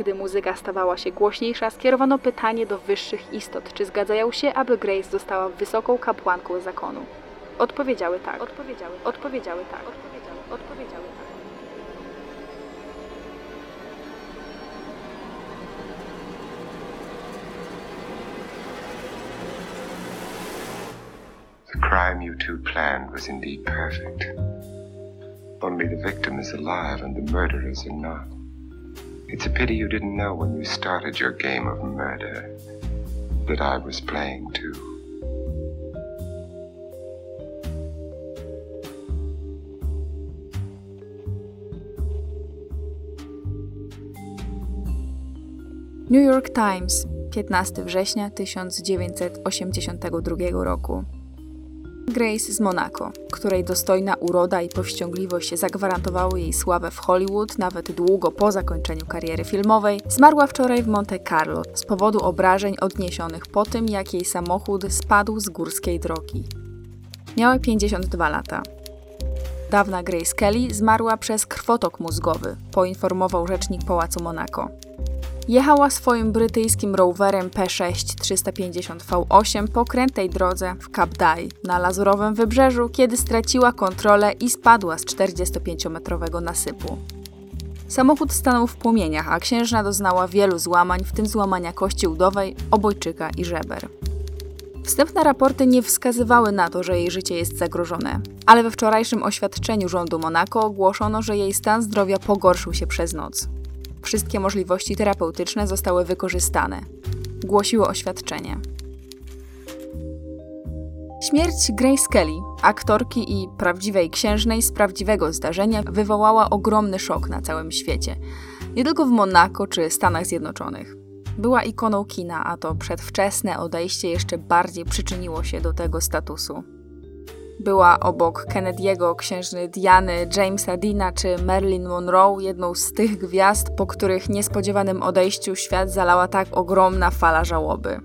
Gdy muzyka stawała się głośniejsza, skierowano pytanie do wyższych istot, czy zgadzają się, aby Grace została wysoką kapłanką zakonu. Odpowiedziały tak. Odpowiedziały, odpowiedziały tak. Odpowiedziały, odpowiedziały tak. The crime you two planned was indeed perfect. Only the victim is alive and the murderers are not. It's a pity you didn't know when you started your game of murder that I was playing too. New York Times, 15 września 1982 roku. Grace z Monaco, której dostojna uroda i powściągliwość zagwarantowały jej sławę w Hollywood nawet długo po zakończeniu kariery filmowej, zmarła wczoraj w Monte Carlo z powodu obrażeń odniesionych po tym, jak jej samochód spadł z górskiej drogi. Miała 52 lata. Dawna Grace Kelly zmarła przez krwotok mózgowy, poinformował rzecznik Pałacu Monaco. Jechała swoim brytyjskim rowerem P6 350 V8 po krętej drodze w Cap Dai na Lazurowym Wybrzeżu, kiedy straciła kontrolę i spadła z 45-metrowego nasypu. Samochód stanął w płomieniach, a księżna doznała wielu złamań, w tym złamania kości udowej, obojczyka i żeber. Wstępne raporty nie wskazywały na to, że jej życie jest zagrożone, ale we wczorajszym oświadczeniu rządu Monako ogłoszono, że jej stan zdrowia pogorszył się przez noc. Wszystkie możliwości terapeutyczne zostały wykorzystane, głosiło oświadczenie. Śmierć Grace Kelly, aktorki i prawdziwej księżnej z prawdziwego zdarzenia, wywołała ogromny szok na całym świecie, nie tylko w Monako czy Stanach Zjednoczonych. Była ikoną kina, a to przedwczesne odejście jeszcze bardziej przyczyniło się do tego statusu. Była obok Kennedy'ego, księżny Diany, Jamesa Dina czy Marilyn Monroe jedną z tych gwiazd, po których niespodziewanym odejściu świat zalała tak ogromna fala żałoby.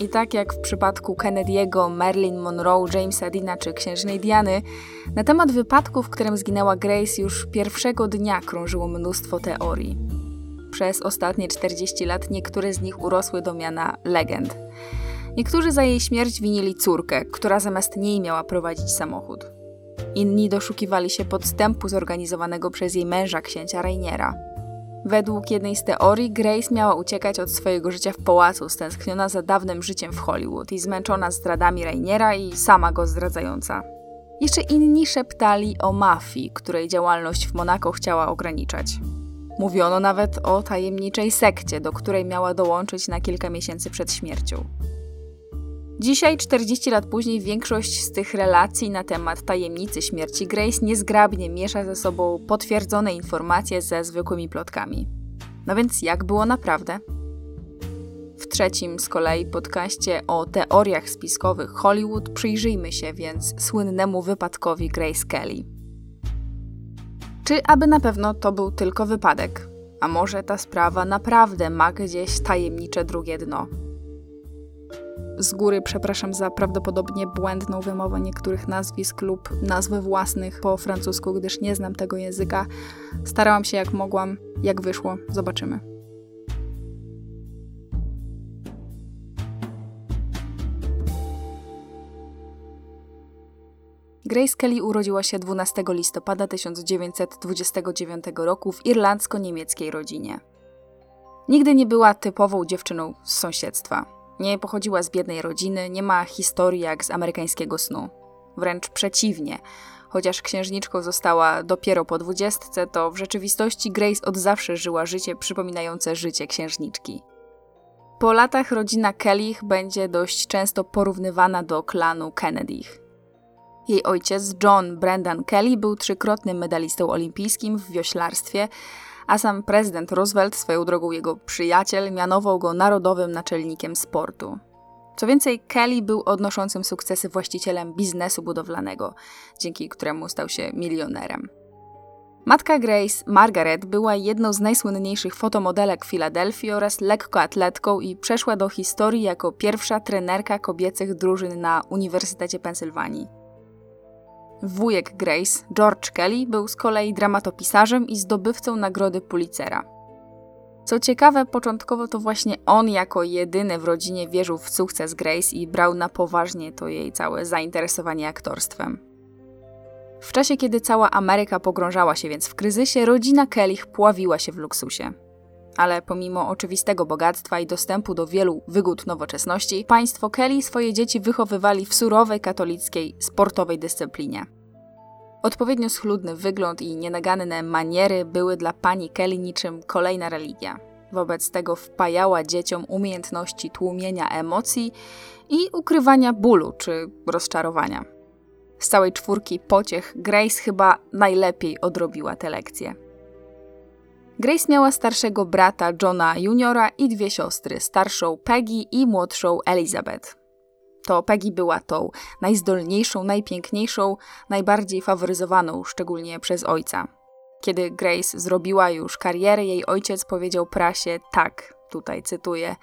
I tak jak w przypadku Kennedy'ego, Marilyn Monroe, Jamesa Dina czy księżnej Diany, na temat wypadku, w którym zginęła Grace już pierwszego dnia krążyło mnóstwo teorii. Przez ostatnie 40 lat niektóre z nich urosły do miana legend. Niektórzy za jej śmierć winili córkę, która zamiast niej miała prowadzić samochód. Inni doszukiwali się podstępu zorganizowanego przez jej męża, księcia Rainiera. Według jednej z teorii, Grace miała uciekać od swojego życia w pałacu, stęskniona za dawnym życiem w Hollywood i zmęczona zdradami Rainiera i sama go zdradzająca. Jeszcze inni szeptali o mafii, której działalność w Monako chciała ograniczać. Mówiono nawet o tajemniczej sekcie, do której miała dołączyć na kilka miesięcy przed śmiercią. Dzisiaj, 40 lat później, większość z tych relacji na temat tajemnicy śmierci Grace niezgrabnie miesza ze sobą potwierdzone informacje ze zwykłymi plotkami. No więc jak było naprawdę? W trzecim z kolei podcaście o teoriach spiskowych Hollywood przyjrzyjmy się więc słynnemu wypadkowi Grace Kelly. Czy aby na pewno to był tylko wypadek? A może ta sprawa naprawdę ma gdzieś tajemnicze drugie dno? Z góry przepraszam za prawdopodobnie błędną wymowę niektórych nazwisk lub nazwy własnych po francusku, gdyż nie znam tego języka. Starałam się jak mogłam, jak wyszło, zobaczymy. Grace Kelly urodziła się 12 listopada 1929 roku w irlandzko-niemieckiej rodzinie. Nigdy nie była typową dziewczyną z sąsiedztwa. Nie pochodziła z biednej rodziny, nie ma historii jak z amerykańskiego snu. Wręcz przeciwnie. Chociaż księżniczką została dopiero po dwudziestce, to w rzeczywistości Grace od zawsze żyła życie przypominające życie księżniczki. Po latach rodzina Kellich będzie dość często porównywana do klanu Kennedych. Jej ojciec, John Brendan Kelly, był trzykrotnym medalistą olimpijskim w wioślarstwie, a sam prezydent Roosevelt, swoją drogą jego przyjaciel, mianował go narodowym naczelnikiem sportu. Co więcej, Kelly był odnoszącym sukcesy właścicielem biznesu budowlanego, dzięki któremu stał się milionerem. Matka Grace, Margaret, była jedną z najsłynniejszych fotomodelek Filadelfii oraz lekkoatletką i przeszła do historii jako pierwsza trenerka kobiecych drużyn na Uniwersytecie Pensylwanii. Wujek Grace, George Kelly, był z kolei dramatopisarzem i zdobywcą nagrody Pulitzera. Co ciekawe, początkowo to właśnie on jako jedyny w rodzinie wierzył w sukces Grace i brał na poważnie to jej całe zainteresowanie aktorstwem. W czasie, kiedy cała Ameryka pogrążała się więc w kryzysie, rodzina Kellich pławiła się w luksusie. Ale pomimo oczywistego bogactwa i dostępu do wielu wygód nowoczesności, państwo Kelly swoje dzieci wychowywali w surowej katolickiej, sportowej dyscyplinie. Odpowiednio schludny wygląd i nienaganne maniery były dla pani Kelly niczym kolejna religia. Wobec tego wpajała dzieciom umiejętności tłumienia emocji i ukrywania bólu czy rozczarowania. Z całej czwórki pociech Grace chyba najlepiej odrobiła te lekcje. Grace miała starszego brata Johna Juniora i dwie siostry, starszą Peggy i młodszą Elizabeth. To Peggy była tą najzdolniejszą, najpiękniejszą, najbardziej faworyzowaną, szczególnie przez ojca. Kiedy Grace zrobiła już karierę, jej ojciec powiedział prasie tak, tutaj cytuję: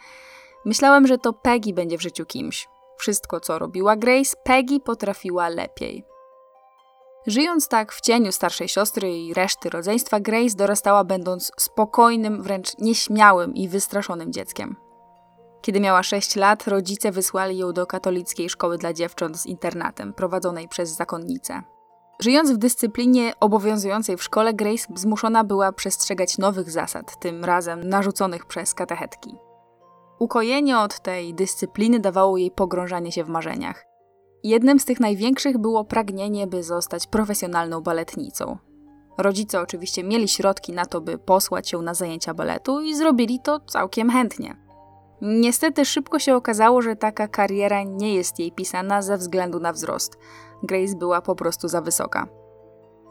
Myślałem, że to Peggy będzie w życiu kimś. Wszystko, co robiła Grace, Peggy potrafiła lepiej. Żyjąc tak w cieniu starszej siostry i reszty rodzeństwa, Grace dorastała będąc spokojnym, wręcz nieśmiałym i wystraszonym dzieckiem. Kiedy miała 6 lat, rodzice wysłali ją do katolickiej szkoły dla dziewcząt z internatem, prowadzonej przez zakonnicę. Żyjąc w dyscyplinie obowiązującej w szkole, Grace zmuszona była przestrzegać nowych zasad, tym razem narzuconych przez katechetki. Ukojenie od tej dyscypliny dawało jej pogrążanie się w marzeniach. Jednym z tych największych było pragnienie, by zostać profesjonalną baletnicą. Rodzice oczywiście mieli środki na to, by posłać ją na zajęcia baletu i zrobili to całkiem chętnie. Niestety szybko się okazało, że taka kariera nie jest jej pisana ze względu na wzrost. Grace była po prostu za wysoka.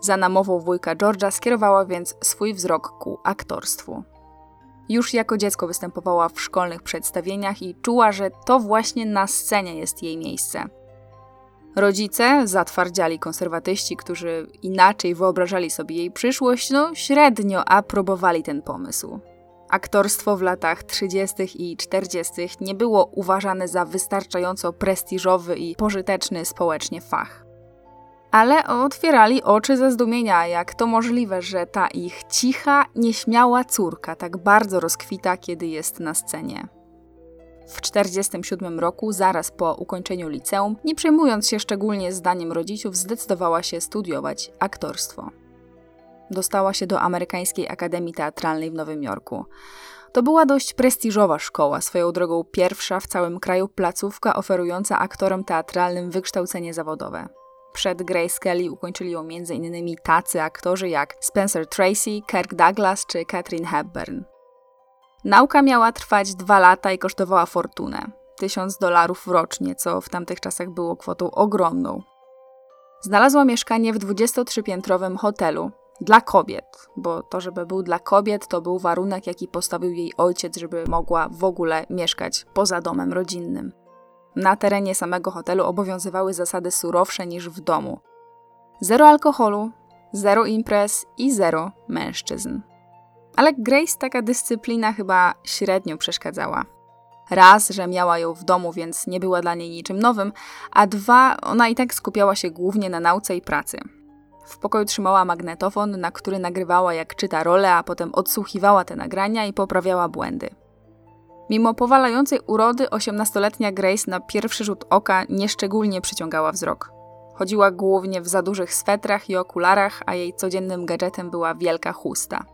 Za namową wujka George'a skierowała więc swój wzrok ku aktorstwu. Już jako dziecko występowała w szkolnych przedstawieniach i czuła, że to właśnie na scenie jest jej miejsce. Rodzice, zatwardziali konserwatyści, którzy inaczej wyobrażali sobie jej przyszłość, no średnio aprobowali ten pomysł. Aktorstwo w latach 30. i 40. nie było uważane za wystarczająco prestiżowy i pożyteczny społecznie fach. Ale otwierali oczy ze zdumienia, jak to możliwe, że ta ich cicha, nieśmiała córka tak bardzo rozkwita, kiedy jest na scenie. W 1947 roku, zaraz po ukończeniu liceum, nie przejmując się szczególnie zdaniem rodziców, zdecydowała się studiować aktorstwo dostała się do Amerykańskiej Akademii Teatralnej w Nowym Jorku. To była dość prestiżowa szkoła, swoją drogą pierwsza w całym kraju placówka oferująca aktorom teatralnym wykształcenie zawodowe. Przed Grace Kelly ukończyli ją m.in. tacy aktorzy jak Spencer Tracy, Kirk Douglas czy Katherine Hepburn. Nauka miała trwać dwa lata i kosztowała fortunę. Tysiąc dolarów rocznie, co w tamtych czasach było kwotą ogromną. Znalazła mieszkanie w 23-piętrowym hotelu, dla kobiet, bo to, żeby był dla kobiet, to był warunek, jaki postawił jej ojciec, żeby mogła w ogóle mieszkać poza domem rodzinnym. Na terenie samego hotelu obowiązywały zasady surowsze niż w domu. Zero alkoholu, zero imprez i zero mężczyzn. Ale Grace taka dyscyplina chyba średnio przeszkadzała. Raz, że miała ją w domu, więc nie była dla niej niczym nowym, a dwa, ona i tak skupiała się głównie na nauce i pracy. W pokoju trzymała magnetofon, na który nagrywała jak czyta rolę, a potem odsłuchiwała te nagrania i poprawiała błędy. Mimo powalającej urody, osiemnastoletnia Grace na pierwszy rzut oka nieszczególnie przyciągała wzrok. Chodziła głównie w za dużych swetrach i okularach, a jej codziennym gadżetem była wielka chusta.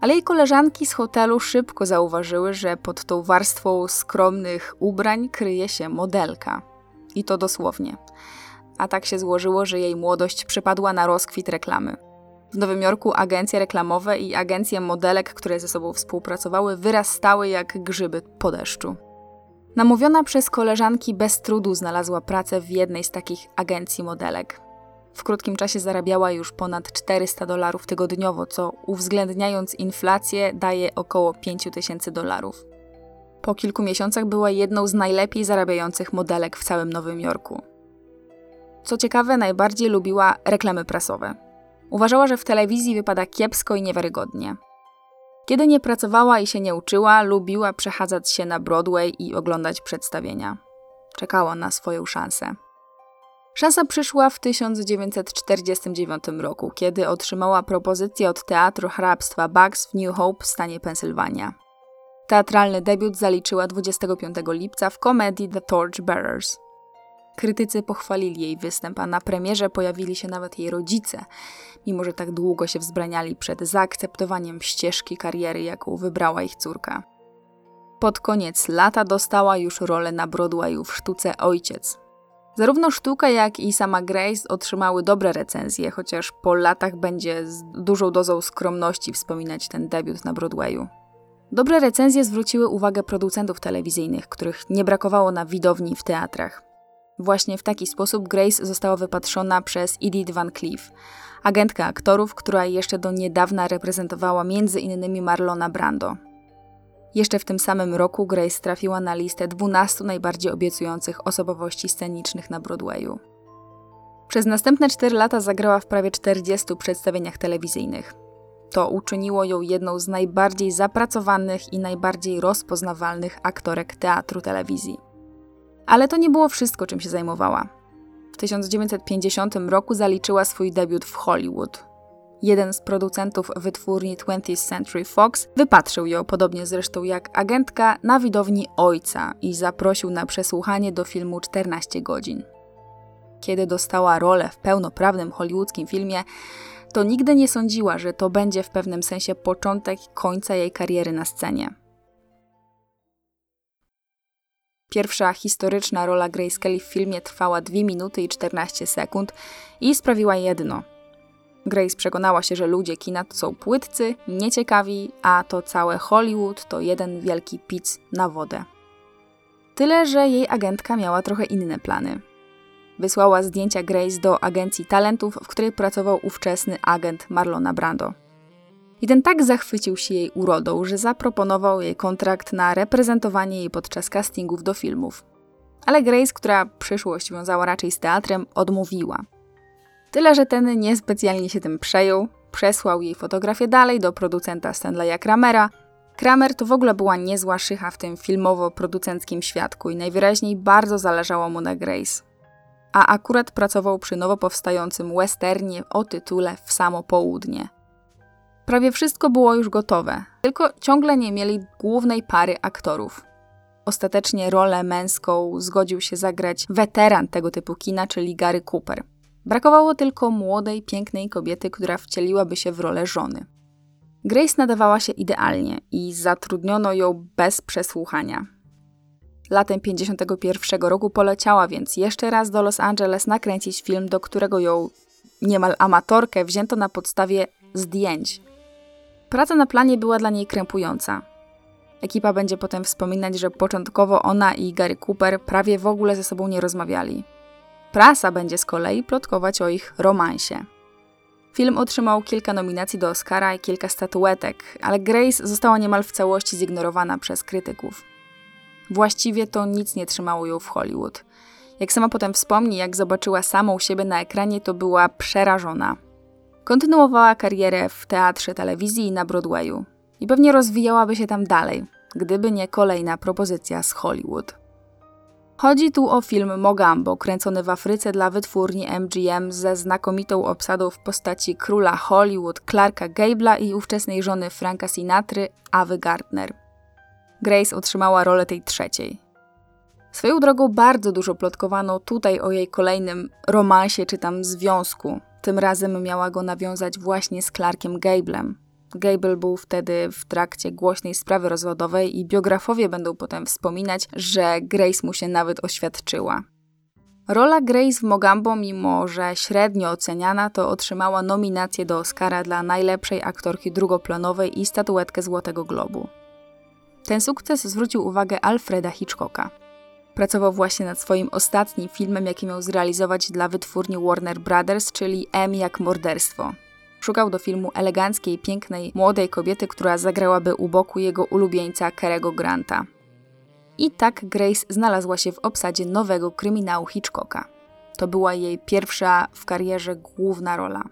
Ale jej koleżanki z hotelu szybko zauważyły, że pod tą warstwą skromnych ubrań kryje się modelka. I to dosłownie a tak się złożyło, że jej młodość przypadła na rozkwit reklamy. W Nowym Jorku agencje reklamowe i agencje modelek, które ze sobą współpracowały, wyrastały jak grzyby po deszczu. Namówiona przez koleżanki bez trudu znalazła pracę w jednej z takich agencji modelek. W krótkim czasie zarabiała już ponad 400 dolarów tygodniowo, co uwzględniając inflację daje około 5000 dolarów. Po kilku miesiącach była jedną z najlepiej zarabiających modelek w całym Nowym Jorku. Co ciekawe, najbardziej lubiła reklamy prasowe. Uważała, że w telewizji wypada kiepsko i niewiarygodnie. Kiedy nie pracowała i się nie uczyła, lubiła przechadzać się na Broadway i oglądać przedstawienia. Czekała na swoją szansę. Szansa przyszła w 1949 roku, kiedy otrzymała propozycję od Teatru Hrabstwa Bucks w New Hope w stanie Pensylwania. Teatralny debiut zaliczyła 25 lipca w komedii The Torchbearers. Krytycy pochwalili jej występ, a na premierze pojawili się nawet jej rodzice, mimo że tak długo się wzbraniali przed zaakceptowaniem ścieżki kariery, jaką wybrała ich córka. Pod koniec lata dostała już rolę na Broadwayu w sztuce Ojciec. Zarówno sztuka, jak i sama Grace otrzymały dobre recenzje, chociaż po latach będzie z dużą dozą skromności wspominać ten debiut na Broadwayu. Dobre recenzje zwróciły uwagę producentów telewizyjnych, których nie brakowało na widowni w teatrach. Właśnie w taki sposób Grace została wypatrzona przez Edith Van Cleef, agentka aktorów, która jeszcze do niedawna reprezentowała innymi Marlona Brando. Jeszcze w tym samym roku Grace trafiła na listę 12 najbardziej obiecujących osobowości scenicznych na Broadwayu. Przez następne 4 lata zagrała w prawie 40 przedstawieniach telewizyjnych. To uczyniło ją jedną z najbardziej zapracowanych i najbardziej rozpoznawalnych aktorek teatru telewizji. Ale to nie było wszystko, czym się zajmowała. W 1950 roku zaliczyła swój debiut w Hollywood. Jeden z producentów wytwórni 20th Century Fox wypatrzył ją, podobnie zresztą jak agentka, na widowni ojca i zaprosił na przesłuchanie do filmu 14 godzin. Kiedy dostała rolę w pełnoprawnym hollywoodzkim filmie, to nigdy nie sądziła, że to będzie w pewnym sensie początek końca jej kariery na scenie. Pierwsza historyczna rola Grace Kelly w filmie trwała 2 minuty i 14 sekund i sprawiła jedno. Grace przekonała się, że ludzie kina to są płytcy, nieciekawi, a to całe Hollywood to jeden wielki pic na wodę. Tyle, że jej agentka miała trochę inne plany. Wysłała zdjęcia Grace do agencji talentów, w której pracował ówczesny agent Marlona Brando. I ten tak zachwycił się jej urodą, że zaproponował jej kontrakt na reprezentowanie jej podczas castingów do filmów. Ale Grace, która przyszłość wiązała raczej z teatrem, odmówiła. Tyle, że ten niespecjalnie się tym przejął, przesłał jej fotografię dalej do producenta Stanleya Kramera. Kramer to w ogóle była niezła szycha w tym filmowo-producenckim świadku i najwyraźniej bardzo zależało mu na Grace. A akurat pracował przy nowo powstającym westernie o tytule W samo południe – Prawie wszystko było już gotowe, tylko ciągle nie mieli głównej pary aktorów. Ostatecznie rolę męską zgodził się zagrać weteran tego typu kina, czyli Gary Cooper. Brakowało tylko młodej, pięknej kobiety, która wcieliłaby się w rolę żony. Grace nadawała się idealnie i zatrudniono ją bez przesłuchania. Latem 51 roku poleciała więc jeszcze raz do Los Angeles nakręcić film, do którego ją niemal amatorkę wzięto na podstawie zdjęć, Praca na planie była dla niej krępująca. Ekipa będzie potem wspominać, że początkowo ona i Gary Cooper prawie w ogóle ze sobą nie rozmawiali. Prasa będzie z kolei plotkować o ich romansie. Film otrzymał kilka nominacji do Oscara i kilka statuetek, ale Grace została niemal w całości zignorowana przez krytyków. Właściwie to nic nie trzymało ją w Hollywood. Jak sama potem wspomni, jak zobaczyła samą siebie na ekranie, to była przerażona. Kontynuowała karierę w teatrze, telewizji i na Broadwayu. I pewnie rozwijałaby się tam dalej, gdyby nie kolejna propozycja z Hollywood. Chodzi tu o film Mogambo, kręcony w Afryce dla wytwórni MGM ze znakomitą obsadą w postaci króla Hollywood Clarka Gable'a i ówczesnej żony Franka Sinatry, Awy Gardner. Grace otrzymała rolę tej trzeciej. Swoją drogą bardzo dużo plotkowano tutaj o jej kolejnym romansie czy tam związku, tym razem miała go nawiązać właśnie z Clarkiem Gablem. Gable był wtedy w trakcie głośnej sprawy rozwodowej i biografowie będą potem wspominać, że Grace mu się nawet oświadczyła. Rola Grace w Mogambo, mimo że średnio oceniana, to otrzymała nominację do Oscara dla najlepszej aktorki drugoplanowej i statuetkę Złotego Globu. Ten sukces zwrócił uwagę Alfreda Hitchcocka. Pracował właśnie nad swoim ostatnim filmem, jaki miał zrealizować dla wytwórni Warner Brothers, czyli M jak morderstwo. Szukał do filmu eleganckiej, pięknej, młodej kobiety, która zagrałaby u boku jego ulubieńca Kerego Granta. I tak Grace znalazła się w obsadzie nowego kryminału Hitchcocka. To była jej pierwsza w karierze główna rola.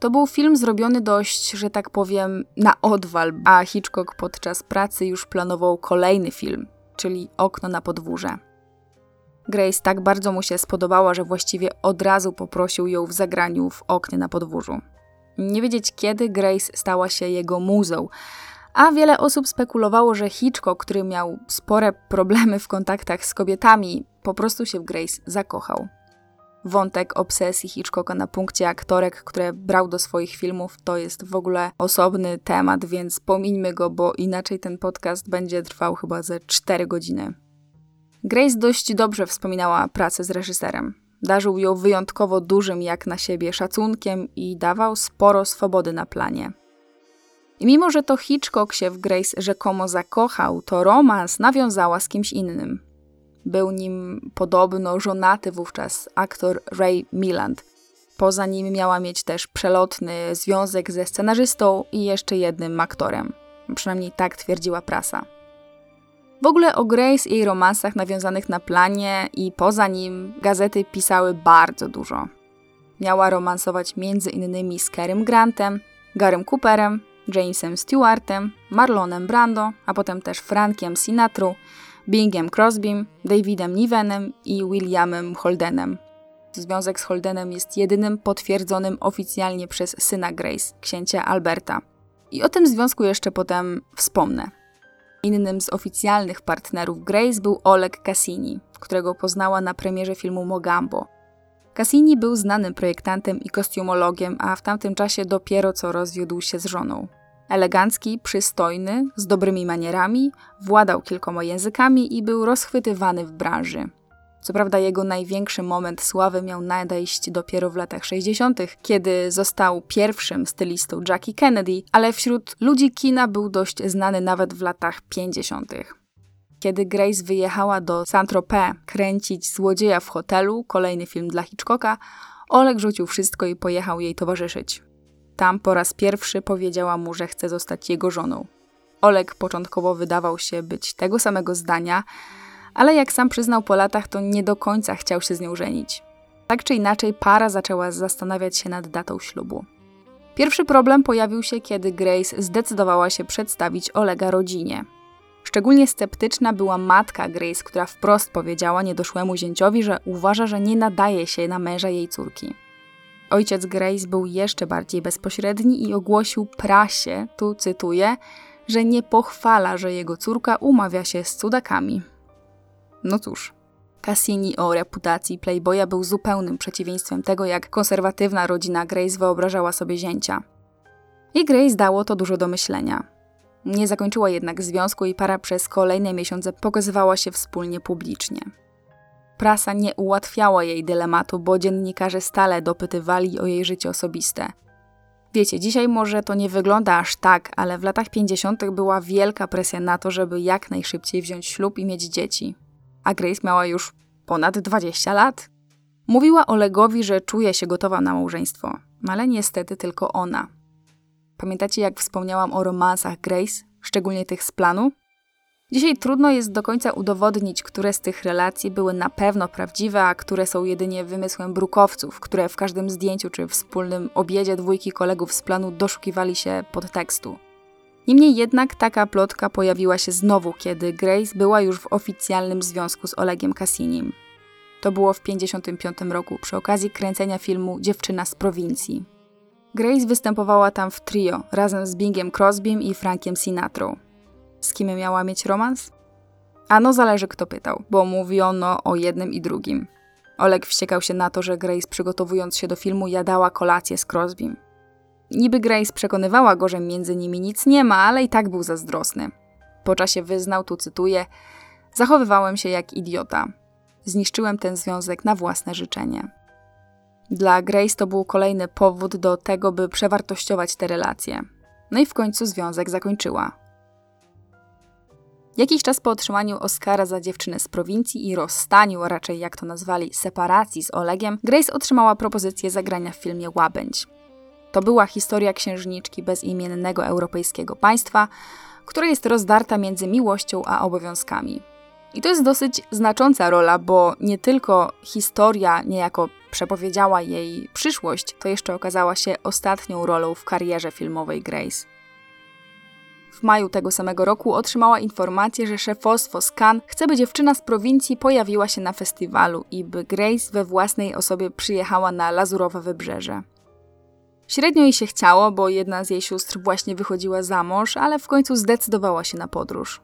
To był film zrobiony dość, że tak powiem, na odwal, a Hitchcock podczas pracy już planował kolejny film, czyli okno na podwórze. Grace tak bardzo mu się spodobała, że właściwie od razu poprosił ją w zagraniu w oknie na podwórzu. Nie wiedzieć kiedy Grace stała się jego muzą, A wiele osób spekulowało, że Hitchcock, który miał spore problemy w kontaktach z kobietami, po prostu się w Grace zakochał. Wątek obsesji Hitchcocka na punkcie aktorek, które brał do swoich filmów, to jest w ogóle osobny temat, więc pomińmy go, bo inaczej ten podcast będzie trwał chyba ze 4 godziny. Grace dość dobrze wspominała pracę z reżyserem. Darzył ją wyjątkowo dużym jak na siebie szacunkiem i dawał sporo swobody na planie. I mimo, że to Hitchcock się w Grace rzekomo zakochał, to romans nawiązała z kimś innym. Był nim podobno żonaty wówczas aktor Ray Milland. Poza nim miała mieć też przelotny związek ze scenarzystą i jeszcze jednym aktorem. Przynajmniej tak twierdziła prasa. W ogóle o Grace i jej romansach nawiązanych na planie i poza nim gazety pisały bardzo dużo. Miała romansować między innymi z Kerem Grantem, Garym Cooperem, Jamesem Stewartem, Marlonem Brando, a potem też Frankiem Sinatrą, Bingiem Crosbym, Davidem Nivenem i Williamem Holdenem. Związek z Holdenem jest jedynym potwierdzonym oficjalnie przez syna Grace, księcia Alberta. I o tym związku jeszcze potem wspomnę. Innym z oficjalnych partnerów Grace był Oleg Cassini, którego poznała na premierze filmu Mogambo. Cassini był znanym projektantem i kostiumologiem, a w tamtym czasie dopiero co rozwiódł się z żoną. Elegancki, przystojny, z dobrymi manierami, władał kilkoma językami i był rozchwytywany w branży. Co prawda jego największy moment sławy miał nadejść dopiero w latach 60., kiedy został pierwszym stylistą Jackie Kennedy, ale wśród ludzi kina był dość znany nawet w latach 50. Kiedy Grace wyjechała do Saint-Tropez kręcić Złodzieja w hotelu, kolejny film dla Hitchcocka, Oleg rzucił wszystko i pojechał jej towarzyszyć. Tam po raz pierwszy powiedziała mu, że chce zostać jego żoną. Oleg początkowo wydawał się być tego samego zdania, ale jak sam przyznał po latach, to nie do końca chciał się z nią żenić. Tak czy inaczej, para zaczęła zastanawiać się nad datą ślubu. Pierwszy problem pojawił się, kiedy Grace zdecydowała się przedstawić Olega rodzinie. Szczególnie sceptyczna była matka Grace, która wprost powiedziała niedoszłemu zięciowi, że uważa, że nie nadaje się na męża jej córki. Ojciec Grace był jeszcze bardziej bezpośredni i ogłosił prasie, tu cytuję, że nie pochwala, że jego córka umawia się z cudakami. No cóż, Cassini o reputacji Playboya był zupełnym przeciwieństwem tego, jak konserwatywna rodzina Grace wyobrażała sobie zięcia. I Grace dało to dużo do myślenia. Nie zakończyła jednak związku i para przez kolejne miesiące pokazywała się wspólnie publicznie. Prasa nie ułatwiała jej dylematu, bo dziennikarze stale dopytywali o jej życie osobiste. Wiecie, dzisiaj może to nie wygląda aż tak, ale w latach 50. była wielka presja na to, żeby jak najszybciej wziąć ślub i mieć dzieci a Grace miała już ponad 20 lat. Mówiła Olegowi, że czuje się gotowa na małżeństwo, ale niestety tylko ona. Pamiętacie, jak wspomniałam o romansach Grace, szczególnie tych z planu? Dzisiaj trudno jest do końca udowodnić, które z tych relacji były na pewno prawdziwe, a które są jedynie wymysłem brukowców, które w każdym zdjęciu czy wspólnym obiedzie dwójki kolegów z planu doszukiwali się podtekstu. Niemniej jednak taka plotka pojawiła się znowu, kiedy Grace była już w oficjalnym związku z Olegiem Cassinim. To było w 1955 roku, przy okazji kręcenia filmu Dziewczyna z prowincji. Grace występowała tam w trio, razem z Bingiem Crosbym i Frankiem Sinatrą. Z kim miała mieć romans? Ano zależy kto pytał, bo mówiono o jednym i drugim. Oleg wściekał się na to, że Grace przygotowując się do filmu jadała kolację z Crosbym. Niby Grace przekonywała go, że między nimi nic nie ma, ale i tak był zazdrosny. Po czasie wyznał, tu cytuję, zachowywałem się jak idiota. Zniszczyłem ten związek na własne życzenie. Dla Grace to był kolejny powód do tego, by przewartościować te relacje. No i w końcu związek zakończyła. Jakiś czas po otrzymaniu Oscara za dziewczynę z prowincji i rozstaniu, a raczej jak to nazwali, separacji z Olegiem, Grace otrzymała propozycję zagrania w filmie Łabędź. To była historia księżniczki bezimiennego europejskiego państwa, która jest rozdarta między miłością a obowiązkami. I to jest dosyć znacząca rola, bo nie tylko historia niejako przepowiedziała jej przyszłość, to jeszcze okazała się ostatnią rolą w karierze filmowej Grace. W maju tego samego roku otrzymała informację, że szefostwo Cannes chce, by dziewczyna z prowincji pojawiła się na festiwalu i by Grace we własnej osobie przyjechała na lazurowe wybrzeże. Średnio jej się chciało, bo jedna z jej sióstr właśnie wychodziła za mąż, ale w końcu zdecydowała się na podróż.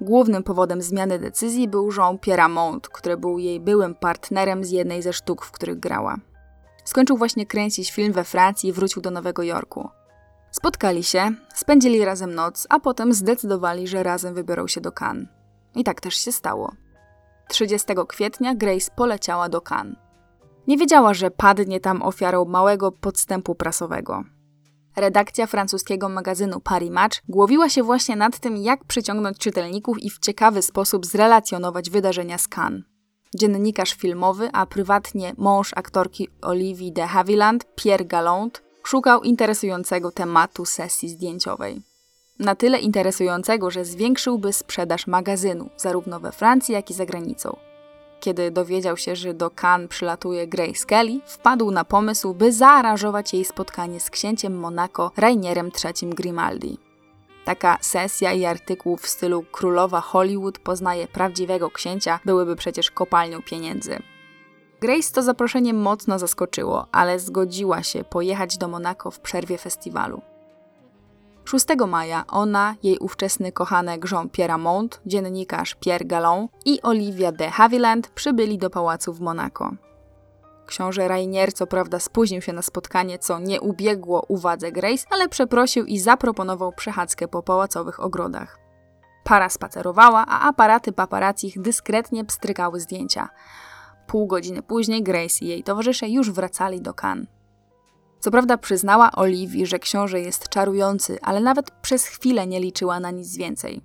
Głównym powodem zmiany decyzji był Jean-Pierre Mont, który był jej byłym partnerem z jednej ze sztuk, w których grała. Skończył właśnie kręcić film we Francji i wrócił do Nowego Jorku. Spotkali się, spędzili razem noc, a potem zdecydowali, że razem wybiorą się do Cannes. I tak też się stało. 30 kwietnia Grace poleciała do Cannes. Nie wiedziała, że padnie tam ofiarą małego podstępu prasowego. Redakcja francuskiego magazynu Paris Match głowiła się właśnie nad tym, jak przyciągnąć czytelników i w ciekawy sposób zrelacjonować wydarzenia z Cannes. Dziennikarz filmowy, a prywatnie mąż aktorki Olivia de Havilland, Pierre Galland, szukał interesującego tematu sesji zdjęciowej. Na tyle interesującego, że zwiększyłby sprzedaż magazynu, zarówno we Francji, jak i za granicą. Kiedy dowiedział się, że do Cannes przylatuje Grace Kelly, wpadł na pomysł, by zaaranżować jej spotkanie z księciem Monaco Rainierem III Grimaldi. Taka sesja i artykuł w stylu królowa Hollywood poznaje prawdziwego księcia byłyby przecież kopalnią pieniędzy. Grace to zaproszenie mocno zaskoczyło, ale zgodziła się pojechać do Monako w przerwie festiwalu. 6 maja ona, jej ówczesny kochanek Jean-Pierre Mont, dziennikarz Pierre Gallon i Olivia de Havilland przybyli do pałacu w Monako. Książę Rainier co prawda spóźnił się na spotkanie, co nie ubiegło uwadze Grace, ale przeprosił i zaproponował przechadzkę po pałacowych ogrodach. Para spacerowała, a aparaty paparazzich dyskretnie pstrykały zdjęcia. Pół godziny później Grace i jej towarzysze już wracali do Cannes. Co prawda przyznała Oliwii, że książę jest czarujący, ale nawet przez chwilę nie liczyła na nic więcej.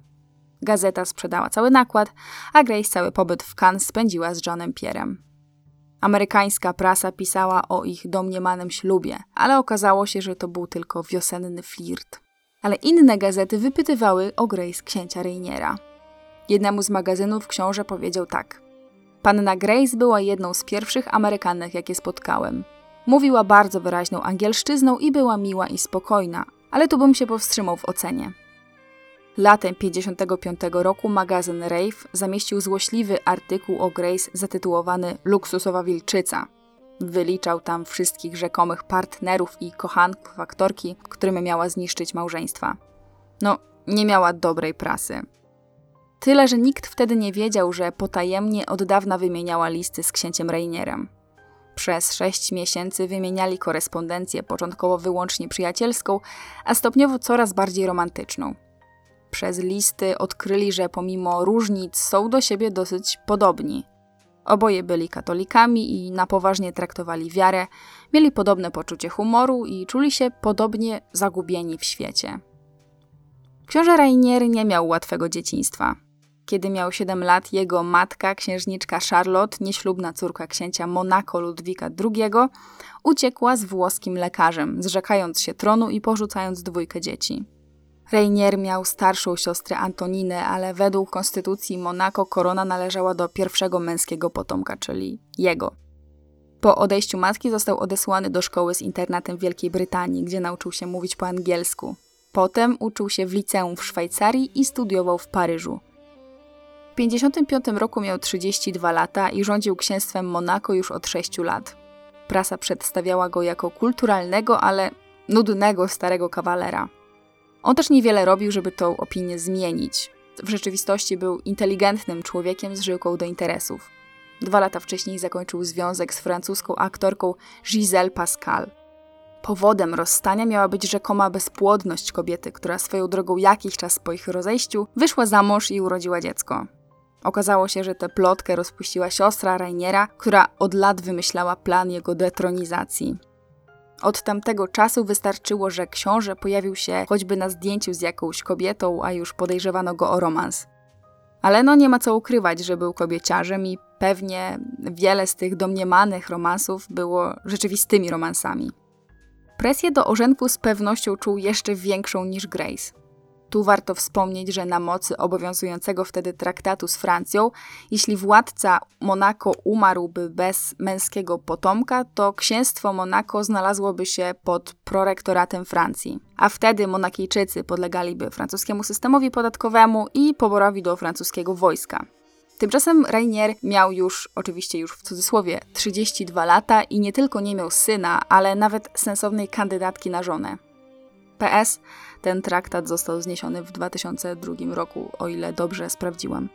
Gazeta sprzedała cały nakład, a Grace cały pobyt w Cannes spędziła z Johnem Pierrem. Amerykańska prasa pisała o ich domniemanym ślubie, ale okazało się, że to był tylko wiosenny flirt. Ale inne gazety wypytywały o Grace księcia Rainiera. Jednemu z magazynów książę powiedział tak. Panna Grace była jedną z pierwszych Amerykanek, jakie spotkałem. Mówiła bardzo wyraźną angielszczyzną i była miła i spokojna, ale tu bym się powstrzymał w ocenie. Latem 1955 roku magazyn Rave zamieścił złośliwy artykuł o Grace zatytułowany Luksusowa Wilczyca. Wyliczał tam wszystkich rzekomych partnerów i kochanków aktorki, którym miała zniszczyć małżeństwa. No, nie miała dobrej prasy. Tyle, że nikt wtedy nie wiedział, że potajemnie od dawna wymieniała listy z księciem Rainierem. Przez sześć miesięcy wymieniali korespondencję początkowo wyłącznie przyjacielską, a stopniowo coraz bardziej romantyczną. Przez listy odkryli, że pomimo różnic są do siebie dosyć podobni. Oboje byli katolikami i na poważnie traktowali wiarę, mieli podobne poczucie humoru i czuli się podobnie zagubieni w świecie. Książę Rainier nie miał łatwego dzieciństwa. Kiedy miał 7 lat, jego matka, księżniczka Charlotte, nieślubna córka księcia Monaco Ludwika II, uciekła z włoskim lekarzem, zrzekając się tronu i porzucając dwójkę dzieci. Reinier miał starszą siostrę Antoninę, ale według konstytucji Monako korona należała do pierwszego męskiego potomka, czyli jego. Po odejściu matki został odesłany do szkoły z internatem w Wielkiej Brytanii, gdzie nauczył się mówić po angielsku. Potem uczył się w liceum w Szwajcarii i studiował w Paryżu. W 1955 roku miał 32 lata i rządził księstwem Monako już od 6 lat. Prasa przedstawiała go jako kulturalnego, ale nudnego starego kawalera. On też niewiele robił, żeby tą opinię zmienić. W rzeczywistości był inteligentnym człowiekiem z żyłką do interesów. Dwa lata wcześniej zakończył związek z francuską aktorką Giselle Pascal. Powodem rozstania miała być rzekoma bezpłodność kobiety, która swoją drogą jakiś czas po ich rozejściu wyszła za mąż i urodziła dziecko. Okazało się, że tę plotkę rozpuściła siostra Rainiera, która od lat wymyślała plan jego detronizacji. Od tamtego czasu wystarczyło, że książę pojawił się choćby na zdjęciu z jakąś kobietą, a już podejrzewano go o romans. Ale no nie ma co ukrywać, że był kobieciarzem i pewnie wiele z tych domniemanych romansów było rzeczywistymi romansami. Presję do orzenku z pewnością czuł jeszcze większą niż Grace. Tu warto wspomnieć, że na mocy obowiązującego wtedy traktatu z Francją, jeśli władca Monako umarłby bez męskiego potomka, to księstwo Monako znalazłoby się pod prorektoratem Francji, a wtedy Monakijczycy podlegaliby francuskiemu systemowi podatkowemu i poborowi do francuskiego wojska. Tymczasem Rainier miał już, oczywiście już w cudzysłowie, 32 lata i nie tylko nie miał syna, ale nawet sensownej kandydatki na żonę. PS, ten traktat został zniesiony w 2002 roku, o ile dobrze sprawdziłam.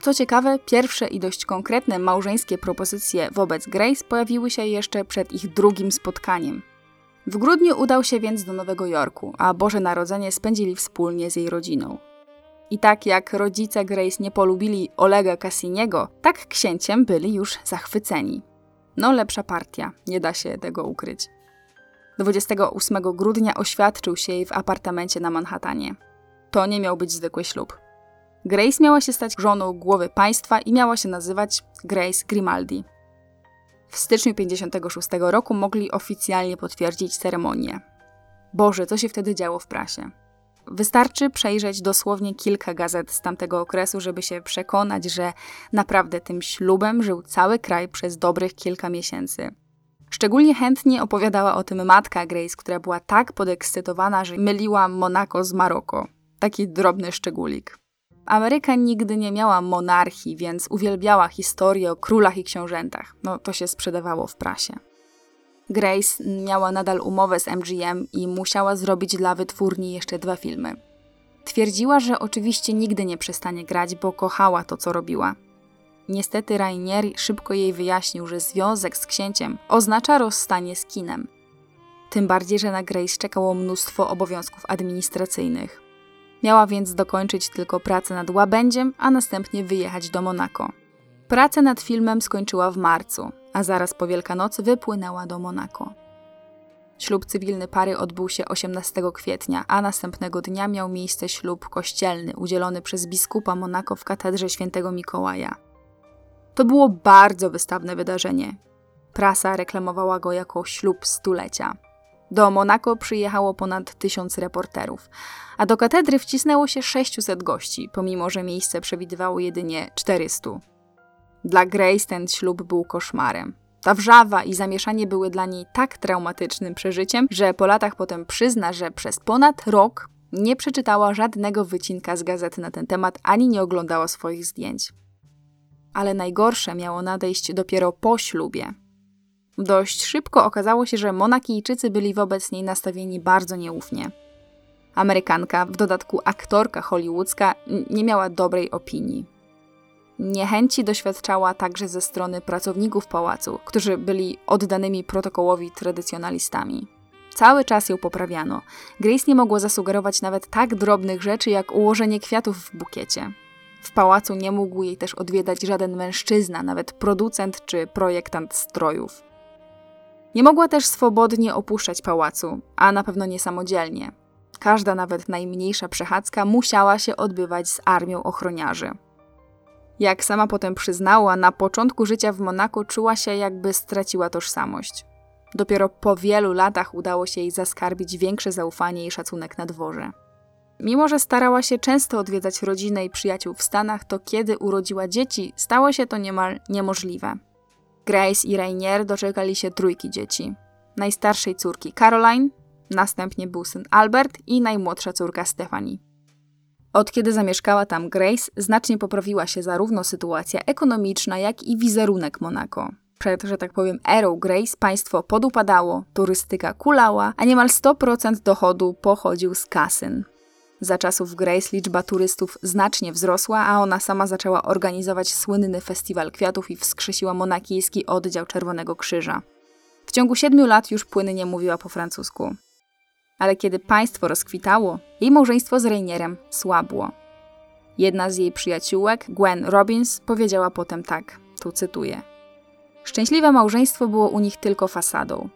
Co ciekawe, pierwsze i dość konkretne małżeńskie propozycje wobec Grace pojawiły się jeszcze przed ich drugim spotkaniem. W grudniu udał się więc do Nowego Jorku, a Boże Narodzenie spędzili wspólnie z jej rodziną. I tak jak rodzice Grace nie polubili Olega Cassiniego, tak księciem byli już zachwyceni. No lepsza partia, nie da się tego ukryć. 28 grudnia oświadczył się jej w apartamencie na Manhattanie. To nie miał być zwykły ślub. Grace miała się stać żoną głowy państwa i miała się nazywać Grace Grimaldi. W styczniu 56 roku mogli oficjalnie potwierdzić ceremonię. Boże, co się wtedy działo w prasie? Wystarczy przejrzeć dosłownie kilka gazet z tamtego okresu, żeby się przekonać, że naprawdę tym ślubem żył cały kraj przez dobrych kilka miesięcy. Szczególnie chętnie opowiadała o tym matka Grace, która była tak podekscytowana, że myliła Monako z Maroko. Taki drobny szczególik. Ameryka nigdy nie miała monarchii, więc uwielbiała historię o królach i książętach. No to się sprzedawało w prasie. Grace miała nadal umowę z MGM i musiała zrobić dla wytwórni jeszcze dwa filmy. Twierdziła, że oczywiście nigdy nie przestanie grać, bo kochała to, co robiła. Niestety Rainier szybko jej wyjaśnił, że związek z księciem oznacza rozstanie z kinem. Tym bardziej, że na Grace czekało mnóstwo obowiązków administracyjnych. Miała więc dokończyć tylko pracę nad łabędziem, a następnie wyjechać do Monako. Pracę nad filmem skończyła w marcu, a zaraz po Wielkanocy wypłynęła do Monako. Ślub cywilny pary odbył się 18 kwietnia, a następnego dnia miał miejsce ślub kościelny udzielony przez biskupa Monako w katedrze świętego Mikołaja. To było bardzo wystawne wydarzenie. Prasa reklamowała go jako ślub stulecia. Do Monako przyjechało ponad tysiąc reporterów, a do katedry wcisnęło się 600 gości, pomimo że miejsce przewidywało jedynie 400. Dla Grace ten ślub był koszmarem. Ta wrzawa i zamieszanie były dla niej tak traumatycznym przeżyciem, że po latach potem przyzna, że przez ponad rok nie przeczytała żadnego wycinka z gazety na ten temat ani nie oglądała swoich zdjęć. Ale najgorsze miało nadejść dopiero po ślubie. Dość szybko okazało się, że Monakijczycy byli wobec niej nastawieni bardzo nieufnie. Amerykanka, w dodatku aktorka hollywoodzka, nie miała dobrej opinii. Niechęci doświadczała także ze strony pracowników pałacu, którzy byli oddanymi protokołowi tradycjonalistami. Cały czas ją poprawiano. Grace nie mogła zasugerować nawet tak drobnych rzeczy jak ułożenie kwiatów w bukiecie. W pałacu nie mógł jej też odwiedzać żaden mężczyzna, nawet producent czy projektant strojów. Nie mogła też swobodnie opuszczać pałacu, a na pewno nie samodzielnie. Każda, nawet najmniejsza przechadzka musiała się odbywać z armią ochroniarzy. Jak sama potem przyznała, na początku życia w Monako czuła się, jakby straciła tożsamość. Dopiero po wielu latach udało się jej zaskarbić większe zaufanie i szacunek na dworze. Mimo, że starała się często odwiedzać rodzinę i przyjaciół w Stanach, to kiedy urodziła dzieci, stało się to niemal niemożliwe. Grace i Rainier doczekali się trójki dzieci. Najstarszej córki Caroline, następnie był syn Albert i najmłodsza córka Stephanie. Od kiedy zamieszkała tam Grace, znacznie poprawiła się zarówno sytuacja ekonomiczna, jak i wizerunek Monako. Przed, że tak powiem, erą Grace państwo podupadało, turystyka kulała, a niemal 100% dochodu pochodził z kasyn. Za czasów Grace liczba turystów znacznie wzrosła, a ona sama zaczęła organizować słynny festiwal kwiatów i wskrzesiła monakijski oddział Czerwonego Krzyża. W ciągu siedmiu lat już płynnie mówiła po francusku ale kiedy państwo rozkwitało, jej małżeństwo z Rainierem słabło. Jedna z jej przyjaciółek, Gwen Robbins, powiedziała potem tak, tu cytuję. Szczęśliwe małżeństwo było u nich tylko fasadą.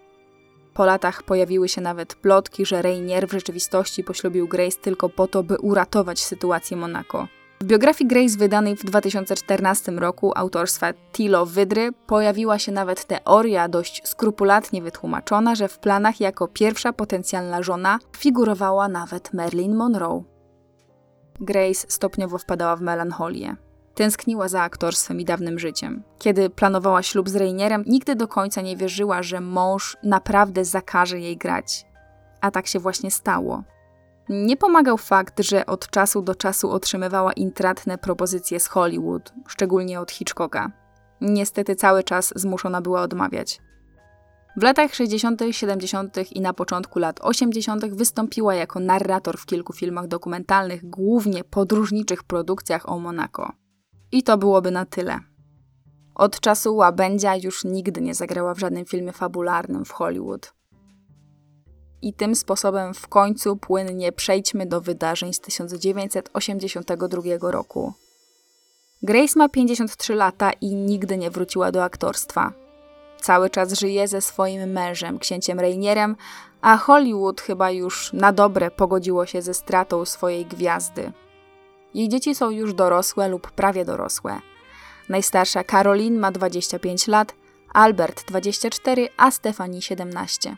Po latach pojawiły się nawet plotki, że Rainier w rzeczywistości poślubił Grace tylko po to, by uratować sytuację Monako. W biografii Grace wydanej w 2014 roku autorstwa Tilo Wydry pojawiła się nawet teoria dość skrupulatnie wytłumaczona, że w planach jako pierwsza potencjalna żona figurowała nawet Marilyn Monroe. Grace stopniowo wpadała w melancholię. Tęskniła za aktorstwem i dawnym życiem. Kiedy planowała ślub z Rainierem, nigdy do końca nie wierzyła, że mąż naprawdę zakaże jej grać. A tak się właśnie stało. Nie pomagał fakt, że od czasu do czasu otrzymywała intratne propozycje z Hollywood, szczególnie od Hitchcocka. Niestety cały czas zmuszona była odmawiać. W latach 60., 70. i na początku lat 80. wystąpiła jako narrator w kilku filmach dokumentalnych, głównie podróżniczych produkcjach o Monako. I to byłoby na tyle. Od czasu łabędzia już nigdy nie zagrała w żadnym filmie fabularnym w Hollywood. I tym sposobem w końcu płynnie przejdźmy do wydarzeń z 1982 roku. Grace ma 53 lata i nigdy nie wróciła do aktorstwa. Cały czas żyje ze swoim mężem, księciem Rainierem, a Hollywood chyba już na dobre pogodziło się ze stratą swojej gwiazdy. Jej dzieci są już dorosłe lub prawie dorosłe. Najstarsza Caroline ma 25 lat, Albert 24, a Stephanie 17.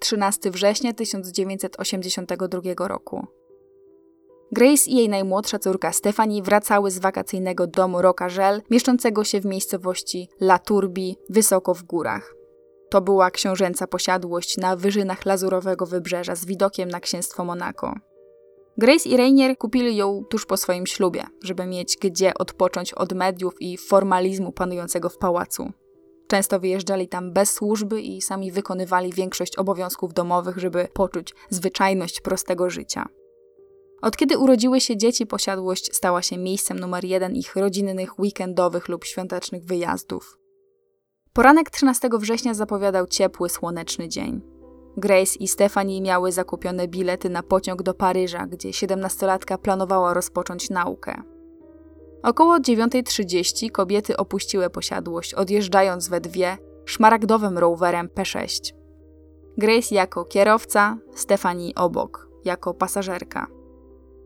13 września 1982 roku. Grace i jej najmłodsza córka Stephanie wracały z wakacyjnego domu Rocagel, mieszczącego się w miejscowości La Turbi, wysoko w górach. To była książęca posiadłość na wyżynach lazurowego wybrzeża z widokiem na księstwo Monako. Grace i Rainier kupili ją tuż po swoim ślubie, żeby mieć gdzie odpocząć od mediów i formalizmu panującego w pałacu. Często wyjeżdżali tam bez służby i sami wykonywali większość obowiązków domowych, żeby poczuć zwyczajność prostego życia. Od kiedy urodziły się dzieci, posiadłość stała się miejscem numer jeden ich rodzinnych, weekendowych lub świątecznych wyjazdów. Poranek 13 września zapowiadał ciepły, słoneczny dzień. Grace i Stephanie miały zakupione bilety na pociąg do Paryża, gdzie 17-latka planowała rozpocząć naukę. Około 9.30 kobiety opuściły posiadłość, odjeżdżając we dwie szmaragdowym rowerem P6. Grace jako kierowca, Stephanie obok, jako pasażerka.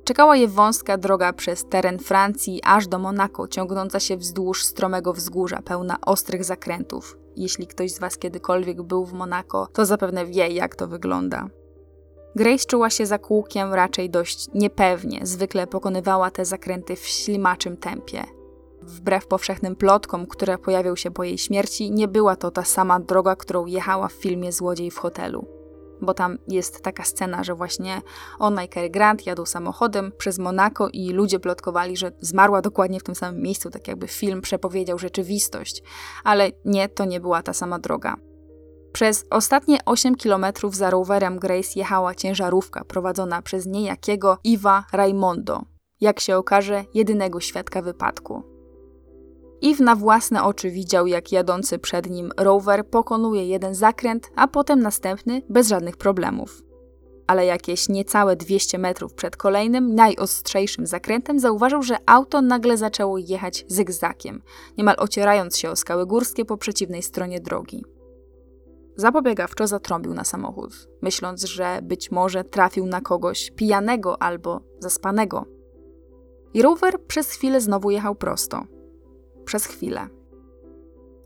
Czekała je wąska droga przez teren Francji aż do Monako, ciągnąca się wzdłuż stromego wzgórza, pełna ostrych zakrętów. Jeśli ktoś z Was kiedykolwiek był w Monako, to zapewne wie, jak to wygląda. Grace czuła się za kółkiem raczej dość niepewnie, zwykle pokonywała te zakręty w ślimaczym tempie. Wbrew powszechnym plotkom, które pojawią się po jej śmierci, nie była to ta sama droga, którą jechała w filmie Złodziej w hotelu bo tam jest taka scena, że właśnie ona i Cary Grant jadą samochodem przez Monako i ludzie plotkowali, że zmarła dokładnie w tym samym miejscu, tak jakby film przepowiedział rzeczywistość. Ale nie, to nie była ta sama droga. Przez ostatnie 8 kilometrów za rowerem Grace jechała ciężarówka prowadzona przez niejakiego Iwa Raimondo, jak się okaże, jedynego świadka wypadku. Eve na własne oczy widział, jak jadący przed nim rower pokonuje jeden zakręt, a potem następny bez żadnych problemów. Ale jakieś niecałe 200 metrów przed kolejnym, najostrzejszym zakrętem zauważył, że auto nagle zaczęło jechać zygzakiem, niemal ocierając się o skały górskie po przeciwnej stronie drogi. Zapobiegawczo zatrąbił na samochód, myśląc, że być może trafił na kogoś pijanego albo zaspanego. I rower przez chwilę znowu jechał prosto, przez chwilę.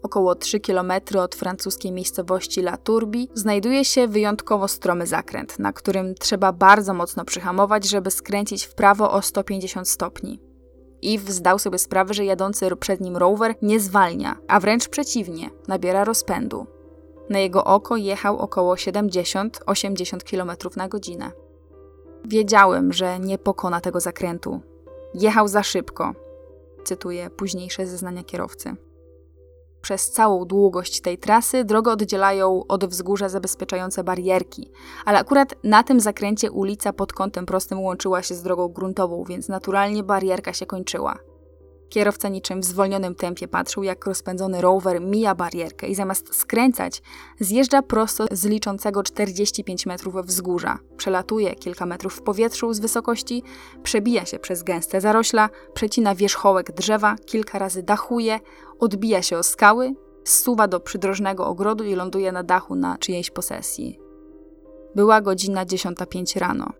Około 3 km od francuskiej miejscowości La Turbi znajduje się wyjątkowo stromy zakręt, na którym trzeba bardzo mocno przyhamować, żeby skręcić w prawo o 150 stopni. Eve zdał sobie sprawę, że jadący przed nim rower nie zwalnia, a wręcz przeciwnie, nabiera rozpędu. Na jego oko jechał około 70-80 km na godzinę. Wiedziałem, że nie pokona tego zakrętu. Jechał za szybko, cytuję późniejsze zeznania kierowcy. Przez całą długość tej trasy drogę oddzielają od wzgórza zabezpieczające barierki, ale akurat na tym zakręcie ulica pod kątem prostym łączyła się z drogą gruntową, więc naturalnie barierka się kończyła. Kierowca niczym w zwolnionym tempie patrzył, jak rozpędzony rower mija barierkę i zamiast skręcać, zjeżdża prosto z liczącego 45 metrów wzgórza. Przelatuje kilka metrów w powietrzu z wysokości, przebija się przez gęste zarośla, przecina wierzchołek drzewa, kilka razy dachuje, odbija się o skały, zsuwa do przydrożnego ogrodu i ląduje na dachu na czyjejś posesji. Była godzina 10.05 rano.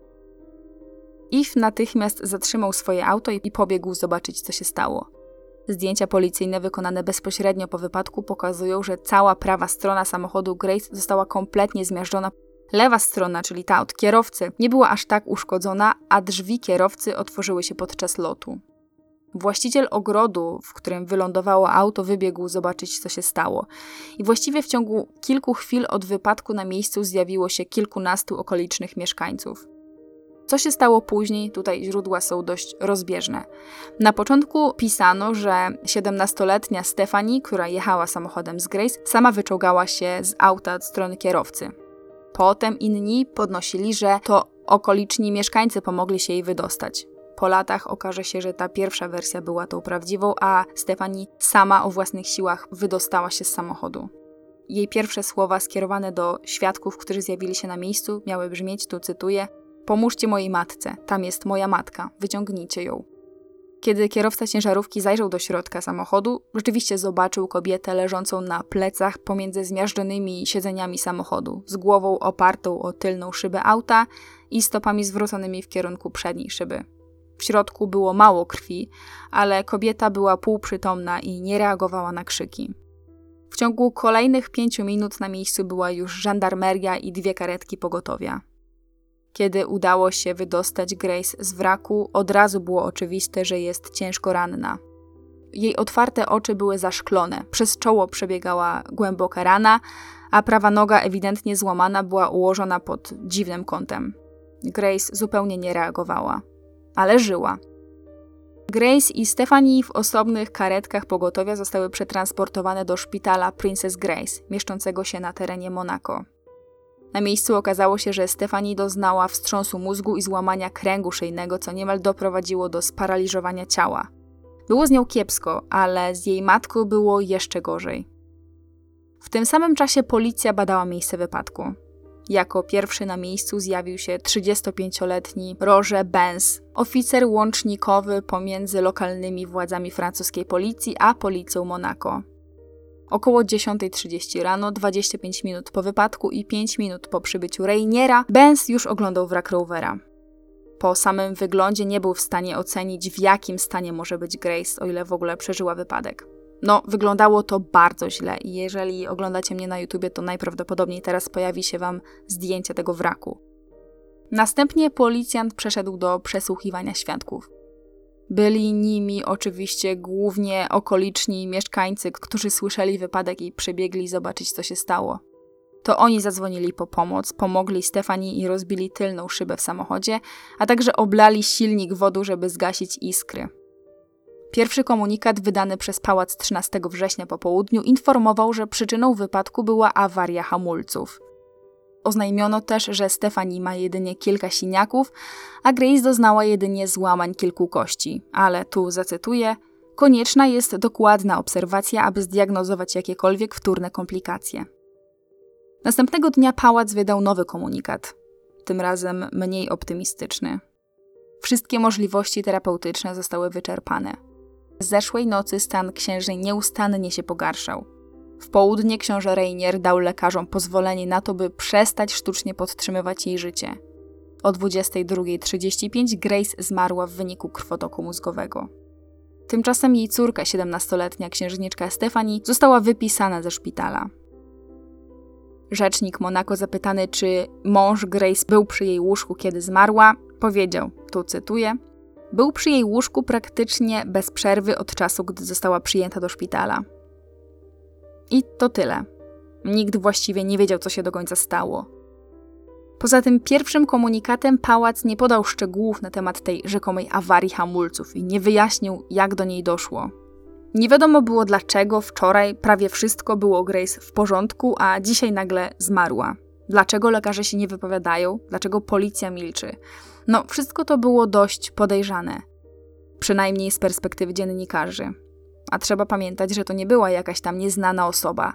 If natychmiast zatrzymał swoje auto i pobiegł zobaczyć, co się stało. Zdjęcia policyjne wykonane bezpośrednio po wypadku pokazują, że cała prawa strona samochodu Grace została kompletnie zmiażdżona. Lewa strona, czyli ta od kierowcy, nie była aż tak uszkodzona, a drzwi kierowcy otworzyły się podczas lotu. Właściciel ogrodu, w którym wylądowało auto, wybiegł zobaczyć, co się stało. I właściwie w ciągu kilku chwil od wypadku na miejscu zjawiło się kilkunastu okolicznych mieszkańców. Co się stało później, tutaj źródła są dość rozbieżne. Na początku pisano, że 17-letnia Stefani, która jechała samochodem z Grace, sama wyczołgała się z auta od strony kierowcy. Potem inni podnosili, że to okoliczni mieszkańcy pomogli się jej wydostać. Po latach okaże się, że ta pierwsza wersja była tą prawdziwą, a Stefani sama o własnych siłach wydostała się z samochodu. Jej pierwsze słowa skierowane do świadków, którzy zjawili się na miejscu, miały brzmieć, tu cytuję: Pomóżcie mojej matce, tam jest moja matka, wyciągnijcie ją. Kiedy kierowca ciężarówki zajrzał do środka samochodu, rzeczywiście zobaczył kobietę leżącą na plecach pomiędzy zmiażdżonymi siedzeniami samochodu, z głową opartą o tylną szybę auta i stopami zwróconymi w kierunku przedniej szyby. W środku było mało krwi, ale kobieta była półprzytomna i nie reagowała na krzyki. W ciągu kolejnych pięciu minut na miejscu była już żandarmeria i dwie karetki pogotowia. Kiedy udało się wydostać Grace z wraku, od razu było oczywiste, że jest ciężko ranna. Jej otwarte oczy były zaszklone, przez czoło przebiegała głęboka rana, a prawa noga ewidentnie złamana była ułożona pod dziwnym kątem. Grace zupełnie nie reagowała, ale żyła. Grace i Stephanie w osobnych karetkach pogotowia zostały przetransportowane do szpitala Princess Grace, mieszczącego się na terenie Monako. Na miejscu okazało się, że Stefani doznała wstrząsu mózgu i złamania kręgu szyjnego, co niemal doprowadziło do sparaliżowania ciała. Było z nią kiepsko, ale z jej matką było jeszcze gorzej. W tym samym czasie policja badała miejsce wypadku. Jako pierwszy na miejscu zjawił się 35-letni Roger Benz, oficer łącznikowy pomiędzy lokalnymi władzami francuskiej policji a policją Monaco. Około 10.30 rano, 25 minut po wypadku i 5 minut po przybyciu Rainiera, Benz już oglądał wrak Rovera. Po samym wyglądzie nie był w stanie ocenić, w jakim stanie może być Grace, o ile w ogóle przeżyła wypadek. No, wyglądało to bardzo źle i jeżeli oglądacie mnie na YouTubie, to najprawdopodobniej teraz pojawi się Wam zdjęcie tego wraku. Następnie policjant przeszedł do przesłuchiwania świadków. Byli nimi oczywiście głównie okoliczni mieszkańcy, którzy słyszeli wypadek i przybiegli zobaczyć, co się stało. To oni zadzwonili po pomoc, pomogli Stefanii i rozbili tylną szybę w samochodzie, a także oblali silnik wodą, żeby zgasić iskry. Pierwszy komunikat wydany przez pałac 13 września po południu informował, że przyczyną wypadku była awaria hamulców. Oznajmiono też, że Stefani ma jedynie kilka siniaków, a Grace doznała jedynie złamań kilku kości. Ale tu zacytuję: Konieczna jest dokładna obserwacja, aby zdiagnozować jakiekolwiek wtórne komplikacje. Następnego dnia pałac wydał nowy komunikat, tym razem mniej optymistyczny. Wszystkie możliwości terapeutyczne zostały wyczerpane. Z zeszłej nocy stan księżnej nieustannie się pogarszał. W południe książę Reinier dał lekarzom pozwolenie na to, by przestać sztucznie podtrzymywać jej życie. O 22.35 Grace zmarła w wyniku krwotoku mózgowego. Tymczasem jej córka, 17-letnia księżniczka Stefani, została wypisana ze szpitala. Rzecznik Monako zapytany, czy mąż Grace był przy jej łóżku, kiedy zmarła, powiedział, tu cytuję, był przy jej łóżku praktycznie bez przerwy od czasu, gdy została przyjęta do szpitala. I to tyle. Nikt właściwie nie wiedział, co się do końca stało. Poza tym pierwszym komunikatem pałac nie podał szczegółów na temat tej rzekomej awarii hamulców i nie wyjaśnił, jak do niej doszło. Nie wiadomo było dlaczego wczoraj prawie wszystko było Grace w porządku, a dzisiaj nagle zmarła. Dlaczego lekarze się nie wypowiadają? Dlaczego policja milczy? No, wszystko to było dość podejrzane. Przynajmniej z perspektywy dziennikarzy. A trzeba pamiętać, że to nie była jakaś tam nieznana osoba.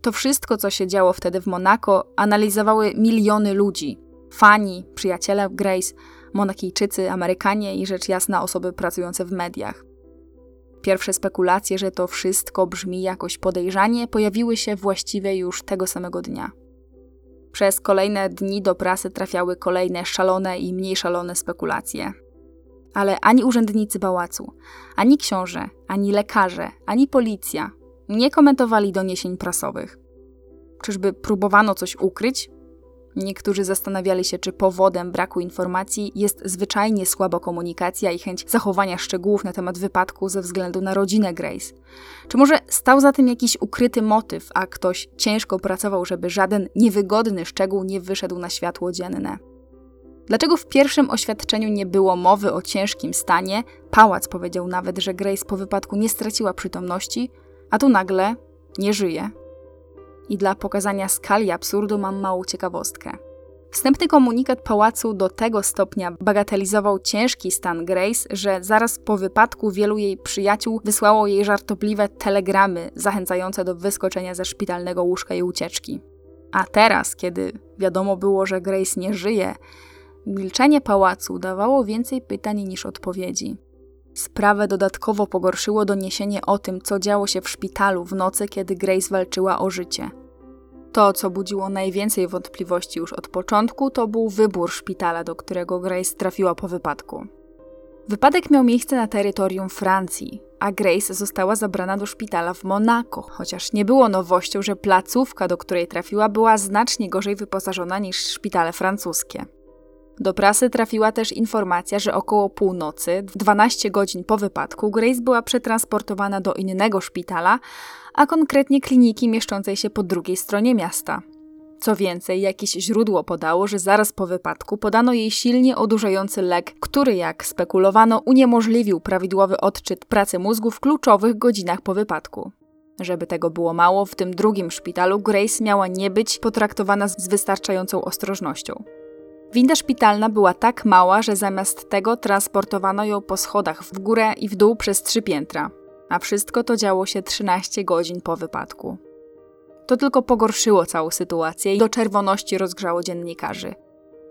To wszystko, co się działo wtedy w Monako, analizowały miliony ludzi. Fani, przyjaciele Grace, Monakijczycy, Amerykanie i rzecz jasna osoby pracujące w mediach. Pierwsze spekulacje, że to wszystko brzmi jakoś podejrzanie, pojawiły się właściwie już tego samego dnia. Przez kolejne dni do prasy trafiały kolejne szalone i mniej szalone spekulacje ale ani urzędnicy pałacu, ani książę, ani lekarze, ani policja nie komentowali doniesień prasowych. Czyżby próbowano coś ukryć? Niektórzy zastanawiali się, czy powodem braku informacji jest zwyczajnie słaba komunikacja i chęć zachowania szczegółów na temat wypadku ze względu na rodzinę Grace. Czy może stał za tym jakiś ukryty motyw, a ktoś ciężko pracował, żeby żaden niewygodny szczegół nie wyszedł na światło dzienne? Dlaczego w pierwszym oświadczeniu nie było mowy o ciężkim stanie? Pałac powiedział nawet, że Grace po wypadku nie straciła przytomności, a tu nagle nie żyje. I dla pokazania skali absurdu mam małą ciekawostkę. Wstępny komunikat pałacu do tego stopnia bagatelizował ciężki stan Grace, że zaraz po wypadku wielu jej przyjaciół wysłało jej żartobliwe telegramy zachęcające do wyskoczenia ze szpitalnego łóżka i ucieczki. A teraz, kiedy wiadomo było, że Grace nie żyje, milczenie pałacu dawało więcej pytań niż odpowiedzi. Sprawę dodatkowo pogorszyło doniesienie o tym, co działo się w szpitalu w nocy, kiedy Grace walczyła o życie. To, co budziło najwięcej wątpliwości już od początku, to był wybór szpitala, do którego Grace trafiła po wypadku. Wypadek miał miejsce na terytorium Francji, a Grace została zabrana do szpitala w Monako, chociaż nie było nowością, że placówka, do której trafiła, była znacznie gorzej wyposażona niż szpitale francuskie. Do prasy trafiła też informacja, że około północy, 12 godzin po wypadku, Grace była przetransportowana do innego szpitala, a konkretnie kliniki mieszczącej się po drugiej stronie miasta. Co więcej, jakieś źródło podało, że zaraz po wypadku podano jej silnie odurzający lek, który, jak spekulowano, uniemożliwił prawidłowy odczyt pracy mózgu w kluczowych godzinach po wypadku. Żeby tego było mało, w tym drugim szpitalu Grace miała nie być potraktowana z wystarczającą ostrożnością. Winda szpitalna była tak mała, że zamiast tego transportowano ją po schodach w górę i w dół przez trzy piętra, a wszystko to działo się 13 godzin po wypadku. To tylko pogorszyło całą sytuację i do czerwoności rozgrzało dziennikarzy.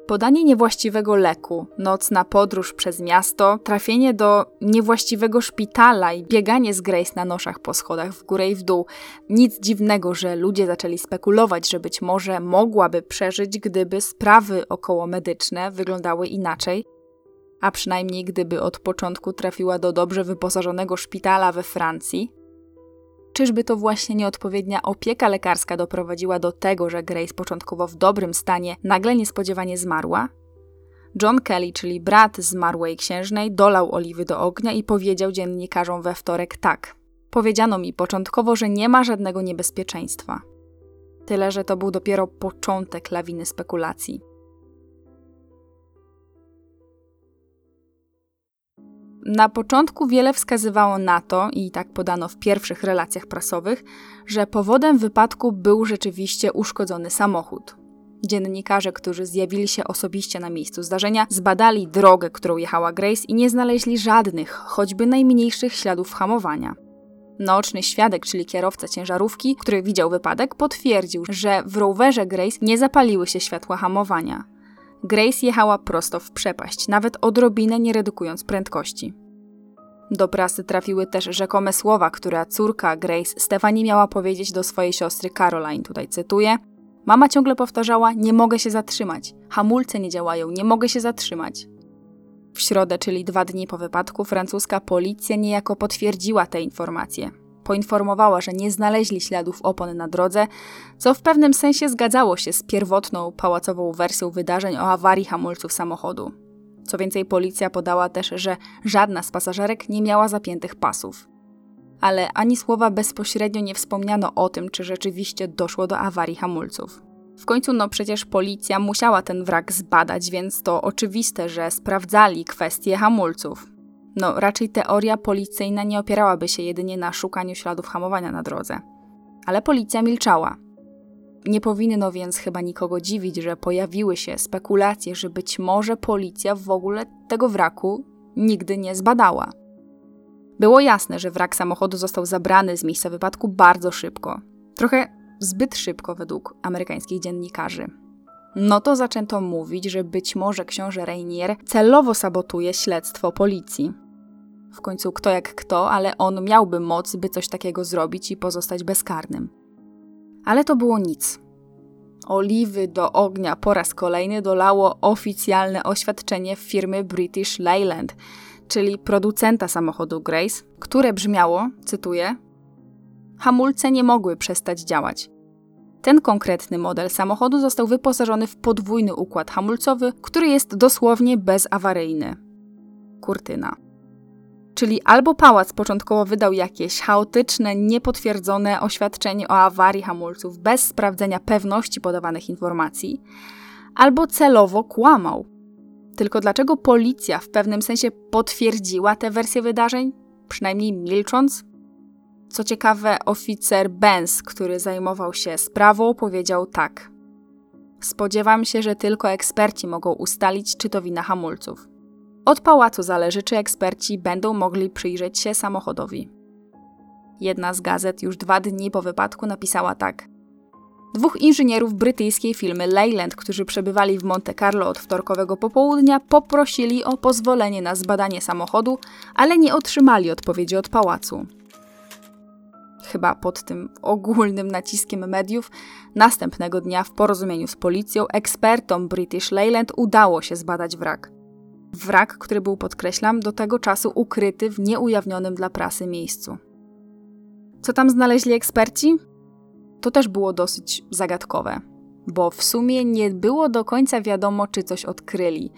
Podanie niewłaściwego leku, nocna podróż przez miasto, trafienie do niewłaściwego szpitala i bieganie z Grace na noszach po schodach w górę i w dół. Nic dziwnego, że ludzie zaczęli spekulować, że być może mogłaby przeżyć, gdyby sprawy okołomedyczne wyglądały inaczej, a przynajmniej gdyby od początku trafiła do dobrze wyposażonego szpitala we Francji. Czyżby to właśnie nieodpowiednia opieka lekarska doprowadziła do tego, że Grace początkowo w dobrym stanie nagle niespodziewanie zmarła? John Kelly, czyli brat zmarłej księżnej, dolał oliwy do ognia i powiedział dziennikarzom we wtorek tak. Powiedziano mi początkowo, że nie ma żadnego niebezpieczeństwa. Tyle, że to był dopiero początek lawiny spekulacji. Na początku wiele wskazywało na to, i tak podano w pierwszych relacjach prasowych, że powodem wypadku był rzeczywiście uszkodzony samochód. Dziennikarze, którzy zjawili się osobiście na miejscu zdarzenia, zbadali drogę, którą jechała Grace i nie znaleźli żadnych, choćby najmniejszych śladów hamowania. Naoczny świadek, czyli kierowca ciężarówki, który widział wypadek, potwierdził, że w rowerze Grace nie zapaliły się światła hamowania. Grace jechała prosto w przepaść, nawet odrobinę nie redukując prędkości. Do prasy trafiły też rzekome słowa, które córka Grace Stefani miała powiedzieć do swojej siostry Caroline, tutaj cytuję. Mama ciągle powtarzała: Nie mogę się zatrzymać, hamulce nie działają, nie mogę się zatrzymać. W środę, czyli dwa dni po wypadku, francuska policja niejako potwierdziła te informacje poinformowała, że nie znaleźli śladów opon na drodze, co w pewnym sensie zgadzało się z pierwotną pałacową wersją wydarzeń o awarii hamulców samochodu. Co więcej, policja podała też, że żadna z pasażerek nie miała zapiętych pasów. Ale ani słowa bezpośrednio nie wspomniano o tym, czy rzeczywiście doszło do awarii hamulców. W końcu, no przecież policja musiała ten wrak zbadać, więc to oczywiste, że sprawdzali kwestie hamulców. No, raczej teoria policyjna nie opierałaby się jedynie na szukaniu śladów hamowania na drodze. Ale policja milczała. Nie powinno więc chyba nikogo dziwić, że pojawiły się spekulacje, że być może policja w ogóle tego wraku nigdy nie zbadała. Było jasne, że wrak samochodu został zabrany z miejsca wypadku bardzo szybko. Trochę zbyt szybko według amerykańskich dziennikarzy. No to zaczęto mówić, że być może książę Rainier celowo sabotuje śledztwo policji. W końcu kto jak kto, ale on miałby moc, by coś takiego zrobić i pozostać bezkarnym. Ale to było nic. Oliwy do ognia po raz kolejny dolało oficjalne oświadczenie firmy British Leyland, czyli producenta samochodu Grace, które brzmiało, cytuję: Hamulce nie mogły przestać działać. Ten konkretny model samochodu został wyposażony w podwójny układ hamulcowy, który jest dosłownie bezawaryjny. Kurtyna. Czyli albo pałac początkowo wydał jakieś chaotyczne, niepotwierdzone oświadczenie o awarii hamulców bez sprawdzenia pewności podawanych informacji, albo celowo kłamał. Tylko dlaczego policja w pewnym sensie potwierdziła tę wersję wydarzeń, przynajmniej milcząc? Co ciekawe, oficer Benz, który zajmował się sprawą, powiedział tak. Spodziewam się, że tylko eksperci mogą ustalić, czy to wina hamulców. Od pałacu zależy, czy eksperci będą mogli przyjrzeć się samochodowi. Jedna z gazet już dwa dni po wypadku napisała tak. Dwóch inżynierów brytyjskiej firmy Leyland, którzy przebywali w Monte Carlo od wtorkowego popołudnia, poprosili o pozwolenie na zbadanie samochodu, ale nie otrzymali odpowiedzi od pałacu. Chyba pod tym ogólnym naciskiem mediów, następnego dnia w porozumieniu z policją ekspertom British Leyland udało się zbadać wrak. Wrak, który był, podkreślam, do tego czasu ukryty w nieujawnionym dla prasy miejscu. Co tam znaleźli eksperci? To też było dosyć zagadkowe, bo w sumie nie było do końca wiadomo, czy coś odkryli,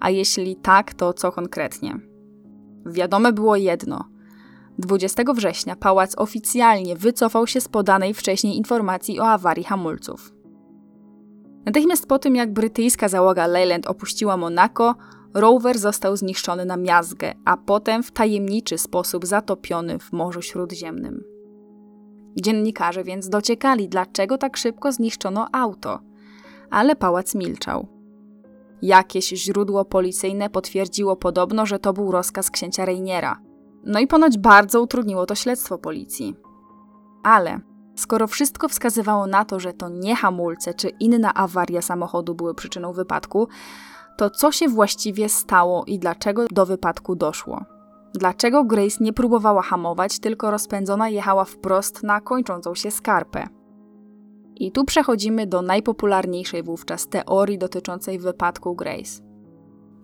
a jeśli tak, to co konkretnie. Wiadome było jedno. 20 września pałac oficjalnie wycofał się z podanej wcześniej informacji o awarii hamulców. Natychmiast po tym, jak brytyjska załoga Leyland opuściła Monako, rower został zniszczony na miazgę, a potem w tajemniczy sposób zatopiony w Morzu Śródziemnym. Dziennikarze więc dociekali, dlaczego tak szybko zniszczono auto, ale pałac milczał. Jakieś źródło policyjne potwierdziło podobno, że to był rozkaz księcia Reiniera. No i ponoć bardzo utrudniło to śledztwo policji. Ale skoro wszystko wskazywało na to, że to nie hamulce czy inna awaria samochodu były przyczyną wypadku, to co się właściwie stało i dlaczego do wypadku doszło? Dlaczego Grace nie próbowała hamować, tylko rozpędzona jechała wprost na kończącą się skarpę? I tu przechodzimy do najpopularniejszej wówczas teorii dotyczącej wypadku Grace.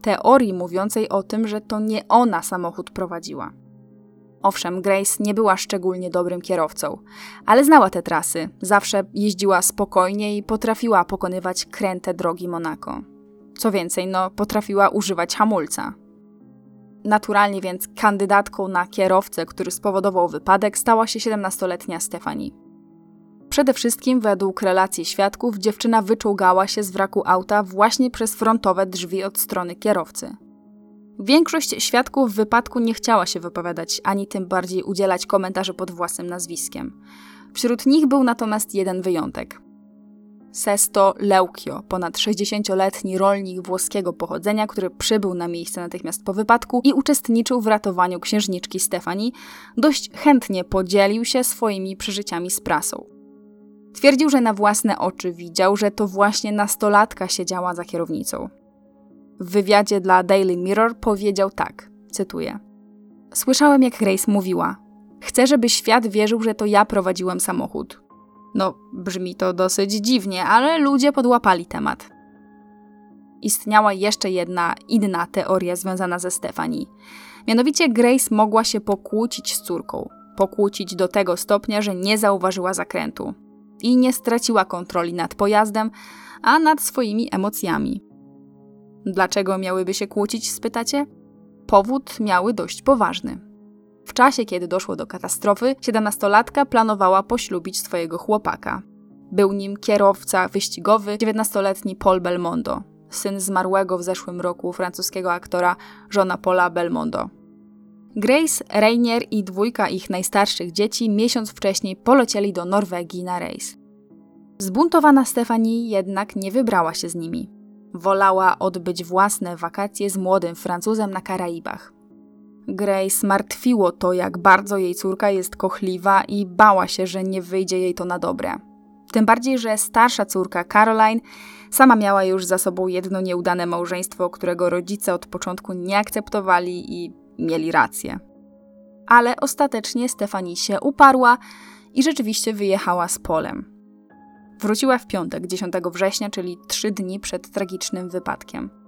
Teorii mówiącej o tym, że to nie ona samochód prowadziła. Owszem, Grace nie była szczególnie dobrym kierowcą, ale znała te trasy, zawsze jeździła spokojnie i potrafiła pokonywać kręte drogi Monako. Co więcej, no, potrafiła używać hamulca. Naturalnie więc kandydatką na kierowcę, który spowodował wypadek, stała się 17-letnia Stefani. Przede wszystkim, według relacji świadków, dziewczyna wyczołgała się z wraku auta właśnie przez frontowe drzwi od strony kierowcy. Większość świadków w wypadku nie chciała się wypowiadać, ani tym bardziej udzielać komentarzy pod własnym nazwiskiem. Wśród nich był natomiast jeden wyjątek. Sesto Leukio, ponad 60-letni rolnik włoskiego pochodzenia, który przybył na miejsce natychmiast po wypadku i uczestniczył w ratowaniu księżniczki Stefani, dość chętnie podzielił się swoimi przeżyciami z prasą. Twierdził, że na własne oczy widział, że to właśnie nastolatka siedziała za kierownicą. W wywiadzie dla Daily Mirror powiedział tak, cytuję: Słyszałem, jak Grace mówiła: Chcę, żeby świat wierzył, że to ja prowadziłem samochód. No, brzmi to dosyć dziwnie, ale ludzie podłapali temat. Istniała jeszcze jedna inna teoria związana ze Stefani. Mianowicie Grace mogła się pokłócić z córką. Pokłócić do tego stopnia, że nie zauważyła zakrętu i nie straciła kontroli nad pojazdem, a nad swoimi emocjami. Dlaczego miałyby się kłócić, spytacie? Powód miały dość poważny. W czasie, kiedy doszło do katastrofy, siedemnastolatka planowała poślubić swojego chłopaka. Był nim kierowca wyścigowy, 19-letni Paul Belmondo, syn zmarłego w zeszłym roku francuskiego aktora Jeana Paula Belmondo. Grace, Rainier i dwójka ich najstarszych dzieci miesiąc wcześniej polecieli do Norwegii na rejs. Zbuntowana Stefani jednak nie wybrała się z nimi. Wolała odbyć własne wakacje z młodym Francuzem na Karaibach. Grace martwiło to, jak bardzo jej córka jest kochliwa i bała się, że nie wyjdzie jej to na dobre. Tym bardziej, że starsza córka Caroline sama miała już za sobą jedno nieudane małżeństwo, którego rodzice od początku nie akceptowali i mieli rację. Ale ostatecznie Stefani się uparła i rzeczywiście wyjechała z Polem. Wróciła w piątek, 10 września, czyli trzy dni przed tragicznym wypadkiem.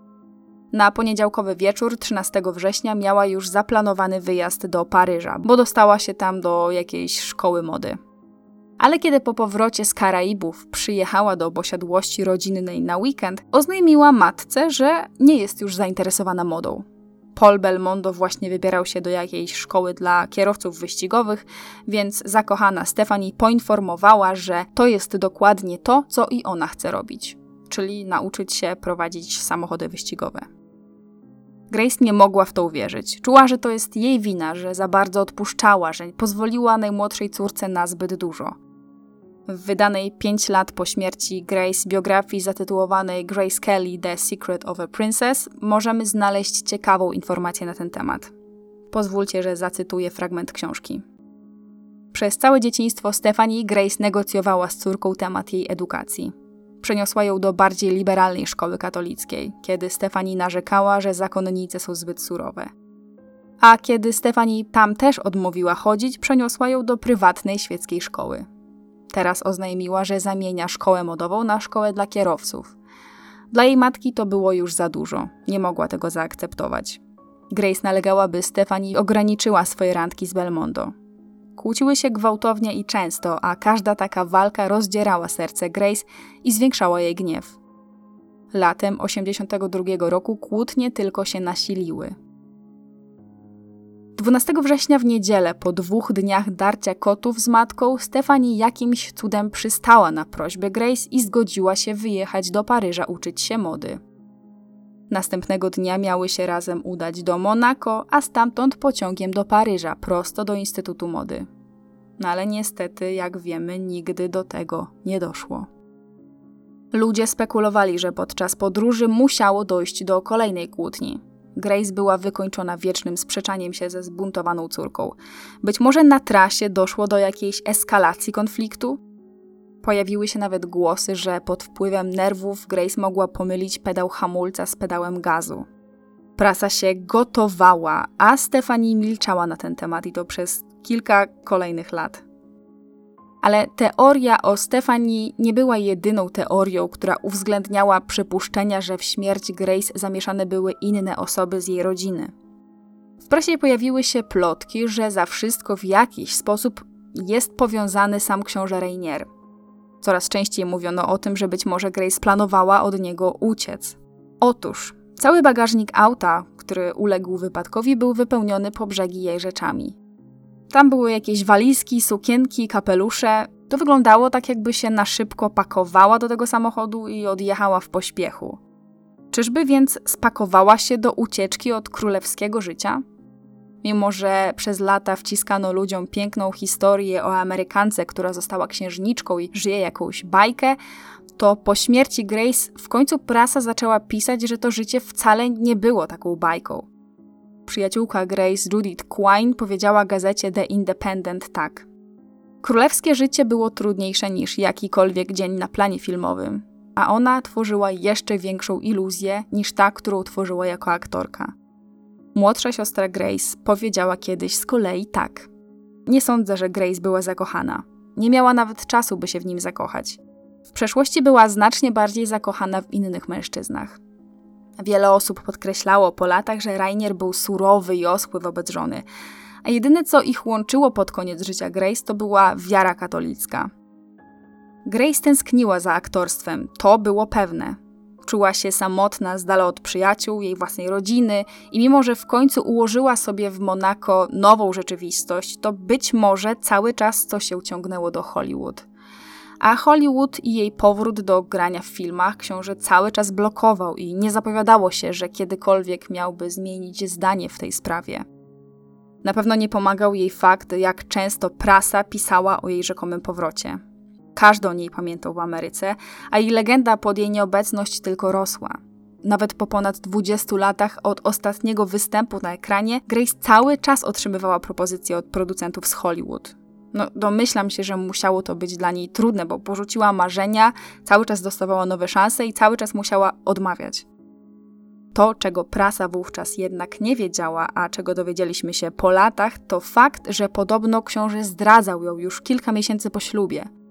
Na poniedziałkowy wieczór 13 września miała już zaplanowany wyjazd do Paryża, bo dostała się tam do jakiejś szkoły mody. Ale kiedy po powrocie z Karaibów przyjechała do posiadłości rodzinnej na weekend, oznajmiła matce, że nie jest już zainteresowana modą. Paul Belmondo właśnie wybierał się do jakiejś szkoły dla kierowców wyścigowych, więc zakochana Stephanie poinformowała, że to jest dokładnie to, co i ona chce robić, czyli nauczyć się prowadzić samochody wyścigowe. Grace nie mogła w to uwierzyć. Czuła, że to jest jej wina, że za bardzo odpuszczała, że pozwoliła najmłodszej córce na zbyt dużo. W wydanej 5 lat po śmierci Grace biografii zatytułowanej Grace Kelly The Secret of a Princess możemy znaleźć ciekawą informację na ten temat. Pozwólcie, że zacytuję fragment książki. Przez całe dzieciństwo Stephanie Grace negocjowała z córką temat jej edukacji. Przeniosła ją do bardziej liberalnej szkoły katolickiej, kiedy Stephanie narzekała, że zakonnice są zbyt surowe. A kiedy Stephanie tam też odmówiła chodzić, przeniosła ją do prywatnej świeckiej szkoły. Teraz oznajmiła, że zamienia szkołę modową na szkołę dla kierowców. Dla jej matki to było już za dużo, nie mogła tego zaakceptować. Grace nalegała, by Stephanie ograniczyła swoje randki z Belmondo. Kłóciły się gwałtownie i często, a każda taka walka rozdzierała serce Grace i zwiększała jej gniew. Latem 82 roku kłótnie tylko się nasiliły. 12 września w niedzielę, po dwóch dniach darcia kotów z matką, Stefani jakimś cudem przystała na prośbę Grace i zgodziła się wyjechać do Paryża uczyć się mody. Następnego dnia miały się razem udać do Monako, a stamtąd pociągiem do Paryża, prosto do Instytutu Mody. No ale niestety, jak wiemy, nigdy do tego nie doszło. Ludzie spekulowali, że podczas podróży musiało dojść do kolejnej kłótni. Grace była wykończona wiecznym sprzeczaniem się ze zbuntowaną córką. Być może na trasie doszło do jakiejś eskalacji konfliktu? Pojawiły się nawet głosy, że pod wpływem nerwów Grace mogła pomylić pedał hamulca z pedałem gazu. Prasa się gotowała, a Stefani milczała na ten temat i to przez kilka kolejnych lat. Ale teoria o Stefanii nie była jedyną teorią, która uwzględniała przypuszczenia, że w śmierć Grace zamieszane były inne osoby z jej rodziny. W prasie pojawiły się plotki, że za wszystko w jakiś sposób jest powiązany sam książę Rainier. Coraz częściej mówiono o tym, że być może Grace planowała od niego uciec. Otóż, cały bagażnik auta, który uległ wypadkowi, był wypełniony po brzegi jej rzeczami. Tam były jakieś walizki, sukienki, kapelusze. To wyglądało tak, jakby się na szybko pakowała do tego samochodu i odjechała w pośpiechu. Czyżby więc spakowała się do ucieczki od królewskiego życia? Mimo, że przez lata wciskano ludziom piękną historię o Amerykance, która została księżniczką i żyje jakąś bajkę, to po śmierci Grace w końcu prasa zaczęła pisać, że to życie wcale nie było taką bajką. Przyjaciółka Grace Judith Quine powiedziała gazecie The Independent tak. Królewskie życie było trudniejsze niż jakikolwiek dzień na planie filmowym, a ona tworzyła jeszcze większą iluzję niż ta, którą tworzyła jako aktorka. Młodsza siostra Grace powiedziała kiedyś z kolei tak. Nie sądzę, że Grace była zakochana. Nie miała nawet czasu, by się w nim zakochać. W przeszłości była znacznie bardziej zakochana w innych mężczyznach. Wiele osób podkreślało po latach, że Rainier był surowy i oschły wobec żony, a jedyne co ich łączyło pod koniec życia Grace to była wiara katolicka. Grace tęskniła za aktorstwem, to było pewne. Czuła się samotna z dala od przyjaciół, jej własnej rodziny i mimo, że w końcu ułożyła sobie w Monako nową rzeczywistość, to być może cały czas to się ciągnęło do Hollywood a Hollywood i jej powrót do grania w filmach książę cały czas blokował i nie zapowiadało się, że kiedykolwiek miałby zmienić zdanie w tej sprawie. Na pewno nie pomagał jej fakt, jak często prasa pisała o jej rzekomym powrocie. Każdy o niej pamiętał w Ameryce, a jej legenda pod jej nieobecność tylko rosła. Nawet po ponad 20 latach od ostatniego występu na ekranie, Grace cały czas otrzymywała propozycje od producentów z Hollywood. No, domyślam się, że musiało to być dla niej trudne, bo porzuciła marzenia, cały czas dostawała nowe szanse i cały czas musiała odmawiać. To, czego prasa wówczas jednak nie wiedziała, a czego dowiedzieliśmy się po latach, to fakt, że podobno książę zdradzał ją już kilka miesięcy po ślubie.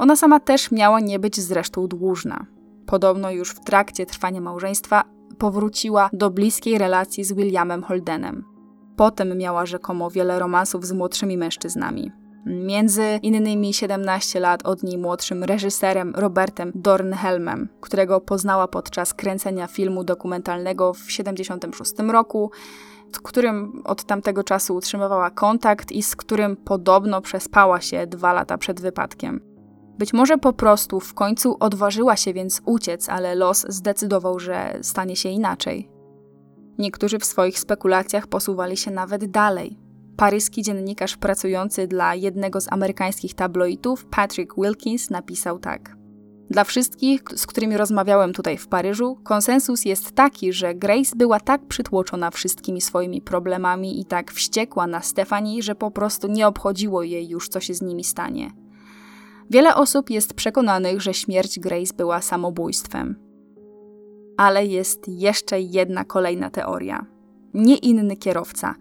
Ona sama też miała nie być zresztą dłużna. Podobno już w trakcie trwania małżeństwa powróciła do bliskiej relacji z Williamem Holdenem. Potem miała rzekomo wiele romansów z młodszymi mężczyznami. Między innymi 17 lat od niej młodszym reżyserem Robertem Dornhelmem, którego poznała podczas kręcenia filmu dokumentalnego w 1976 roku, z którym od tamtego czasu utrzymywała kontakt i z którym podobno przespała się dwa lata przed wypadkiem. Być może po prostu w końcu odważyła się więc uciec, ale los zdecydował, że stanie się inaczej. Niektórzy w swoich spekulacjach posuwali się nawet dalej. Paryski dziennikarz pracujący dla jednego z amerykańskich tabloidów, Patrick Wilkins, napisał tak. Dla wszystkich, z którymi rozmawiałem tutaj w Paryżu, konsensus jest taki, że Grace była tak przytłoczona wszystkimi swoimi problemami i tak wściekła na Stefani, że po prostu nie obchodziło jej już, co się z nimi stanie. Wiele osób jest przekonanych, że śmierć Grace była samobójstwem. Ale jest jeszcze jedna kolejna teoria. Nie inny kierowca,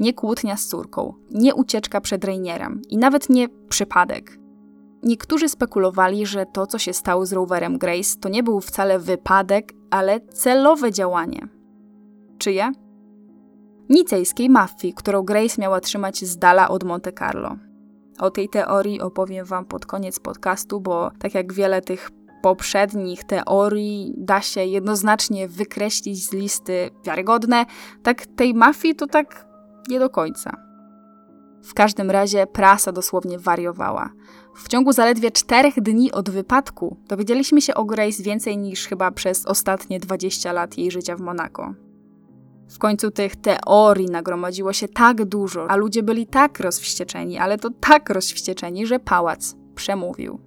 nie kłótnia z córką, nie ucieczka przed Rainierem i nawet nie przypadek. Niektórzy spekulowali, że to, co się stało z rowerem Grace, to nie był wcale wypadek, ale celowe działanie. Czyje? Nicejskiej mafii, którą Grace miała trzymać z dala od Monte Carlo. O tej teorii opowiem Wam pod koniec podcastu, bo tak jak wiele tych poprzednich teorii da się jednoznacznie wykreślić z listy wiarygodne, tak tej mafii to tak nie do końca. W każdym razie prasa dosłownie wariowała. W ciągu zaledwie czterech dni od wypadku dowiedzieliśmy się o Grace więcej niż chyba przez ostatnie 20 lat jej życia w Monako. W końcu tych teorii nagromadziło się tak dużo, a ludzie byli tak rozwścieczeni, ale to tak rozwścieczeni, że pałac przemówił.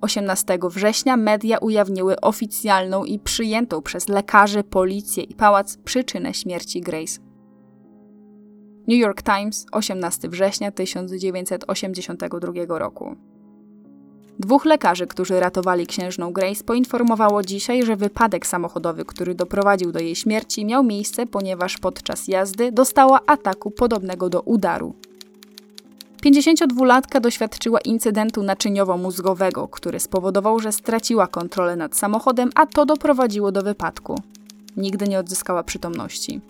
18 września media ujawniły oficjalną i przyjętą przez lekarzy, policję i pałac przyczynę śmierci Grace. New York Times, 18 września 1982 roku. Dwóch lekarzy, którzy ratowali księżną Grace, poinformowało dzisiaj, że wypadek samochodowy, który doprowadził do jej śmierci, miał miejsce, ponieważ podczas jazdy dostała ataku podobnego do udaru. 52-latka doświadczyła incydentu naczyniowo-mózgowego, który spowodował, że straciła kontrolę nad samochodem, a to doprowadziło do wypadku. Nigdy nie odzyskała przytomności.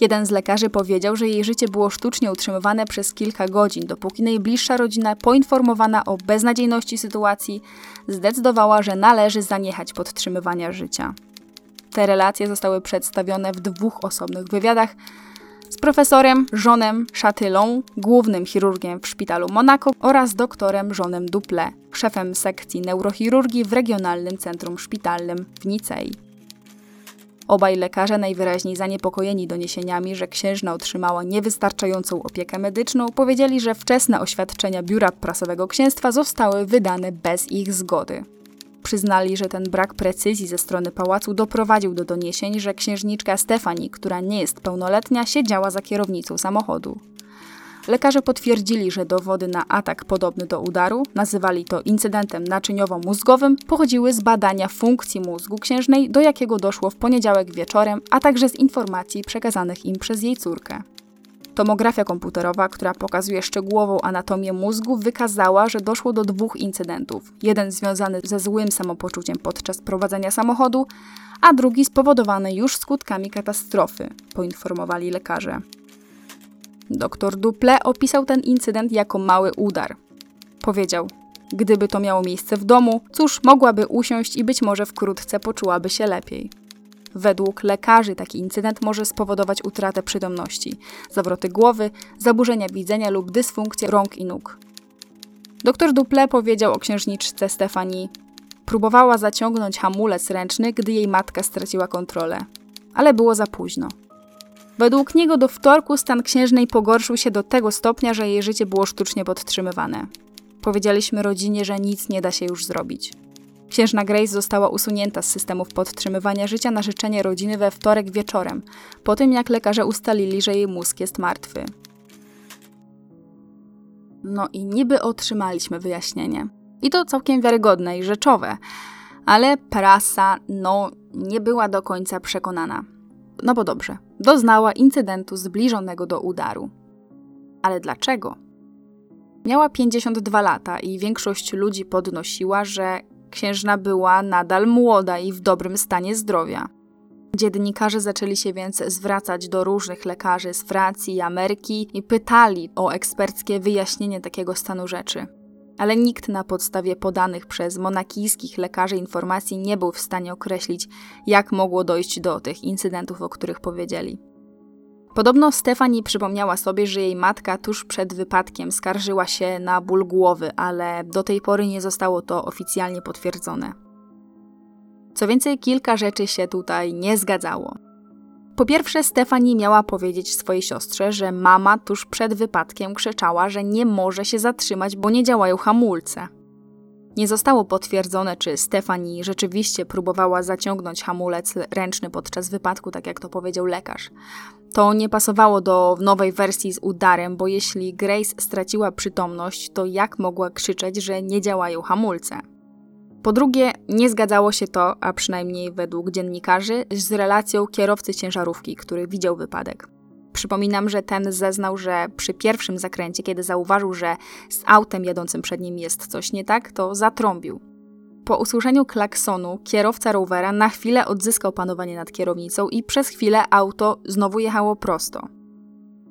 Jeden z lekarzy powiedział, że jej życie było sztucznie utrzymywane przez kilka godzin, dopóki najbliższa rodzina, poinformowana o beznadziejności sytuacji, zdecydowała, że należy zaniechać podtrzymywania życia. Te relacje zostały przedstawione w dwóch osobnych wywiadach z profesorem Jeanem Chatillon, głównym chirurgiem w szpitalu Monaco oraz doktorem Jeanem Duple, szefem sekcji neurochirurgii w regionalnym centrum szpitalnym w Nicei. Obaj lekarze, najwyraźniej zaniepokojeni doniesieniami, że księżna otrzymała niewystarczającą opiekę medyczną, powiedzieli, że wczesne oświadczenia biura prasowego księstwa zostały wydane bez ich zgody. Przyznali, że ten brak precyzji ze strony pałacu doprowadził do doniesień, że księżniczka Stefani, która nie jest pełnoletnia, siedziała za kierownicą samochodu. Lekarze potwierdzili, że dowody na atak podobny do udaru, nazywali to incydentem naczyniowo-mózgowym, pochodziły z badania funkcji mózgu księżnej, do jakiego doszło w poniedziałek wieczorem, a także z informacji przekazanych im przez jej córkę. Tomografia komputerowa, która pokazuje szczegółową anatomię mózgu, wykazała, że doszło do dwóch incydentów. Jeden związany ze złym samopoczuciem podczas prowadzenia samochodu, a drugi spowodowany już skutkami katastrofy, poinformowali lekarze. Doktor Duple opisał ten incydent jako mały udar. Powiedział: Gdyby to miało miejsce w domu, cóż, mogłaby usiąść i być może wkrótce poczułaby się lepiej. Według lekarzy taki incydent może spowodować utratę przytomności, zawroty głowy, zaburzenia widzenia lub dysfunkcję rąk i nóg. Doktor Duple powiedział o księżniczce Stefanii: Próbowała zaciągnąć hamulec ręczny, gdy jej matka straciła kontrolę, ale było za późno. Według niego do wtorku stan księżnej pogorszył się do tego stopnia, że jej życie było sztucznie podtrzymywane. Powiedzieliśmy rodzinie, że nic nie da się już zrobić. Księżna Grace została usunięta z systemów podtrzymywania życia na życzenie rodziny we wtorek wieczorem, po tym jak lekarze ustalili, że jej mózg jest martwy. No i niby otrzymaliśmy wyjaśnienie. I to całkiem wiarygodne i rzeczowe, ale prasa, no, nie była do końca przekonana. No bo dobrze, doznała incydentu zbliżonego do udaru. Ale dlaczego? Miała 52 lata i większość ludzi podnosiła, że księżna była nadal młoda i w dobrym stanie zdrowia. Dziennikarze zaczęli się więc zwracać do różnych lekarzy z Francji i Ameryki i pytali o eksperckie wyjaśnienie takiego stanu rzeczy. Ale nikt na podstawie podanych przez monakijskich lekarzy informacji nie był w stanie określić, jak mogło dojść do tych incydentów, o których powiedzieli. Podobno Stefani przypomniała sobie, że jej matka tuż przed wypadkiem skarżyła się na ból głowy, ale do tej pory nie zostało to oficjalnie potwierdzone. Co więcej, kilka rzeczy się tutaj nie zgadzało. Po pierwsze, Stefani miała powiedzieć swojej siostrze, że mama tuż przed wypadkiem krzyczała, że nie może się zatrzymać, bo nie działają hamulce. Nie zostało potwierdzone, czy Stefani rzeczywiście próbowała zaciągnąć hamulec ręczny podczas wypadku, tak jak to powiedział lekarz. To nie pasowało do nowej wersji z udarem, bo jeśli Grace straciła przytomność, to jak mogła krzyczeć, że nie działają hamulce? Po drugie, nie zgadzało się to, a przynajmniej według dziennikarzy, z relacją kierowcy ciężarówki, który widział wypadek. Przypominam, że ten zeznał, że przy pierwszym zakręcie, kiedy zauważył, że z autem jadącym przed nim jest coś nie tak, to zatrąbił. Po usłyszeniu klaksonu kierowca rowera na chwilę odzyskał panowanie nad kierownicą i przez chwilę auto znowu jechało prosto.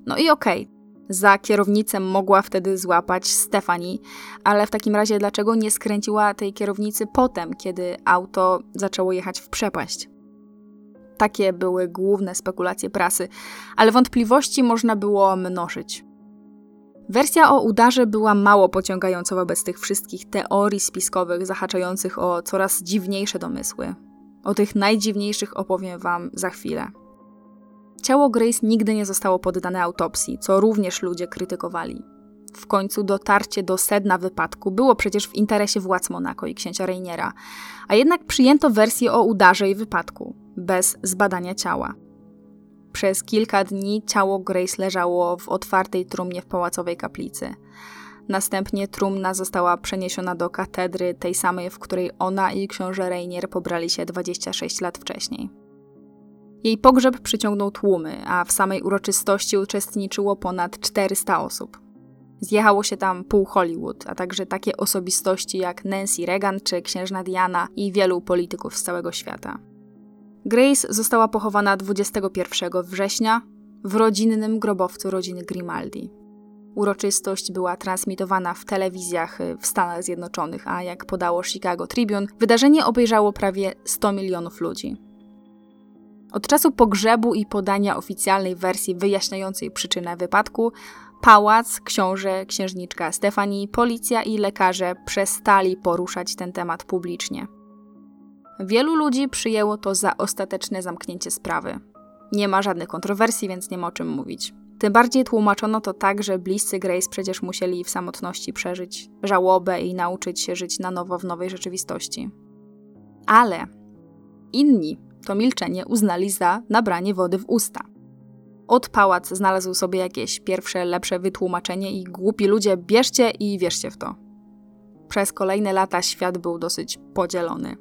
No i okej, okay, za kierownicę mogła wtedy złapać Stefani, ale w takim razie dlaczego nie skręciła tej kierownicy potem, kiedy auto zaczęło jechać w przepaść? Takie były główne spekulacje prasy, ale wątpliwości można było mnożyć. Wersja o udarze była mało pociągająca wobec tych wszystkich teorii spiskowych zahaczających o coraz dziwniejsze domysły. O tych najdziwniejszych opowiem Wam za chwilę. Ciało Grace nigdy nie zostało poddane autopsji, co również ludzie krytykowali. W końcu dotarcie do sedna wypadku było przecież w interesie władz Monako i księcia Reiniera, a jednak przyjęto wersję o udarze i wypadku, bez zbadania ciała. Przez kilka dni ciało Grace leżało w otwartej trumnie w pałacowej kaplicy. Następnie trumna została przeniesiona do katedry, tej samej, w której ona i książę Reinier pobrali się 26 lat wcześniej. Jej pogrzeb przyciągnął tłumy, a w samej uroczystości uczestniczyło ponad 400 osób. Zjechało się tam pół Hollywood, a także takie osobistości jak Nancy Reagan czy księżna Diana i wielu polityków z całego świata. Grace została pochowana 21 września w rodzinnym grobowcu rodziny Grimaldi. Uroczystość była transmitowana w telewizjach w Stanach Zjednoczonych, a jak podało Chicago Tribune, wydarzenie obejrzało prawie 100 milionów ludzi. Od czasu pogrzebu i podania oficjalnej wersji wyjaśniającej przyczynę wypadku, pałac, książę, księżniczka Stefani, policja i lekarze przestali poruszać ten temat publicznie. Wielu ludzi przyjęło to za ostateczne zamknięcie sprawy. Nie ma żadnych kontrowersji, więc nie ma o czym mówić. Tym bardziej tłumaczono to tak, że bliscy Grace przecież musieli w samotności przeżyć żałobę i nauczyć się żyć na nowo w nowej rzeczywistości. Ale inni to milczenie uznali za nabranie wody w usta. Od pałac znalazł sobie jakieś pierwsze, lepsze wytłumaczenie i głupi ludzie bierzcie i wierzcie w to. Przez kolejne lata świat był dosyć podzielony.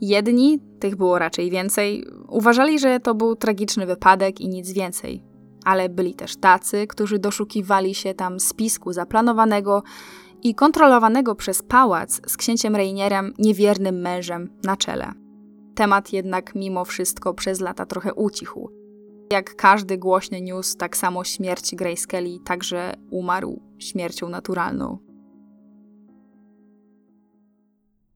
Jedni, tych było raczej więcej, uważali, że to był tragiczny wypadek i nic więcej. Ale byli też tacy, którzy doszukiwali się tam spisku zaplanowanego i kontrolowanego przez pałac z księciem Reinierem, niewiernym mężem na czele. Temat jednak mimo wszystko przez lata trochę ucichł. Jak każdy głośny news, tak samo śmierć Grace Kelly także umarł śmiercią naturalną.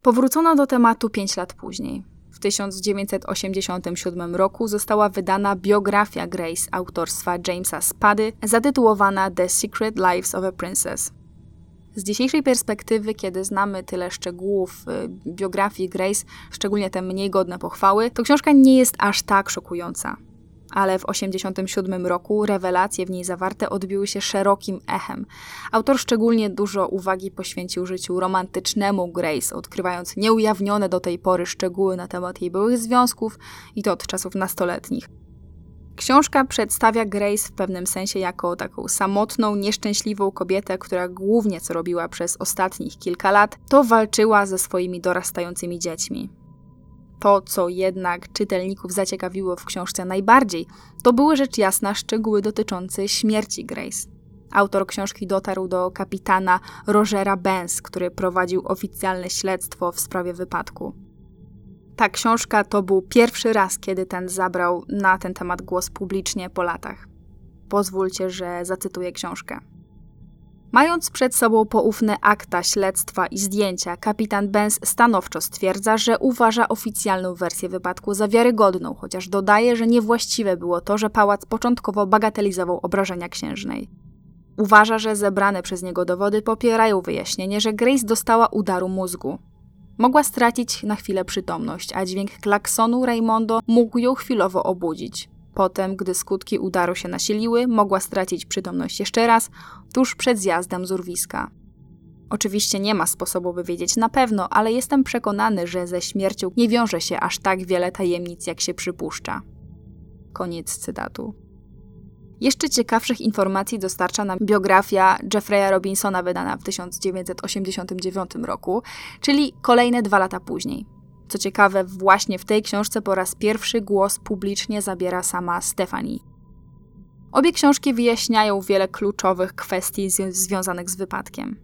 Powrócono do tematu 5 lat później. W 1987 roku została wydana biografia Grace autorstwa Jamesa Spady, zatytułowana The Secret Lives of a Princess. Z dzisiejszej perspektywy, kiedy znamy tyle szczegółów y, biografii Grace, szczególnie te mniej godne pochwały, to książka nie jest aż tak szokująca. Ale w 1987 roku rewelacje w niej zawarte odbiły się szerokim echem. Autor szczególnie dużo uwagi poświęcił życiu romantycznemu Grace, odkrywając nieujawnione do tej pory szczegóły na temat jej byłych związków i to od czasów nastoletnich. Książka przedstawia Grace w pewnym sensie jako taką samotną, nieszczęśliwą kobietę, która głównie co robiła przez ostatnich kilka lat, to walczyła ze swoimi dorastającymi dziećmi. To, co jednak czytelników zaciekawiło w książce najbardziej, to były rzecz jasna szczegóły dotyczące śmierci Grace. Autor książki dotarł do kapitana Rogera Benz, który prowadził oficjalne śledztwo w sprawie wypadku. Ta książka to był pierwszy raz, kiedy ten zabrał na ten temat głos publicznie po latach. Pozwólcie, że zacytuję książkę. Mając przed sobą poufne akta śledztwa i zdjęcia, kapitan Benz stanowczo stwierdza, że uważa oficjalną wersję wypadku za wiarygodną, chociaż dodaje, że niewłaściwe było to, że pałac początkowo bagatelizował obrażenia księżnej. Uważa, że zebrane przez niego dowody popierają wyjaśnienie, że Grace dostała udaru mózgu. Mogła stracić na chwilę przytomność, a dźwięk klaksonu Raymondo mógł ją chwilowo obudzić. Potem, gdy skutki udaru się nasiliły, mogła stracić przytomność jeszcze raz, tuż przed zjazdem z urwiska. Oczywiście nie ma sposobu, by wiedzieć na pewno, ale jestem przekonany, że ze śmiercią nie wiąże się aż tak wiele tajemnic, jak się przypuszcza. Koniec cytatu. Jeszcze ciekawszych informacji dostarcza nam biografia Jeffreya Robinsona wydana w 1989 roku, czyli kolejne dwa lata później. Co ciekawe, właśnie w tej książce po raz pierwszy głos publicznie zabiera sama Stephanie. Obie książki wyjaśniają wiele kluczowych kwestii związanych z wypadkiem.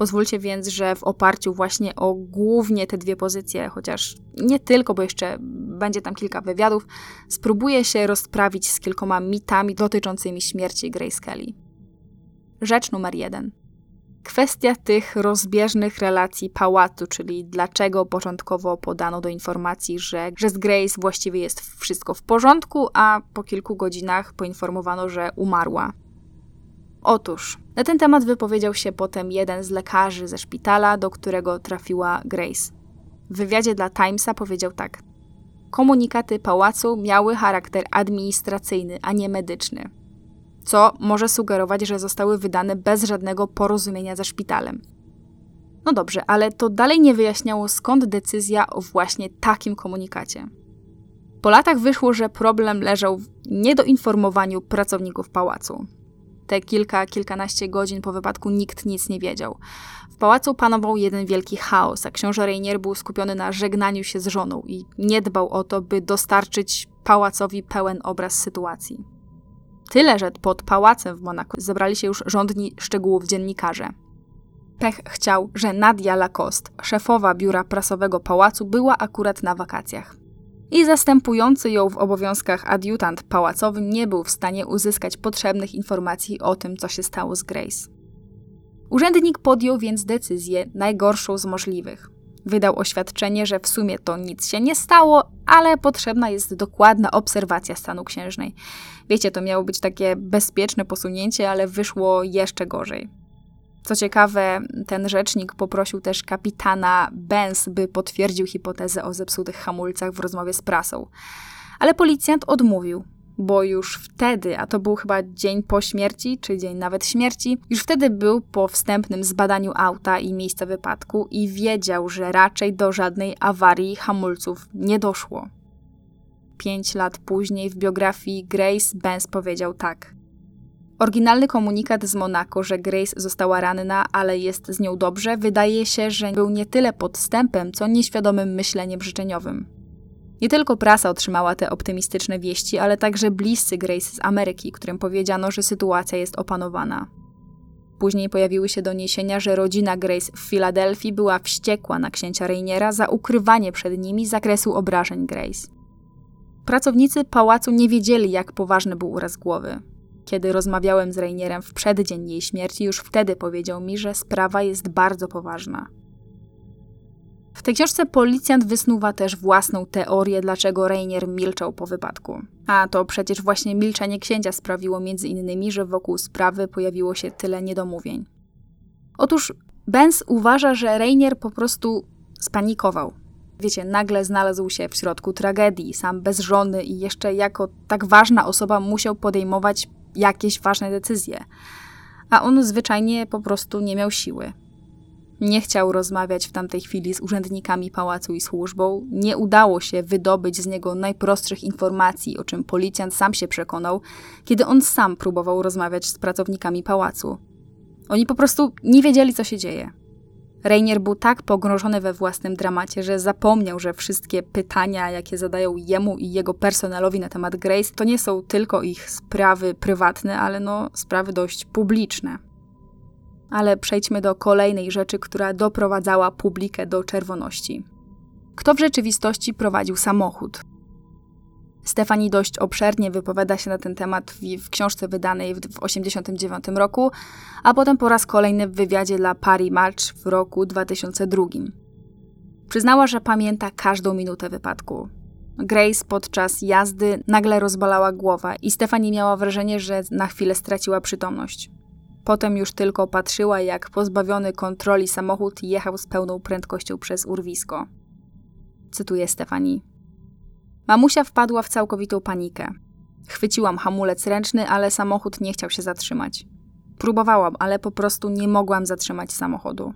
Pozwólcie więc, że w oparciu właśnie o głównie te dwie pozycje, chociaż nie tylko, bo jeszcze będzie tam kilka wywiadów, spróbuję się rozprawić z kilkoma mitami dotyczącymi śmierci Grace Kelly. Rzecz numer jeden. Kwestia tych rozbieżnych relacji pałacu, czyli dlaczego początkowo podano do informacji, że, że z Grace właściwie jest wszystko w porządku, a po kilku godzinach poinformowano, że umarła. Otóż, na ten temat wypowiedział się potem jeden z lekarzy ze szpitala, do którego trafiła Grace. W wywiadzie dla Timesa powiedział tak: Komunikaty pałacu miały charakter administracyjny, a nie medyczny co może sugerować, że zostały wydane bez żadnego porozumienia ze szpitalem. No dobrze, ale to dalej nie wyjaśniało skąd decyzja o właśnie takim komunikacie. Po latach wyszło, że problem leżał w niedoinformowaniu pracowników pałacu. Te kilka, kilkanaście godzin po wypadku nikt nic nie wiedział. W pałacu panował jeden wielki chaos, a książę Rainier był skupiony na żegnaniu się z żoną i nie dbał o to, by dostarczyć pałacowi pełen obraz sytuacji. Tyle, że pod pałacem w Monaco zebrali się już rządni szczegółów dziennikarze. Pech chciał, że Nadia Lacoste, szefowa biura prasowego pałacu, była akurat na wakacjach. I zastępujący ją w obowiązkach adiutant pałacowy nie był w stanie uzyskać potrzebnych informacji o tym, co się stało z Grace. Urzędnik podjął więc decyzję najgorszą z możliwych. Wydał oświadczenie, że w sumie to nic się nie stało, ale potrzebna jest dokładna obserwacja stanu księżnej. Wiecie, to miało być takie bezpieczne posunięcie, ale wyszło jeszcze gorzej. Co ciekawe, ten rzecznik poprosił też kapitana Benz, by potwierdził hipotezę o zepsutych hamulcach w rozmowie z prasą. Ale policjant odmówił, bo już wtedy, a to był chyba dzień po śmierci, czy dzień nawet śmierci, już wtedy był po wstępnym zbadaniu auta i miejsca wypadku i wiedział, że raczej do żadnej awarii hamulców nie doszło. Pięć lat później w biografii Grace Benz powiedział tak. Oryginalny komunikat z Monako, że Grace została ranna, ale jest z nią dobrze, wydaje się, że był nie tyle podstępem, co nieświadomym myśleniem życzeniowym. Nie tylko prasa otrzymała te optymistyczne wieści, ale także bliscy Grace z Ameryki, którym powiedziano, że sytuacja jest opanowana. Później pojawiły się doniesienia, że rodzina Grace w Filadelfii była wściekła na księcia Rainiera za ukrywanie przed nimi zakresu obrażeń Grace. Pracownicy pałacu nie wiedzieli, jak poważny był uraz głowy. Kiedy rozmawiałem z Rainierem w przeddzień jej śmierci, już wtedy powiedział mi, że sprawa jest bardzo poważna. W tej książce policjant wysnuwa też własną teorię, dlaczego Rainier milczał po wypadku. A to przecież właśnie milczenie księcia sprawiło między innymi, że wokół sprawy pojawiło się tyle niedomówień. Otóż Benz uważa, że Rainier po prostu spanikował. Wiecie, nagle znalazł się w środku tragedii, sam bez żony i jeszcze jako tak ważna osoba musiał podejmować jakieś ważne decyzje. A on zwyczajnie po prostu nie miał siły. Nie chciał rozmawiać w tamtej chwili z urzędnikami pałacu i służbą. Nie udało się wydobyć z niego najprostszych informacji, o czym policjant sam się przekonał, kiedy on sam próbował rozmawiać z pracownikami pałacu. Oni po prostu nie wiedzieli, co się dzieje. Rainier był tak pogrążony we własnym dramacie, że zapomniał, że wszystkie pytania, jakie zadają jemu i jego personelowi na temat Grace, to nie są tylko ich sprawy prywatne, ale no sprawy dość publiczne. Ale przejdźmy do kolejnej rzeczy, która doprowadzała publikę do czerwoności. Kto w rzeczywistości prowadził samochód? Stefani dość obszernie wypowiada się na ten temat w, w książce wydanej w 1989 roku, a potem po raz kolejny w wywiadzie dla Paris Match w roku 2002. Przyznała, że pamięta każdą minutę wypadku. Grace podczas jazdy nagle rozbalała głowa i Stefani miała wrażenie, że na chwilę straciła przytomność. Potem już tylko patrzyła, jak pozbawiony kontroli samochód jechał z pełną prędkością przez urwisko. Cytuję Stefani. Mamusia wpadła w całkowitą panikę. Chwyciłam hamulec ręczny, ale samochód nie chciał się zatrzymać. Próbowałam, ale po prostu nie mogłam zatrzymać samochodu.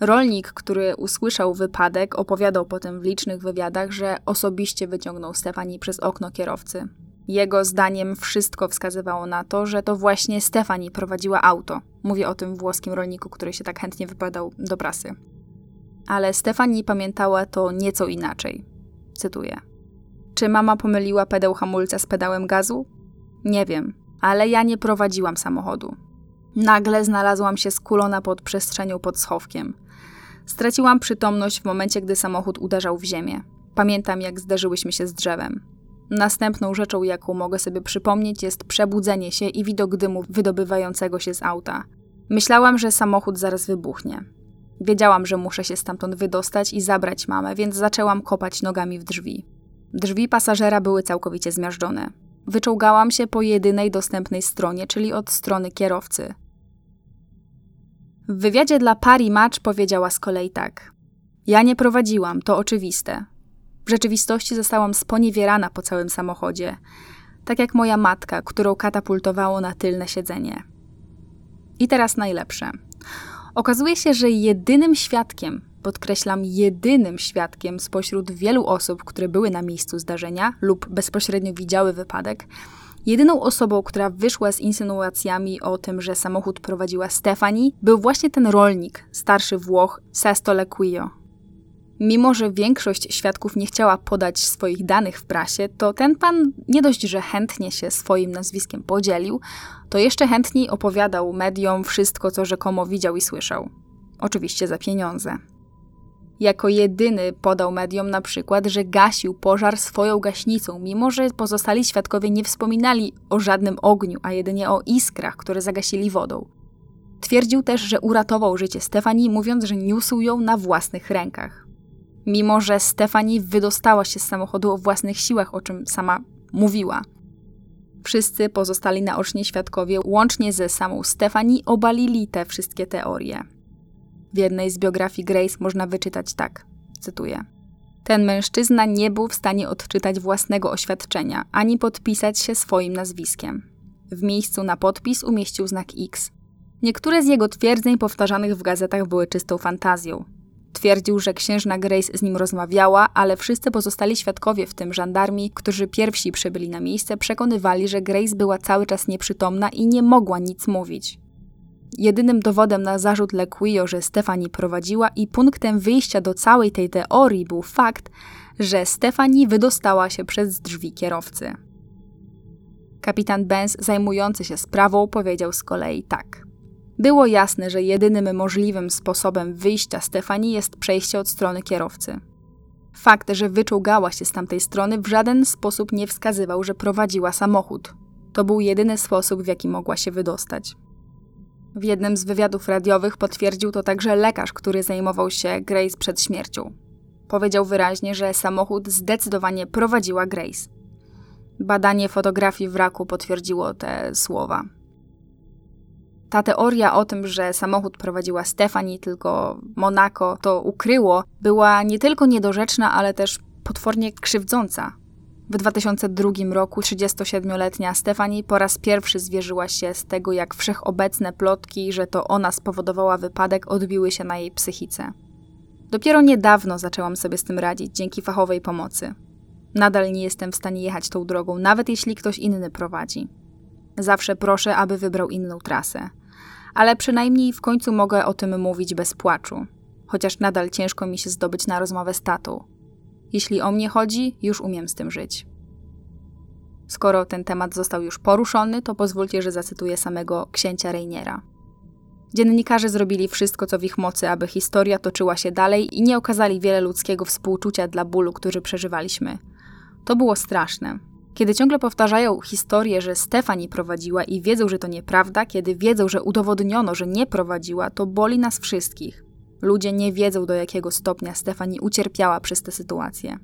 Rolnik, który usłyszał wypadek, opowiadał potem w licznych wywiadach, że osobiście wyciągnął Stefani przez okno kierowcy. Jego zdaniem wszystko wskazywało na to, że to właśnie Stefani prowadziła auto. Mówię o tym włoskim rolniku, który się tak chętnie wypowiadał do prasy. Ale Stefani pamiętała to nieco inaczej. Cytuję. Czy mama pomyliła pedał hamulca z pedałem gazu? Nie wiem, ale ja nie prowadziłam samochodu. Nagle znalazłam się skulona pod przestrzenią pod schowkiem. Straciłam przytomność w momencie, gdy samochód uderzał w ziemię. Pamiętam, jak zderzyłyśmy się z drzewem. Następną rzeczą, jaką mogę sobie przypomnieć, jest przebudzenie się i widok dymu wydobywającego się z auta. Myślałam, że samochód zaraz wybuchnie. Wiedziałam, że muszę się stamtąd wydostać i zabrać mamę, więc zaczęłam kopać nogami w drzwi. Drzwi pasażera były całkowicie zmiażdżone. Wyczołgałam się po jedynej dostępnej stronie, czyli od strony kierowcy. W wywiadzie dla Paris Match powiedziała z kolei tak: Ja nie prowadziłam, to oczywiste. W rzeczywistości zostałam sponiewierana po całym samochodzie, tak jak moja matka, którą katapultowało na tylne siedzenie. I teraz najlepsze. Okazuje się, że jedynym świadkiem, podkreślam jedynym świadkiem spośród wielu osób, które były na miejscu zdarzenia lub bezpośrednio widziały wypadek, jedyną osobą, która wyszła z insynuacjami o tym, że samochód prowadziła Stefani, był właśnie ten rolnik, starszy Włoch Sesto Lequio. Mimo, że większość świadków nie chciała podać swoich danych w prasie, to ten pan nie dość, że chętnie się swoim nazwiskiem podzielił, to jeszcze chętniej opowiadał mediom wszystko, co rzekomo widział i słyszał. Oczywiście za pieniądze. Jako jedyny podał mediom na przykład, że gasił pożar swoją gaśnicą, mimo że pozostali świadkowie nie wspominali o żadnym ogniu, a jedynie o iskrach, które zagasili wodą. Twierdził też, że uratował życie Stefanii, mówiąc, że niósł ją na własnych rękach. Mimo, że Stefani wydostała się z samochodu o własnych siłach, o czym sama mówiła. Wszyscy pozostali naoczni świadkowie, łącznie ze samą Stefani, obalili te wszystkie teorie. W jednej z biografii Grace można wyczytać tak, cytuję. Ten mężczyzna nie był w stanie odczytać własnego oświadczenia, ani podpisać się swoim nazwiskiem. W miejscu na podpis umieścił znak X. Niektóre z jego twierdzeń powtarzanych w gazetach były czystą fantazją. Twierdził, że księżna Grace z nim rozmawiała, ale wszyscy pozostali świadkowie, w tym żandarmi, którzy pierwsi przybyli na miejsce, przekonywali, że Grace była cały czas nieprzytomna i nie mogła nic mówić. Jedynym dowodem na zarzut Lequio, że Stefani prowadziła i punktem wyjścia do całej tej teorii był fakt, że Stefani wydostała się przez drzwi kierowcy. Kapitan Benz, zajmujący się sprawą, powiedział z kolei tak. Było jasne, że jedynym możliwym sposobem wyjścia Stefani jest przejście od strony kierowcy. Fakt, że wyczołgała się z tamtej strony, w żaden sposób nie wskazywał, że prowadziła samochód. To był jedyny sposób, w jaki mogła się wydostać. W jednym z wywiadów radiowych potwierdził to także lekarz, który zajmował się Grace przed śmiercią. Powiedział wyraźnie, że samochód zdecydowanie prowadziła Grace. Badanie fotografii wraku potwierdziło te słowa. Ta teoria o tym, że samochód prowadziła Stefani, tylko Monaco to ukryło, była nie tylko niedorzeczna, ale też potwornie krzywdząca. W 2002 roku 37-letnia Stefani po raz pierwszy zwierzyła się z tego, jak wszechobecne plotki, że to ona spowodowała wypadek, odbiły się na jej psychice. Dopiero niedawno zaczęłam sobie z tym radzić dzięki fachowej pomocy. Nadal nie jestem w stanie jechać tą drogą, nawet jeśli ktoś inny prowadzi. Zawsze proszę, aby wybrał inną trasę. Ale przynajmniej w końcu mogę o tym mówić bez płaczu, chociaż nadal ciężko mi się zdobyć na rozmowę z tatą. Jeśli o mnie chodzi, już umiem z tym żyć. Skoro ten temat został już poruszony, to pozwólcie, że zacytuję samego księcia Reiniera. Dziennikarze zrobili wszystko, co w ich mocy, aby historia toczyła się dalej i nie okazali wiele ludzkiego współczucia dla bólu, który przeżywaliśmy. To było straszne. Kiedy ciągle powtarzają historię, że Stefani prowadziła i wiedzą, że to nieprawda, kiedy wiedzą, że udowodniono, że nie prowadziła, to boli nas wszystkich. Ludzie nie wiedzą, do jakiego stopnia Stefani ucierpiała przez tę sytuację.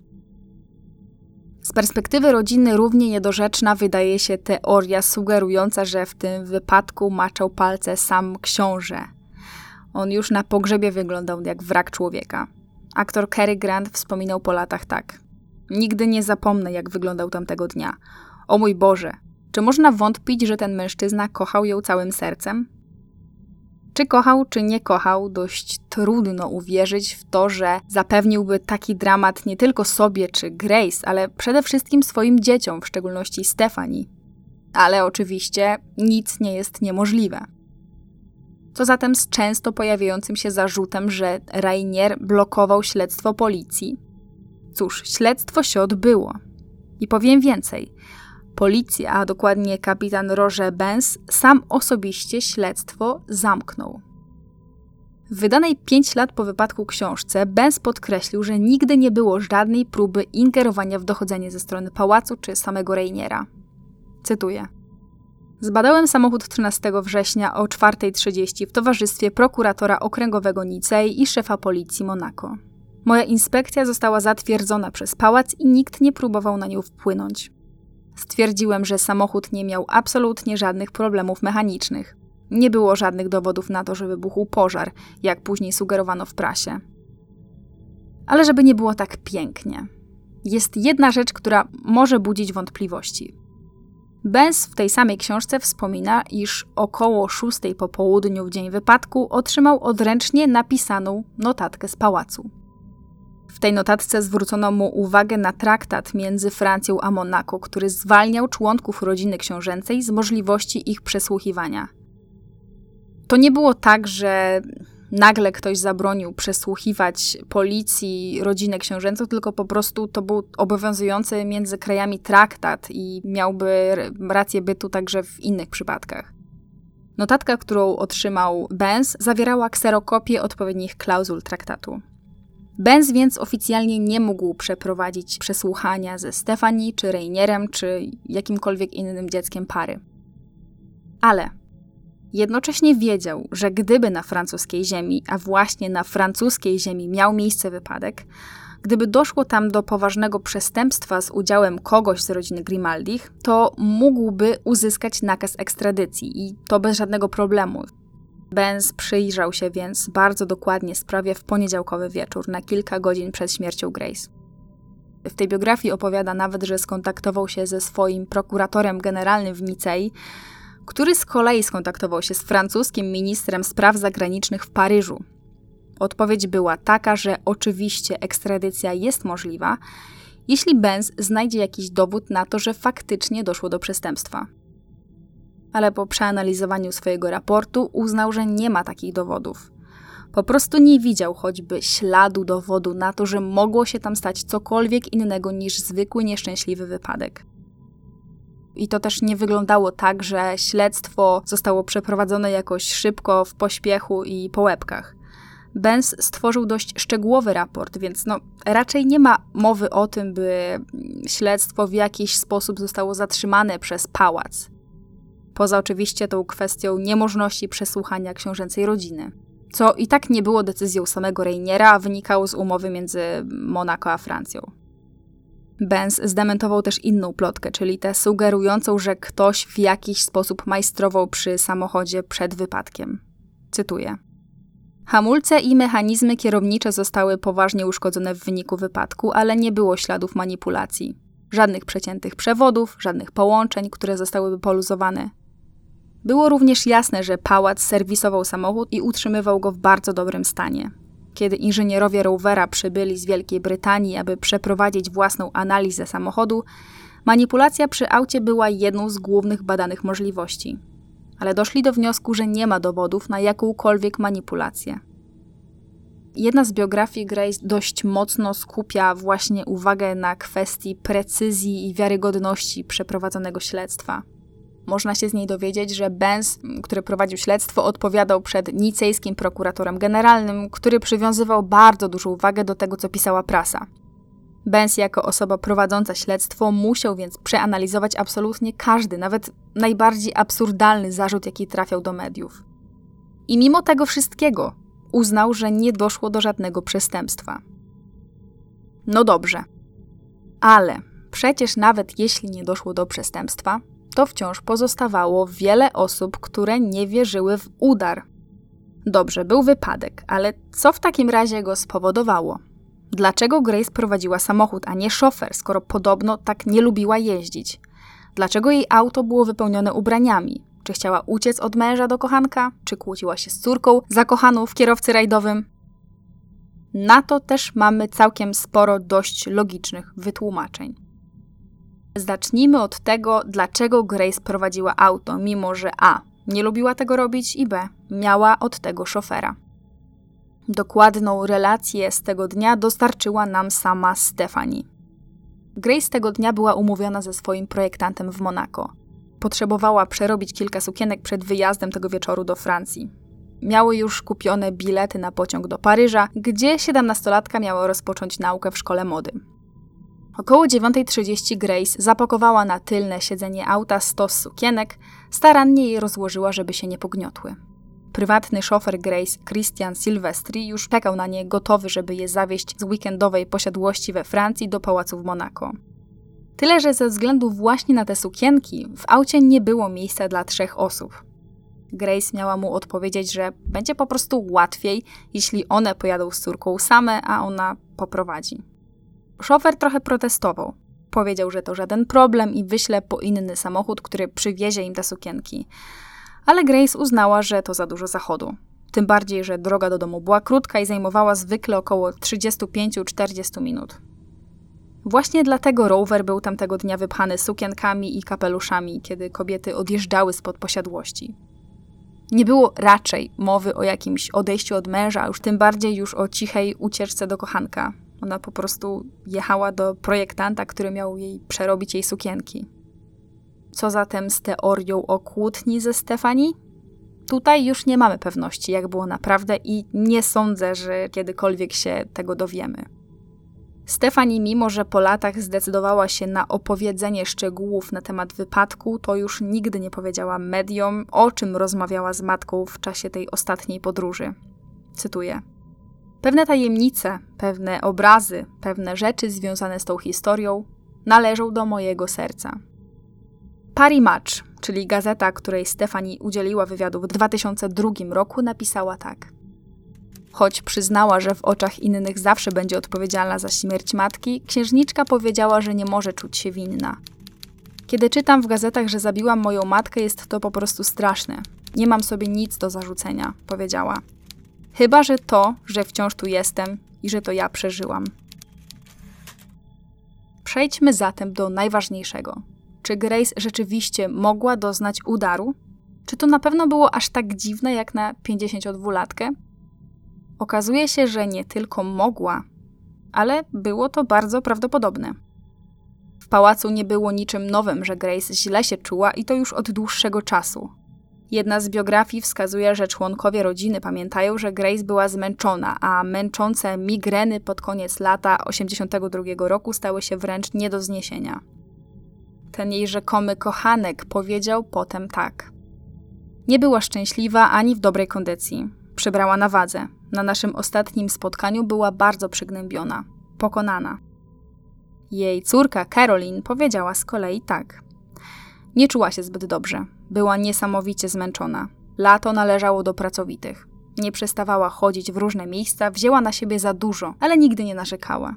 Z perspektywy rodziny równie niedorzeczna wydaje się teoria sugerująca, że w tym wypadku maczał palce sam książę. On już na pogrzebie wyglądał jak wrak człowieka. Aktor Cary Grant wspominał po latach tak. Nigdy nie zapomnę, jak wyglądał tamtego dnia. O mój Boże, czy można wątpić, że ten mężczyzna kochał ją całym sercem? Czy kochał, czy nie kochał, dość trudno uwierzyć w to, że zapewniłby taki dramat nie tylko sobie czy Grace, ale przede wszystkim swoim dzieciom, w szczególności Stefani. Ale oczywiście nic nie jest niemożliwe. Co zatem z często pojawiającym się zarzutem, że Rainier blokował śledztwo policji? Cóż, śledztwo się odbyło. I powiem więcej. Policja, a dokładnie kapitan Roger Benz, sam osobiście śledztwo zamknął. W wydanej 5 lat po wypadku książce Benz podkreślił, że nigdy nie było żadnej próby ingerowania w dochodzenie ze strony pałacu czy samego Reiniera. Cytuję. Zbadałem samochód 13 września o 4.30 w towarzystwie prokuratora okręgowego Nicei i szefa policji Monako. Moja inspekcja została zatwierdzona przez pałac i nikt nie próbował na nią wpłynąć. Stwierdziłem, że samochód nie miał absolutnie żadnych problemów mechanicznych. Nie było żadnych dowodów na to, że wybuchł pożar, jak później sugerowano w prasie. Ale żeby nie było tak pięknie, jest jedna rzecz, która może budzić wątpliwości. Benz w tej samej książce wspomina, iż około 6 po południu w dzień wypadku otrzymał odręcznie napisaną notatkę z pałacu. W tej notatce zwrócono mu uwagę na traktat między Francją a Monako, który zwalniał członków rodziny książęcej z możliwości ich przesłuchiwania. To nie było tak, że nagle ktoś zabronił przesłuchiwać policji rodzinę książęcą, tylko po prostu to był obowiązujący między krajami traktat i miałby rację bytu także w innych przypadkach. Notatka, którą otrzymał Benz, zawierała kserokopię odpowiednich klauzul traktatu. Benz więc oficjalnie nie mógł przeprowadzić przesłuchania ze Stefani, czy Reinierem, czy jakimkolwiek innym dzieckiem pary. Ale jednocześnie wiedział, że gdyby na francuskiej ziemi, a właśnie na francuskiej ziemi miał miejsce wypadek, gdyby doszło tam do poważnego przestępstwa z udziałem kogoś z rodziny Grimaldich, to mógłby uzyskać nakaz ekstradycji i to bez żadnego problemu. Benz przyjrzał się więc bardzo dokładnie sprawie w poniedziałkowy wieczór, na kilka godzin przed śmiercią Grace. W tej biografii opowiada nawet, że skontaktował się ze swoim prokuratorem generalnym w Nicei, który z kolei skontaktował się z francuskim ministrem spraw zagranicznych w Paryżu. Odpowiedź była taka, że oczywiście ekstradycja jest możliwa, jeśli Benz znajdzie jakiś dowód na to, że faktycznie doszło do przestępstwa ale po przeanalizowaniu swojego raportu uznał, że nie ma takich dowodów. Po prostu nie widział choćby śladu dowodu na to, że mogło się tam stać cokolwiek innego niż zwykły nieszczęśliwy wypadek. I to też nie wyglądało tak, że śledztwo zostało przeprowadzone jakoś szybko, w pośpiechu i po łebkach. Benz stworzył dość szczegółowy raport, więc no, raczej nie ma mowy o tym, by śledztwo w jakiś sposób zostało zatrzymane przez pałac. Poza oczywiście tą kwestią niemożności przesłuchania książęcej rodziny. Co i tak nie było decyzją samego Reiniera, a wynikało z umowy między Monako a Francją. Benz zdementował też inną plotkę, czyli tę sugerującą, że ktoś w jakiś sposób majstrował przy samochodzie przed wypadkiem. Cytuję. Hamulce i mechanizmy kierownicze zostały poważnie uszkodzone w wyniku wypadku, ale nie było śladów manipulacji. Żadnych przeciętych przewodów, żadnych połączeń, które zostałyby poluzowane. Było również jasne, że pałac serwisował samochód i utrzymywał go w bardzo dobrym stanie. Kiedy inżynierowie Rovera przybyli z Wielkiej Brytanii, aby przeprowadzić własną analizę samochodu, manipulacja przy aucie była jedną z głównych badanych możliwości. Ale doszli do wniosku, że nie ma dowodów na jakąkolwiek manipulację. Jedna z biografii Grace dość mocno skupia właśnie uwagę na kwestii precyzji i wiarygodności przeprowadzonego śledztwa. Można się z niej dowiedzieć, że Benz, który prowadził śledztwo, odpowiadał przed nicejskim prokuratorem generalnym, który przywiązywał bardzo dużą wagę do tego, co pisała prasa. Benz jako osoba prowadząca śledztwo musiał więc przeanalizować absolutnie każdy, nawet najbardziej absurdalny zarzut, jaki trafiał do mediów. I mimo tego wszystkiego uznał, że nie doszło do żadnego przestępstwa. No dobrze, ale przecież nawet jeśli nie doszło do przestępstwa, to wciąż pozostawało wiele osób, które nie wierzyły w udar. Dobrze, był wypadek, ale co w takim razie go spowodowało? Dlaczego Grace prowadziła samochód, a nie szofer, skoro podobno tak nie lubiła jeździć? Dlaczego jej auto było wypełnione ubraniami? Czy chciała uciec od męża do kochanka? Czy kłóciła się z córką zakochaną w kierowcy rajdowym? Na to też mamy całkiem sporo dość logicznych wytłumaczeń. Zacznijmy od tego, dlaczego Grace prowadziła auto, mimo że A. nie lubiła tego robić i B. miała od tego szofera. Dokładną relację z tego dnia dostarczyła nam sama Stephanie. Grace tego dnia była umówiona ze swoim projektantem w Monako. Potrzebowała przerobić kilka sukienek przed wyjazdem tego wieczoru do Francji. Miały już kupione bilety na pociąg do Paryża, gdzie siedemnastolatka miała rozpocząć naukę w szkole mody. Około 9.30 Grace zapakowała na tylne siedzenie auta stos sukienek, starannie je rozłożyła, żeby się nie pogniotły. Prywatny szofer Grace, Christian Silvestri, już czekał na nie, gotowy, żeby je zawieźć z weekendowej posiadłości we Francji do pałacu w Monako. Tyle, że ze względu właśnie na te sukienki w aucie nie było miejsca dla trzech osób. Grace miała mu odpowiedzieć, że będzie po prostu łatwiej, jeśli one pojadą z córką same, a ona poprowadzi. Szofer trochę protestował. Powiedział, że to żaden problem i wyśle po inny samochód, który przywiezie im te sukienki. Ale Grace uznała, że to za dużo zachodu. Tym bardziej, że droga do domu była krótka i zajmowała zwykle około 35-40 minut. Właśnie dlatego rower był tamtego dnia wypchany sukienkami i kapeluszami, kiedy kobiety odjeżdżały spod posiadłości. Nie było raczej mowy o jakimś odejściu od męża, już tym bardziej już o cichej ucieczce do kochanka. Ona po prostu jechała do projektanta, który miał jej przerobić jej sukienki. Co zatem z teorią o kłótni ze Stefani? Tutaj już nie mamy pewności, jak było naprawdę, i nie sądzę, że kiedykolwiek się tego dowiemy. Stefani, mimo że po latach zdecydowała się na opowiedzenie szczegółów na temat wypadku, to już nigdy nie powiedziała mediom, o czym rozmawiała z matką w czasie tej ostatniej podróży. Cytuję. Pewne tajemnice, pewne obrazy, pewne rzeczy związane z tą historią należą do mojego serca. Paris Match, czyli gazeta, której Stefani udzieliła wywiadu w 2002 roku, napisała tak. Choć przyznała, że w oczach innych zawsze będzie odpowiedzialna za śmierć matki, księżniczka powiedziała, że nie może czuć się winna. Kiedy czytam w gazetach, że zabiłam moją matkę, jest to po prostu straszne. Nie mam sobie nic do zarzucenia, powiedziała. Chyba, że to, że wciąż tu jestem i że to ja przeżyłam. Przejdźmy zatem do najważniejszego. Czy Grace rzeczywiście mogła doznać udaru? Czy to na pewno było aż tak dziwne jak na 52-latkę? Okazuje się, że nie tylko mogła, ale było to bardzo prawdopodobne. W pałacu nie było niczym nowym, że Grace źle się czuła i to już od dłuższego czasu. Jedna z biografii wskazuje, że członkowie rodziny pamiętają, że Grace była zmęczona, a męczące migreny pod koniec lata 82 roku stały się wręcz nie do zniesienia. Ten jej rzekomy kochanek powiedział potem tak. Nie była szczęśliwa ani w dobrej kondycji. Przybrała na wadze. Na naszym ostatnim spotkaniu była bardzo przygnębiona, pokonana. Jej córka Caroline powiedziała z kolei tak. Nie czuła się zbyt dobrze. Była niesamowicie zmęczona. Lato należało do pracowitych. Nie przestawała chodzić w różne miejsca, wzięła na siebie za dużo, ale nigdy nie narzekała.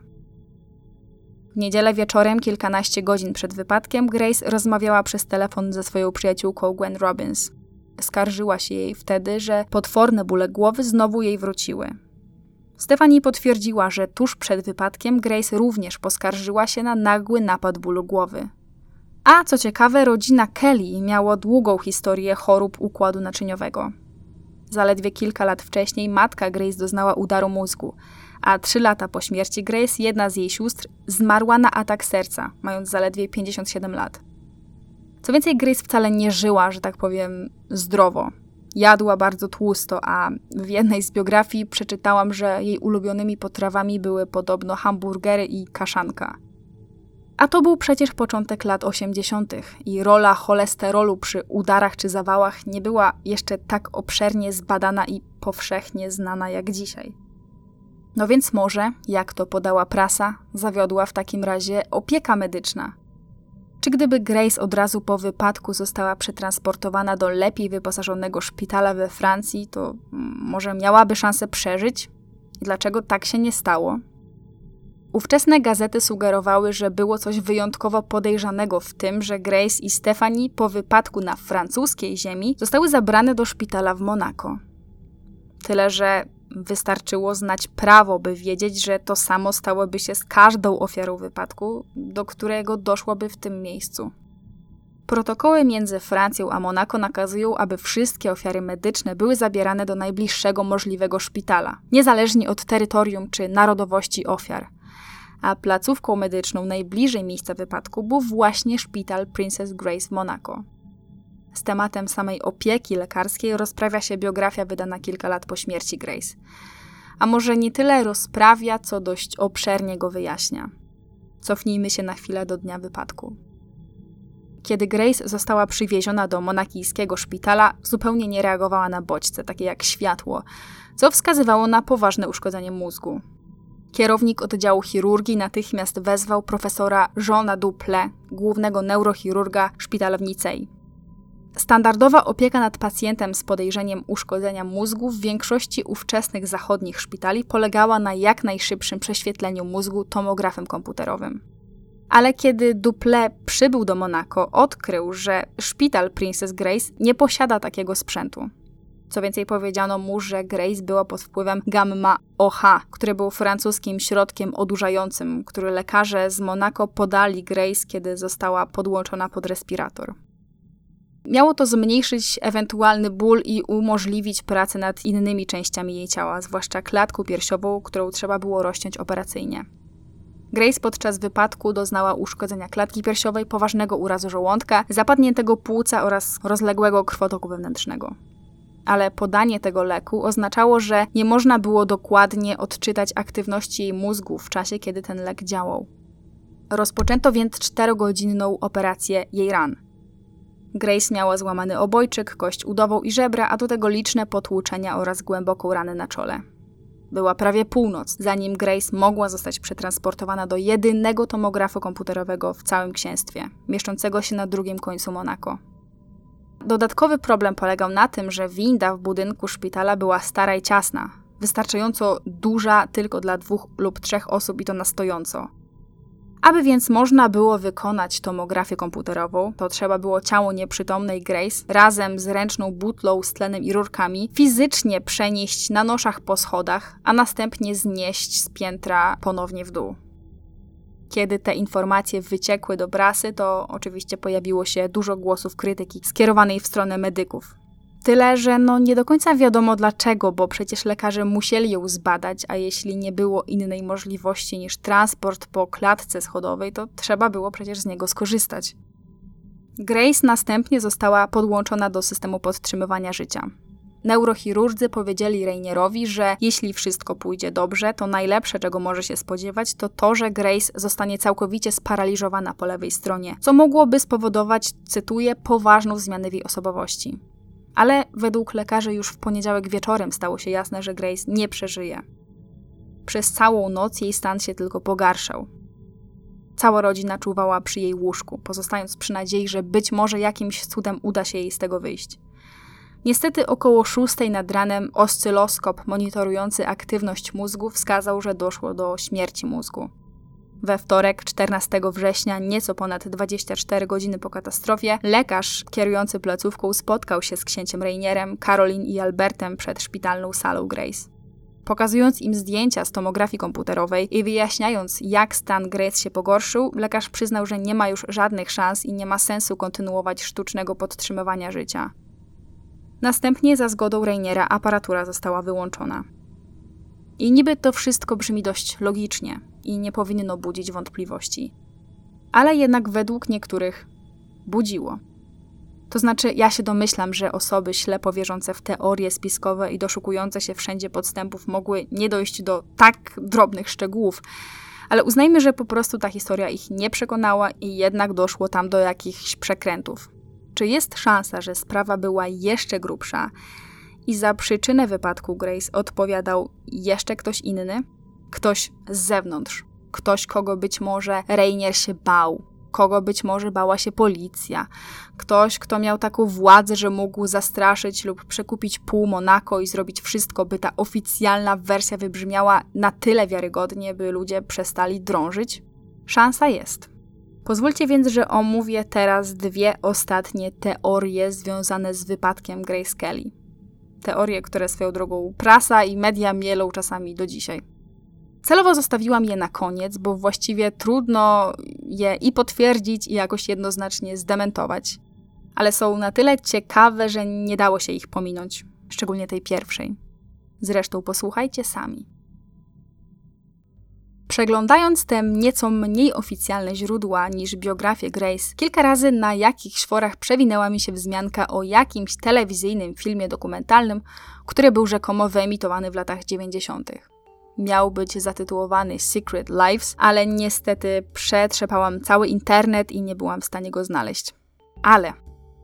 W niedzielę wieczorem, kilkanaście godzin przed wypadkiem, Grace rozmawiała przez telefon ze swoją przyjaciółką Gwen Robbins. Skarżyła się jej wtedy, że potworne bóle głowy znowu jej wróciły. Stefani potwierdziła, że tuż przed wypadkiem Grace również poskarżyła się na nagły napad bólu głowy. A co ciekawe, rodzina Kelly miała długą historię chorób układu naczyniowego. Zaledwie kilka lat wcześniej matka Grace doznała udaru mózgu, a trzy lata po śmierci Grace jedna z jej sióstr zmarła na atak serca, mając zaledwie 57 lat. Co więcej, Grace wcale nie żyła, że tak powiem, zdrowo. Jadła bardzo tłusto, a w jednej z biografii przeczytałam, że jej ulubionymi potrawami były podobno hamburgery i kaszanka. A to był przecież początek lat 80. i rola cholesterolu przy udarach czy zawałach nie była jeszcze tak obszernie zbadana i powszechnie znana jak dzisiaj. No więc może, jak to podała prasa, zawiodła w takim razie opieka medyczna. Czy gdyby Grace od razu po wypadku została przetransportowana do lepiej wyposażonego szpitala we Francji, to może miałaby szansę przeżyć? Dlaczego tak się nie stało? Ówczesne gazety sugerowały, że było coś wyjątkowo podejrzanego w tym, że Grace i Stephanie po wypadku na francuskiej ziemi zostały zabrane do szpitala w Monako. Tyle, że wystarczyło znać prawo, by wiedzieć, że to samo stałoby się z każdą ofiarą wypadku, do którego doszłoby w tym miejscu. Protokoły między Francją a Monako nakazują, aby wszystkie ofiary medyczne były zabierane do najbliższego możliwego szpitala, niezależnie od terytorium czy narodowości ofiar – a placówką medyczną najbliżej miejsca wypadku był właśnie szpital Princess Grace w Monaco. Z tematem samej opieki lekarskiej rozprawia się biografia wydana kilka lat po śmierci Grace. A może nie tyle rozprawia, co dość obszernie go wyjaśnia. Cofnijmy się na chwilę do dnia wypadku. Kiedy Grace została przywieziona do monakijskiego szpitala, zupełnie nie reagowała na bodźce, takie jak światło, co wskazywało na poważne uszkodzenie mózgu. Kierownik oddziału chirurgii natychmiast wezwał profesora Jeana Duple, głównego neurochirurga szpitala w Nicei. Standardowa opieka nad pacjentem z podejrzeniem uszkodzenia mózgu w większości ówczesnych zachodnich szpitali polegała na jak najszybszym prześwietleniu mózgu tomografem komputerowym. Ale kiedy Duple przybył do Monako, odkrył, że szpital Princess Grace nie posiada takiego sprzętu. Co więcej, powiedziano mu, że Grace była pod wpływem gamma OH, który był francuskim środkiem odurzającym, który lekarze z Monako podali Grace, kiedy została podłączona pod respirator. Miało to zmniejszyć ewentualny ból i umożliwić pracę nad innymi częściami jej ciała, zwłaszcza klatką piersiową, którą trzeba było rozciąć operacyjnie. Grace podczas wypadku doznała uszkodzenia klatki piersiowej, poważnego urazu żołądka, zapadniętego płuca oraz rozległego krwotoku wewnętrznego ale podanie tego leku oznaczało, że nie można było dokładnie odczytać aktywności jej mózgu w czasie, kiedy ten lek działał. Rozpoczęto więc czterogodzinną operację jej ran. Grace miała złamany obojczyk, kość udową i żebra, a do tego liczne potłuczenia oraz głęboką ranę na czole. Była prawie północ, zanim Grace mogła zostać przetransportowana do jedynego tomografu komputerowego w całym księstwie, mieszczącego się na drugim końcu Monako. Dodatkowy problem polegał na tym, że winda w budynku szpitala była stara i ciasna, wystarczająco duża tylko dla dwóch lub trzech osób i to na stojąco. Aby więc można było wykonać tomografię komputerową, to trzeba było ciało nieprzytomnej Grace razem z ręczną butlą z tlenem i rurkami fizycznie przenieść na noszach po schodach, a następnie znieść z piętra ponownie w dół. Kiedy te informacje wyciekły do prasy, to oczywiście pojawiło się dużo głosów krytyki skierowanej w stronę medyków. Tyle, że no nie do końca wiadomo dlaczego, bo przecież lekarze musieli ją zbadać, a jeśli nie było innej możliwości niż transport po klatce schodowej, to trzeba było przecież z niego skorzystać. Grace następnie została podłączona do systemu podtrzymywania życia. Neurochirurdzy powiedzieli Rainierowi, że jeśli wszystko pójdzie dobrze, to najlepsze, czego może się spodziewać, to to, że Grace zostanie całkowicie sparaliżowana po lewej stronie, co mogłoby spowodować, cytuję, poważną zmianę w jej osobowości. Ale według lekarzy już w poniedziałek wieczorem stało się jasne, że Grace nie przeżyje. Przez całą noc jej stan się tylko pogarszał. Cała rodzina czuwała przy jej łóżku, pozostając przy nadziei, że być może jakimś cudem uda się jej z tego wyjść. Niestety około 6 nad ranem oscyloskop monitorujący aktywność mózgu wskazał, że doszło do śmierci mózgu. We wtorek, 14 września, nieco ponad 24 godziny po katastrofie, lekarz kierujący placówką spotkał się z księciem Rainierem, Caroline i Albertem przed szpitalną salą Grace. Pokazując im zdjęcia z tomografii komputerowej i wyjaśniając, jak stan Grace się pogorszył, lekarz przyznał, że nie ma już żadnych szans i nie ma sensu kontynuować sztucznego podtrzymywania życia. Następnie za zgodą Rainiera aparatura została wyłączona. I niby to wszystko brzmi dość logicznie i nie powinno budzić wątpliwości. Ale jednak według niektórych budziło. To znaczy, ja się domyślam, że osoby ślepo wierzące w teorie spiskowe i doszukujące się wszędzie podstępów mogły nie dojść do tak drobnych szczegółów, ale uznajmy, że po prostu ta historia ich nie przekonała i jednak doszło tam do jakichś przekrętów. Czy jest szansa, że sprawa była jeszcze grubsza i za przyczynę wypadku Grace odpowiadał jeszcze ktoś inny? Ktoś z zewnątrz, ktoś, kogo być może Rainier się bał, kogo być może bała się policja, ktoś, kto miał taką władzę, że mógł zastraszyć lub przekupić pół Monako i zrobić wszystko, by ta oficjalna wersja wybrzmiała na tyle wiarygodnie, by ludzie przestali drążyć? Szansa jest. Pozwólcie więc, że omówię teraz dwie ostatnie teorie związane z wypadkiem Grace Kelly. Teorie, które swoją drogą prasa i media mielą czasami do dzisiaj. Celowo zostawiłam je na koniec, bo właściwie trudno je i potwierdzić, i jakoś jednoznacznie zdementować. Ale są na tyle ciekawe, że nie dało się ich pominąć, szczególnie tej pierwszej. Zresztą posłuchajcie sami. Przeglądając te nieco mniej oficjalne źródła niż biografię Grace, kilka razy na jakichś forach przewinęła mi się wzmianka o jakimś telewizyjnym filmie dokumentalnym, który był rzekomo wyemitowany w latach 90 miał być zatytułowany Secret Lives, ale niestety przetrzepałam cały internet i nie byłam w stanie go znaleźć. Ale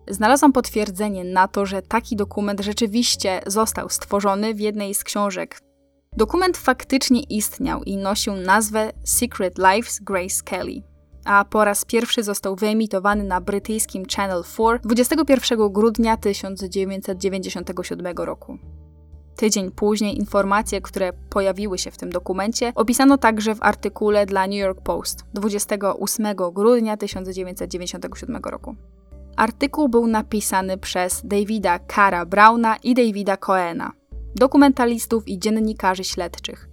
znalazłam potwierdzenie na to, że taki dokument rzeczywiście został stworzony w jednej z książek. Dokument faktycznie istniał i nosił nazwę Secret Lives Grace Kelly, a po raz pierwszy został wyemitowany na brytyjskim Channel 4 21 grudnia 1997 roku. Tydzień później informacje, które pojawiły się w tym dokumencie, opisano także w artykule dla New York Post 28 grudnia 1997 roku. Artykuł był napisany przez Davida Cara Browna i Davida Coena, dokumentalistów i dziennikarzy śledczych.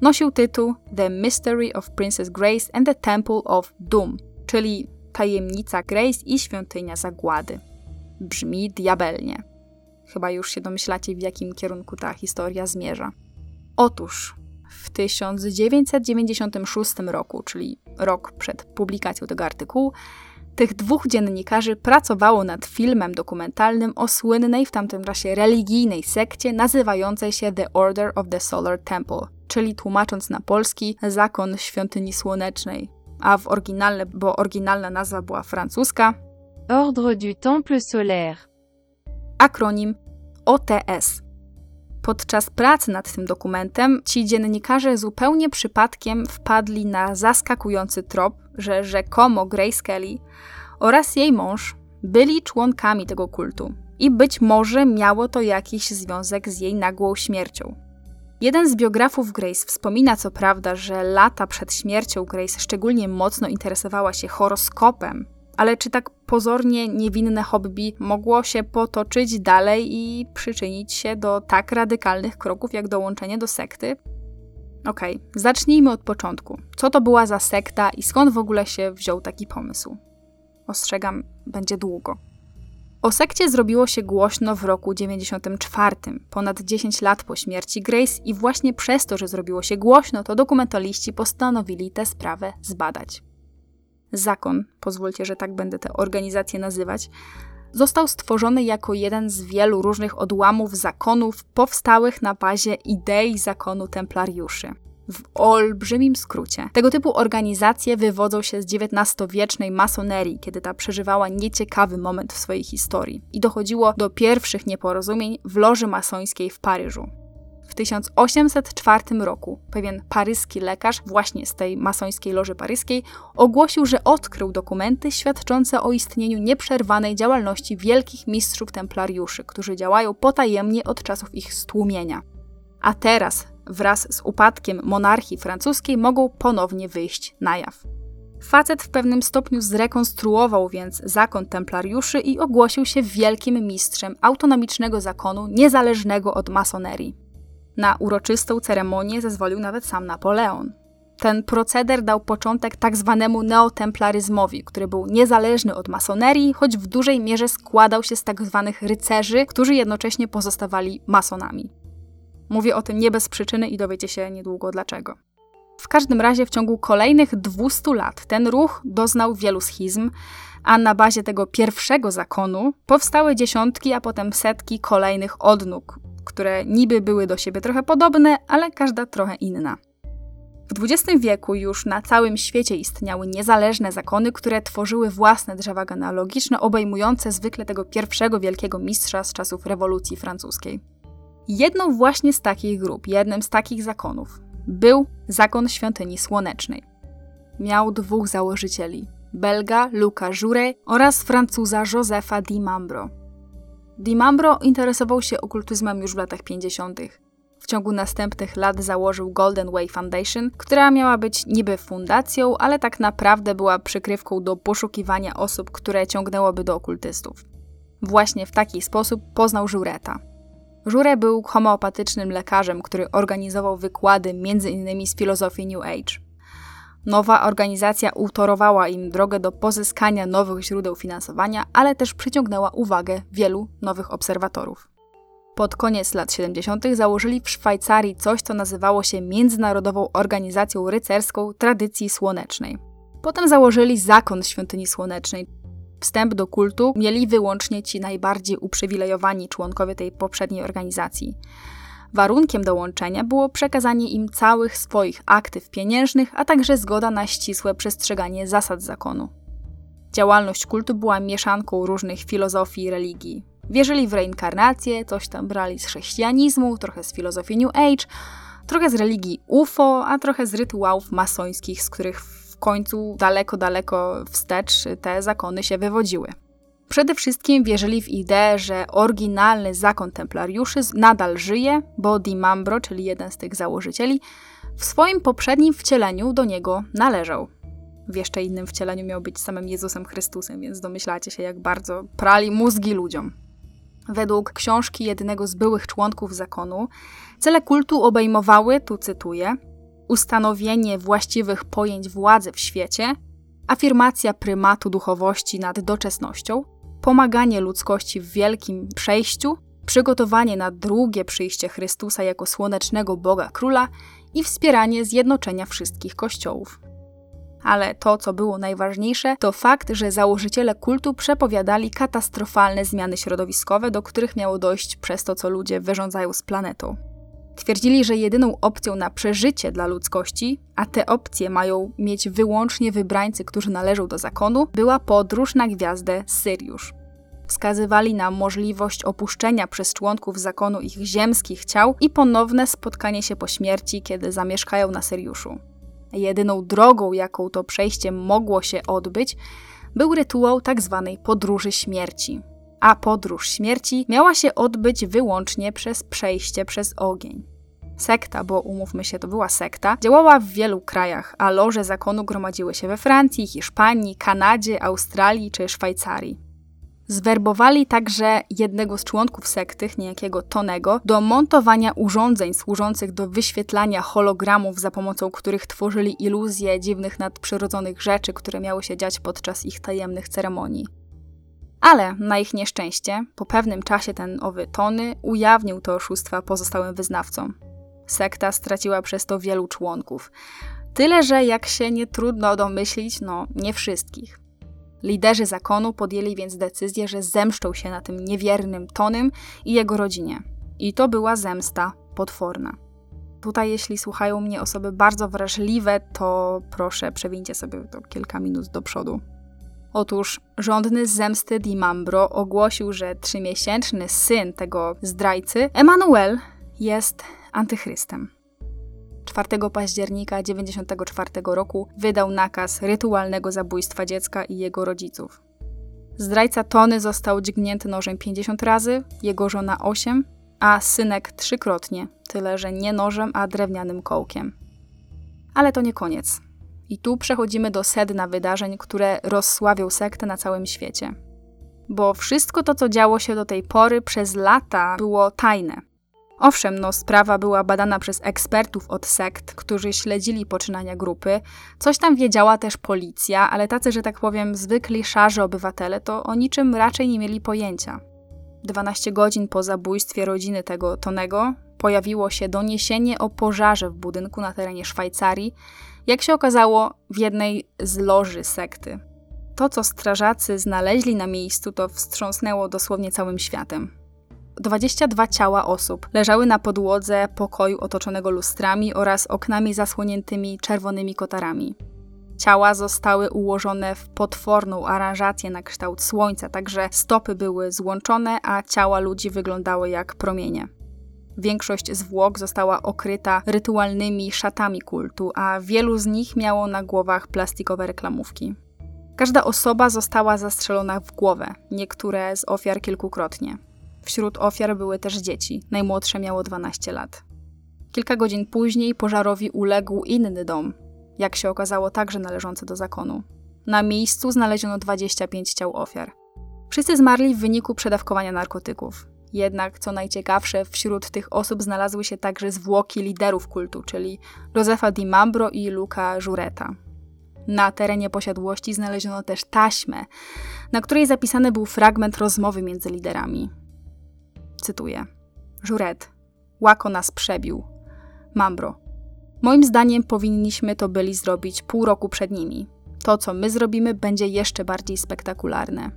Nosił tytuł The Mystery of Princess Grace and the Temple of Doom, czyli Tajemnica Grace i Świątynia Zagłady. Brzmi diabelnie. Chyba już się domyślacie, w jakim kierunku ta historia zmierza. Otóż w 1996 roku, czyli rok przed publikacją tego artykułu, tych dwóch dziennikarzy pracowało nad filmem dokumentalnym o słynnej w tamtym czasie religijnej sekcie nazywającej się The Order of the Solar Temple, czyli tłumacząc na polski Zakon Świątyni Słonecznej, a w oryginalne, bo oryginalna nazwa była francuska. Ordre du Temple Solaire. Akronim OTS. Podczas pracy nad tym dokumentem ci dziennikarze zupełnie przypadkiem wpadli na zaskakujący trop, że rzekomo Grace Kelly oraz jej mąż byli członkami tego kultu i być może miało to jakiś związek z jej nagłą śmiercią. Jeden z biografów Grace wspomina co prawda, że lata przed śmiercią Grace szczególnie mocno interesowała się horoskopem ale czy tak pozornie niewinne hobby mogło się potoczyć dalej i przyczynić się do tak radykalnych kroków jak dołączenie do sekty? Okej, okay, zacznijmy od początku. Co to była za sekta i skąd w ogóle się wziął taki pomysł? Ostrzegam, będzie długo. O sekcie zrobiło się głośno w roku 94, ponad 10 lat po śmierci Grace, i właśnie przez to, że zrobiło się głośno, to dokumentaliści postanowili tę sprawę zbadać zakon, pozwólcie, że tak będę tę organizację nazywać, został stworzony jako jeden z wielu różnych odłamów zakonów powstałych na bazie idei zakonu templariuszy. W olbrzymim skrócie. Tego typu organizacje wywodzą się z XIX-wiecznej masonerii, kiedy ta przeżywała nieciekawy moment w swojej historii i dochodziło do pierwszych nieporozumień w loży masońskiej w Paryżu. W 1804 roku pewien paryski lekarz, właśnie z tej masońskiej loży paryskiej, ogłosił, że odkrył dokumenty świadczące o istnieniu nieprzerwanej działalności wielkich mistrzów templariuszy, którzy działają potajemnie od czasów ich stłumienia. A teraz, wraz z upadkiem monarchii francuskiej, mogą ponownie wyjść na jaw. Facet w pewnym stopniu zrekonstruował więc zakon templariuszy i ogłosił się wielkim mistrzem autonomicznego zakonu niezależnego od masonerii. Na uroczystą ceremonię zezwolił nawet sam Napoleon. Ten proceder dał początek tak zwanemu neotemplaryzmowi, który był niezależny od masonerii, choć w dużej mierze składał się z tak zwanych rycerzy, którzy jednocześnie pozostawali masonami. Mówię o tym nie bez przyczyny i dowiecie się niedługo dlaczego. W każdym razie w ciągu kolejnych 200 lat ten ruch doznał wielu schizm, a na bazie tego pierwszego zakonu powstały dziesiątki, a potem setki kolejnych odnóg, które niby były do siebie trochę podobne, ale każda trochę inna. W XX wieku już na całym świecie istniały niezależne zakony, które tworzyły własne drzewa genealogiczne, obejmujące zwykle tego pierwszego wielkiego mistrza z czasów rewolucji francuskiej. Jedną właśnie z takich grup, jednym z takich zakonów, był zakon świątyni słonecznej. Miał dwóch założycieli: Belga Luca Jure oraz Francuza Josefa Di Mambro. Di Mambro interesował się okultyzmem już w latach 50. W ciągu następnych lat założył Golden Way Foundation, która miała być niby fundacją, ale tak naprawdę była przykrywką do poszukiwania osób, które ciągnęłoby do okultystów. Właśnie w taki sposób poznał Jureta. Jure był homeopatycznym lekarzem, który organizował wykłady m.in. z filozofii New Age. Nowa organizacja utorowała im drogę do pozyskania nowych źródeł finansowania, ale też przyciągnęła uwagę wielu nowych obserwatorów. Pod koniec lat 70. założyli w Szwajcarii coś, co nazywało się Międzynarodową Organizacją Rycerską Tradycji Słonecznej. Potem założyli Zakon Świątyni Słonecznej. Wstęp do kultu mieli wyłącznie ci najbardziej uprzywilejowani członkowie tej poprzedniej organizacji. Warunkiem dołączenia było przekazanie im całych swoich aktyw pieniężnych, a także zgoda na ścisłe przestrzeganie zasad zakonu. Działalność kultu była mieszanką różnych filozofii i religii. Wierzyli w reinkarnację, coś tam brali z chrześcijanizmu, trochę z filozofii New Age, trochę z religii UFO, a trochę z rytuałów masońskich, z których w końcu daleko, daleko wstecz te zakony się wywodziły. Przede wszystkim wierzyli w ideę, że oryginalny zakon templariuszy nadal żyje, bo Di Mambro, czyli jeden z tych założycieli, w swoim poprzednim wcieleniu do niego należał. W jeszcze innym wcieleniu miał być samym Jezusem Chrystusem, więc domyślacie się, jak bardzo prali mózgi ludziom. Według książki jednego z byłych członków zakonu, cele kultu obejmowały, tu cytuję, ustanowienie właściwych pojęć władzy w świecie, afirmacja prymatu duchowości nad doczesnością, pomaganie ludzkości w wielkim przejściu, przygotowanie na drugie przyjście Chrystusa jako słonecznego Boga Króla i wspieranie zjednoczenia wszystkich kościołów. Ale to, co było najważniejsze, to fakt, że założyciele kultu przepowiadali katastrofalne zmiany środowiskowe, do których miało dojść przez to, co ludzie wyrządzają z planetą. Twierdzili, że jedyną opcją na przeżycie dla ludzkości, a te opcje mają mieć wyłącznie wybrańcy, którzy należą do zakonu, była podróż na gwiazdę Syriusz. Wskazywali na możliwość opuszczenia przez członków zakonu ich ziemskich ciał i ponowne spotkanie się po śmierci, kiedy zamieszkają na Syriuszu. Jedyną drogą, jaką to przejście mogło się odbyć, był rytuał tzw. Tak podróży śmierci. A podróż śmierci miała się odbyć wyłącznie przez przejście przez ogień. Sekta, bo umówmy się, to była sekta, działała w wielu krajach, a loże zakonu gromadziły się we Francji, Hiszpanii, Kanadzie, Australii czy Szwajcarii. Zwerbowali także jednego z członków sekty, niejakiego Tonego, do montowania urządzeń służących do wyświetlania hologramów, za pomocą których tworzyli iluzje dziwnych nadprzyrodzonych rzeczy, które miały się dziać podczas ich tajemnych ceremonii. Ale na ich nieszczęście, po pewnym czasie ten owy Tony ujawnił te oszustwa pozostałym wyznawcom. Sekta straciła przez to wielu członków. Tyle, że jak się nie trudno domyślić, no nie wszystkich. Liderzy zakonu podjęli więc decyzję, że zemszczą się na tym niewiernym Tonym i jego rodzinie. I to była zemsta potworna. Tutaj, jeśli słuchają mnie osoby bardzo wrażliwe, to proszę przewincie sobie to kilka minut do przodu. Otóż rządny z zemsty Dimambro ogłosił, że trzymiesięczny syn tego zdrajcy, Emanuel, jest antychrystem. 4 października 1994 roku wydał nakaz rytualnego zabójstwa dziecka i jego rodziców. Zdrajca Tony został dźgnięty nożem 50 razy, jego żona 8, a synek trzykrotnie, tyle że nie nożem, a drewnianym kołkiem. Ale to nie koniec. I tu przechodzimy do sedna wydarzeń, które rozsławią sektę na całym świecie. Bo wszystko to, co działo się do tej pory przez lata, było tajne. Owszem, no, sprawa była badana przez ekspertów od sekt, którzy śledzili poczynania grupy. Coś tam wiedziała też policja, ale tacy, że tak powiem, zwykli szarzy obywatele to o niczym raczej nie mieli pojęcia. 12 godzin po zabójstwie rodziny tego Tonego, pojawiło się doniesienie o pożarze w budynku na terenie Szwajcarii, jak się okazało, w jednej z loży sekty. To, co strażacy znaleźli na miejscu, to wstrząsnęło dosłownie całym światem. 22 ciała osób leżały na podłodze pokoju otoczonego lustrami oraz oknami zasłoniętymi czerwonymi kotarami. Ciała zostały ułożone w potworną aranżację na kształt słońca, także stopy były złączone, a ciała ludzi wyglądały jak promienie. Większość zwłok została okryta rytualnymi szatami kultu, a wielu z nich miało na głowach plastikowe reklamówki. Każda osoba została zastrzelona w głowę, niektóre z ofiar kilkukrotnie. Wśród ofiar były też dzieci, najmłodsze miało 12 lat. Kilka godzin później pożarowi uległ inny dom, jak się okazało także należący do zakonu. Na miejscu znaleziono 25 ciał ofiar. Wszyscy zmarli w wyniku przedawkowania narkotyków. Jednak, co najciekawsze, wśród tych osób znalazły się także zwłoki liderów kultu, czyli Josefa Di Mambro i Luca Jureta. Na terenie posiadłości znaleziono też taśmę, na której zapisany był fragment rozmowy między liderami. Cytuję: Juret, łako nas przebił. Mambro, moim zdaniem powinniśmy to byli zrobić pół roku przed nimi. To, co my zrobimy, będzie jeszcze bardziej spektakularne.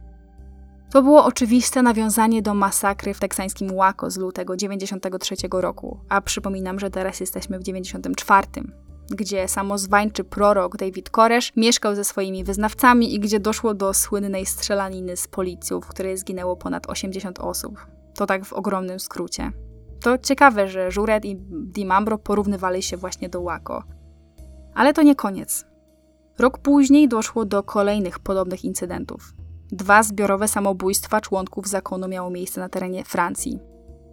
To było oczywiste nawiązanie do masakry w teksańskim Waco z lutego 93 roku, a przypominam, że teraz jesteśmy w 94, gdzie samozwańczy prorok David Koresh mieszkał ze swoimi wyznawcami i gdzie doszło do słynnej strzelaniny z policją, w której zginęło ponad 80 osób. To tak w ogromnym skrócie. To ciekawe, że Juret i Dimambro porównywali się właśnie do Waco. Ale to nie koniec. Rok później doszło do kolejnych podobnych incydentów. Dwa zbiorowe samobójstwa członków zakonu miało miejsce na terenie Francji.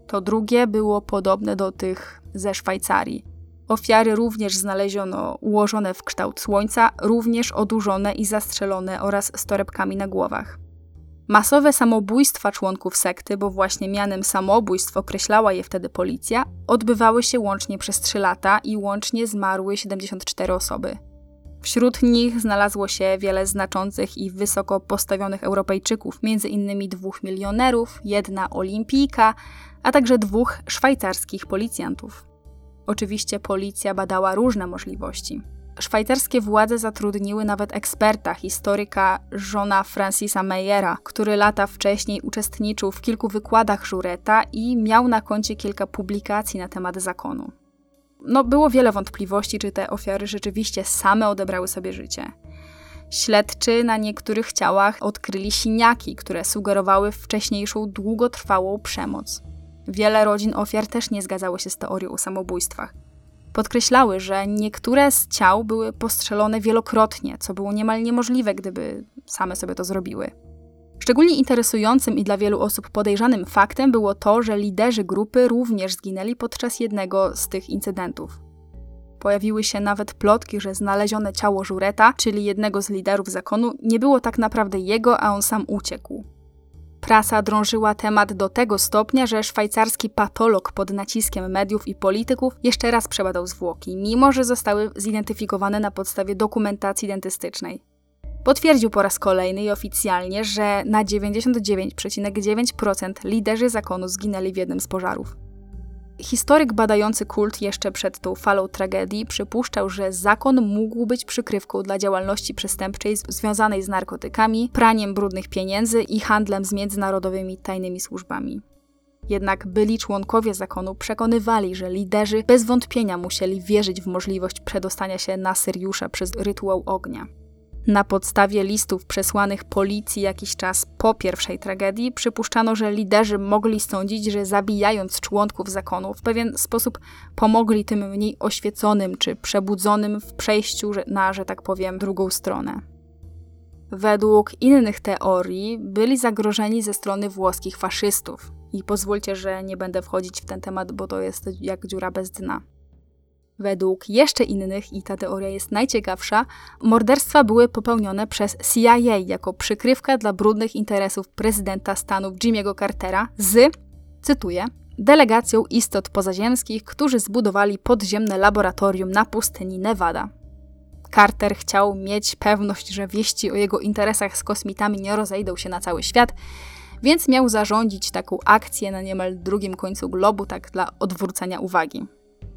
To drugie było podobne do tych ze Szwajcarii. Ofiary również znaleziono ułożone w kształt słońca, również odurzone i zastrzelone oraz z torebkami na głowach. Masowe samobójstwa członków sekty, bo właśnie mianem samobójstw określała je wtedy policja, odbywały się łącznie przez 3 lata i łącznie zmarły 74 osoby. Wśród nich znalazło się wiele znaczących i wysoko postawionych Europejczyków, m.in. dwóch milionerów, jedna olimpijka, a także dwóch szwajcarskich policjantów. Oczywiście policja badała różne możliwości. Szwajcarskie władze zatrudniły nawet eksperta, historyka żona Francisa Meyera, który lata wcześniej uczestniczył w kilku wykładach Żureta i miał na koncie kilka publikacji na temat zakonu. No, było wiele wątpliwości, czy te ofiary rzeczywiście same odebrały sobie życie. Śledczy na niektórych ciałach odkryli siniaki, które sugerowały wcześniejszą długotrwałą przemoc. Wiele rodzin ofiar też nie zgadzało się z teorią o samobójstwach. Podkreślały, że niektóre z ciał były postrzelone wielokrotnie, co było niemal niemożliwe, gdyby same sobie to zrobiły. Szczególnie interesującym i dla wielu osób podejrzanym faktem było to, że liderzy grupy również zginęli podczas jednego z tych incydentów. Pojawiły się nawet plotki, że znalezione ciało Żureta, czyli jednego z liderów zakonu, nie było tak naprawdę jego, a on sam uciekł. Prasa drążyła temat do tego stopnia, że szwajcarski patolog pod naciskiem mediów i polityków jeszcze raz przebadał zwłoki, mimo że zostały zidentyfikowane na podstawie dokumentacji dentystycznej. Potwierdził po raz kolejny i oficjalnie, że na 99,9% liderzy zakonu zginęli w jednym z pożarów. Historyk badający kult jeszcze przed tą falą tragedii przypuszczał, że zakon mógł być przykrywką dla działalności przestępczej związanej z narkotykami, praniem brudnych pieniędzy i handlem z międzynarodowymi tajnymi służbami. Jednak byli członkowie zakonu przekonywali, że liderzy bez wątpienia musieli wierzyć w możliwość przedostania się na Syriusza przez rytuał ognia. Na podstawie listów przesłanych policji jakiś czas po pierwszej tragedii przypuszczano, że liderzy mogli sądzić, że zabijając członków zakonu w pewien sposób pomogli tym mniej oświeconym czy przebudzonym w przejściu na, że tak powiem, drugą stronę. Według innych teorii byli zagrożeni ze strony włoskich faszystów. I pozwólcie, że nie będę wchodzić w ten temat, bo to jest jak dziura bez dna. Według jeszcze innych, i ta teoria jest najciekawsza, morderstwa były popełnione przez CIA jako przykrywka dla brudnych interesów prezydenta Stanów Jimmy'ego Cartera z, cytuję, delegacją istot pozaziemskich, którzy zbudowali podziemne laboratorium na pustyni Nevada. Carter chciał mieć pewność, że wieści o jego interesach z kosmitami nie rozejdą się na cały świat, więc miał zarządzić taką akcję na niemal drugim końcu globu, tak dla odwrócenia uwagi.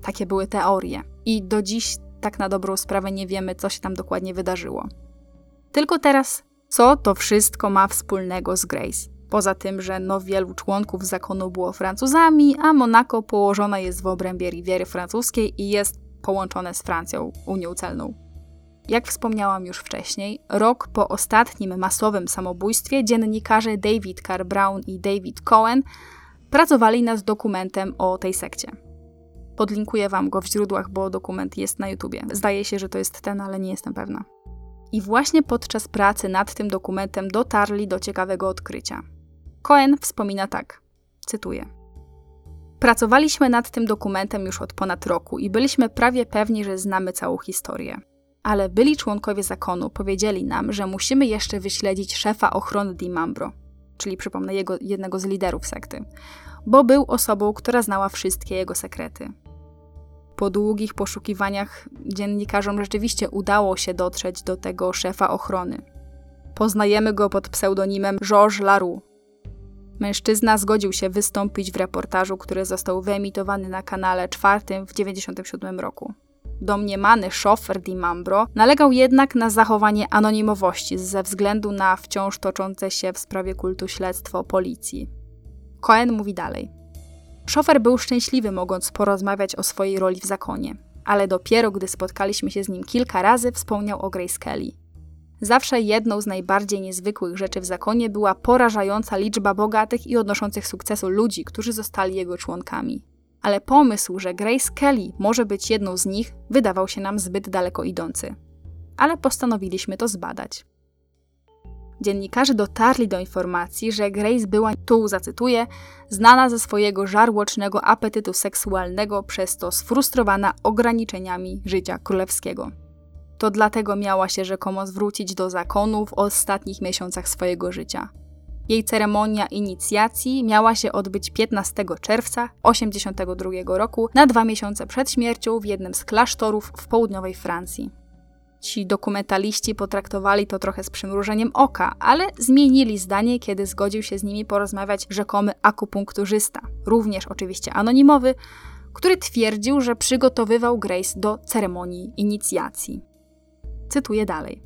Takie były teorie. I do dziś tak na dobrą sprawę nie wiemy, co się tam dokładnie wydarzyło. Tylko teraz, co to wszystko ma wspólnego z Grace? Poza tym, że no wielu członków zakonu było Francuzami, a Monako położone jest w obrębie Riviery Francuskiej i jest połączone z Francją, Unią Celną. Jak wspomniałam już wcześniej, rok po ostatnim masowym samobójstwie dziennikarze David Carr Brown i David Cohen pracowali nad dokumentem o tej sekcie. Podlinkuję wam go w źródłach, bo dokument jest na YouTubie. Zdaje się, że to jest ten, ale nie jestem pewna. I właśnie podczas pracy nad tym dokumentem dotarli do ciekawego odkrycia. Cohen wspomina tak, cytuję. Pracowaliśmy nad tym dokumentem już od ponad roku i byliśmy prawie pewni, że znamy całą historię. Ale byli członkowie zakonu powiedzieli nam, że musimy jeszcze wyśledzić szefa ochrony Dimambro, czyli przypomnę jego, jednego z liderów sekty, bo był osobą, która znała wszystkie jego sekrety. Po długich poszukiwaniach dziennikarzom rzeczywiście udało się dotrzeć do tego szefa ochrony. Poznajemy go pod pseudonimem Georges Laroux. Mężczyzna zgodził się wystąpić w reportażu, który został wyemitowany na kanale czwartym w 1997 roku. Domniemany szofer Di Mambro nalegał jednak na zachowanie anonimowości ze względu na wciąż toczące się w sprawie kultu śledztwo policji. Cohen mówi dalej. Szofer był szczęśliwy, mogąc porozmawiać o swojej roli w zakonie, ale dopiero gdy spotkaliśmy się z nim kilka razy, wspomniał o Grace Kelly. Zawsze jedną z najbardziej niezwykłych rzeczy w zakonie była porażająca liczba bogatych i odnoszących sukcesu ludzi, którzy zostali jego członkami. Ale pomysł, że Grace Kelly może być jedną z nich, wydawał się nam zbyt daleko idący. Ale postanowiliśmy to zbadać. Dziennikarze dotarli do informacji, że Grace była, tu zacytuję, znana ze swojego żarłocznego apetytu seksualnego, przez to sfrustrowana ograniczeniami życia królewskiego. To dlatego miała się rzekomo zwrócić do zakonu w ostatnich miesiącach swojego życia. Jej ceremonia inicjacji miała się odbyć 15 czerwca 1982 roku, na dwa miesiące przed śmiercią w jednym z klasztorów w południowej Francji. Ci dokumentaliści potraktowali to trochę z przymrużeniem oka, ale zmienili zdanie, kiedy zgodził się z nimi porozmawiać rzekomy akupunkturzysta, również oczywiście anonimowy, który twierdził, że przygotowywał Grace do ceremonii inicjacji. Cytuję dalej.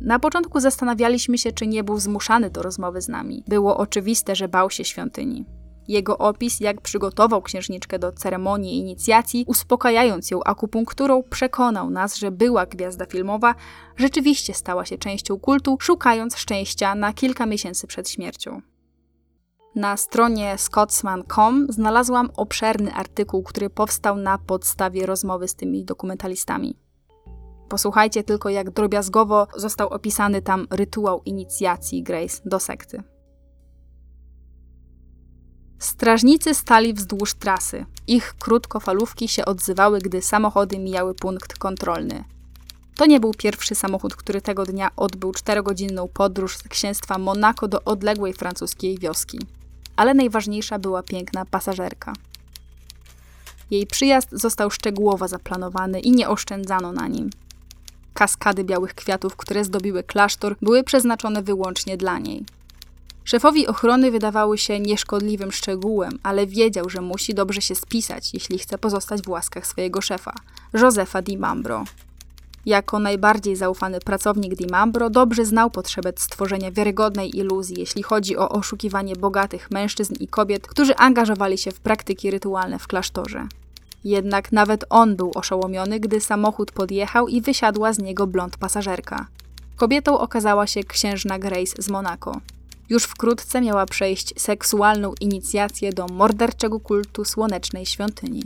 Na początku zastanawialiśmy się, czy nie był zmuszany do rozmowy z nami. Było oczywiste, że bał się świątyni. Jego opis, jak przygotował księżniczkę do ceremonii inicjacji, uspokajając ją akupunkturą, przekonał nas, że była gwiazda filmowa rzeczywiście stała się częścią kultu, szukając szczęścia na kilka miesięcy przed śmiercią. Na stronie scotsman.com znalazłam obszerny artykuł, który powstał na podstawie rozmowy z tymi dokumentalistami. Posłuchajcie tylko, jak drobiazgowo został opisany tam rytuał inicjacji Grace do sekty. Strażnicy stali wzdłuż trasy. Ich krótkofalówki się odzywały, gdy samochody mijały punkt kontrolny. To nie był pierwszy samochód, który tego dnia odbył czterogodzinną podróż z księstwa Monako do odległej francuskiej wioski. Ale najważniejsza była piękna pasażerka. Jej przyjazd został szczegółowo zaplanowany i nie oszczędzano na nim. Kaskady białych kwiatów, które zdobiły klasztor, były przeznaczone wyłącznie dla niej. Szefowi ochrony wydawały się nieszkodliwym szczegółem, ale wiedział, że musi dobrze się spisać, jeśli chce pozostać w łaskach swojego szefa, Josefa Di Mambro. Jako najbardziej zaufany pracownik Di Mambro dobrze znał potrzebę stworzenia wiarygodnej iluzji, jeśli chodzi o oszukiwanie bogatych mężczyzn i kobiet, którzy angażowali się w praktyki rytualne w klasztorze. Jednak nawet on był oszołomiony, gdy samochód podjechał i wysiadła z niego blond pasażerka. Kobietą okazała się księżna Grace z Monako. Już wkrótce miała przejść seksualną inicjację do morderczego kultu słonecznej świątyni.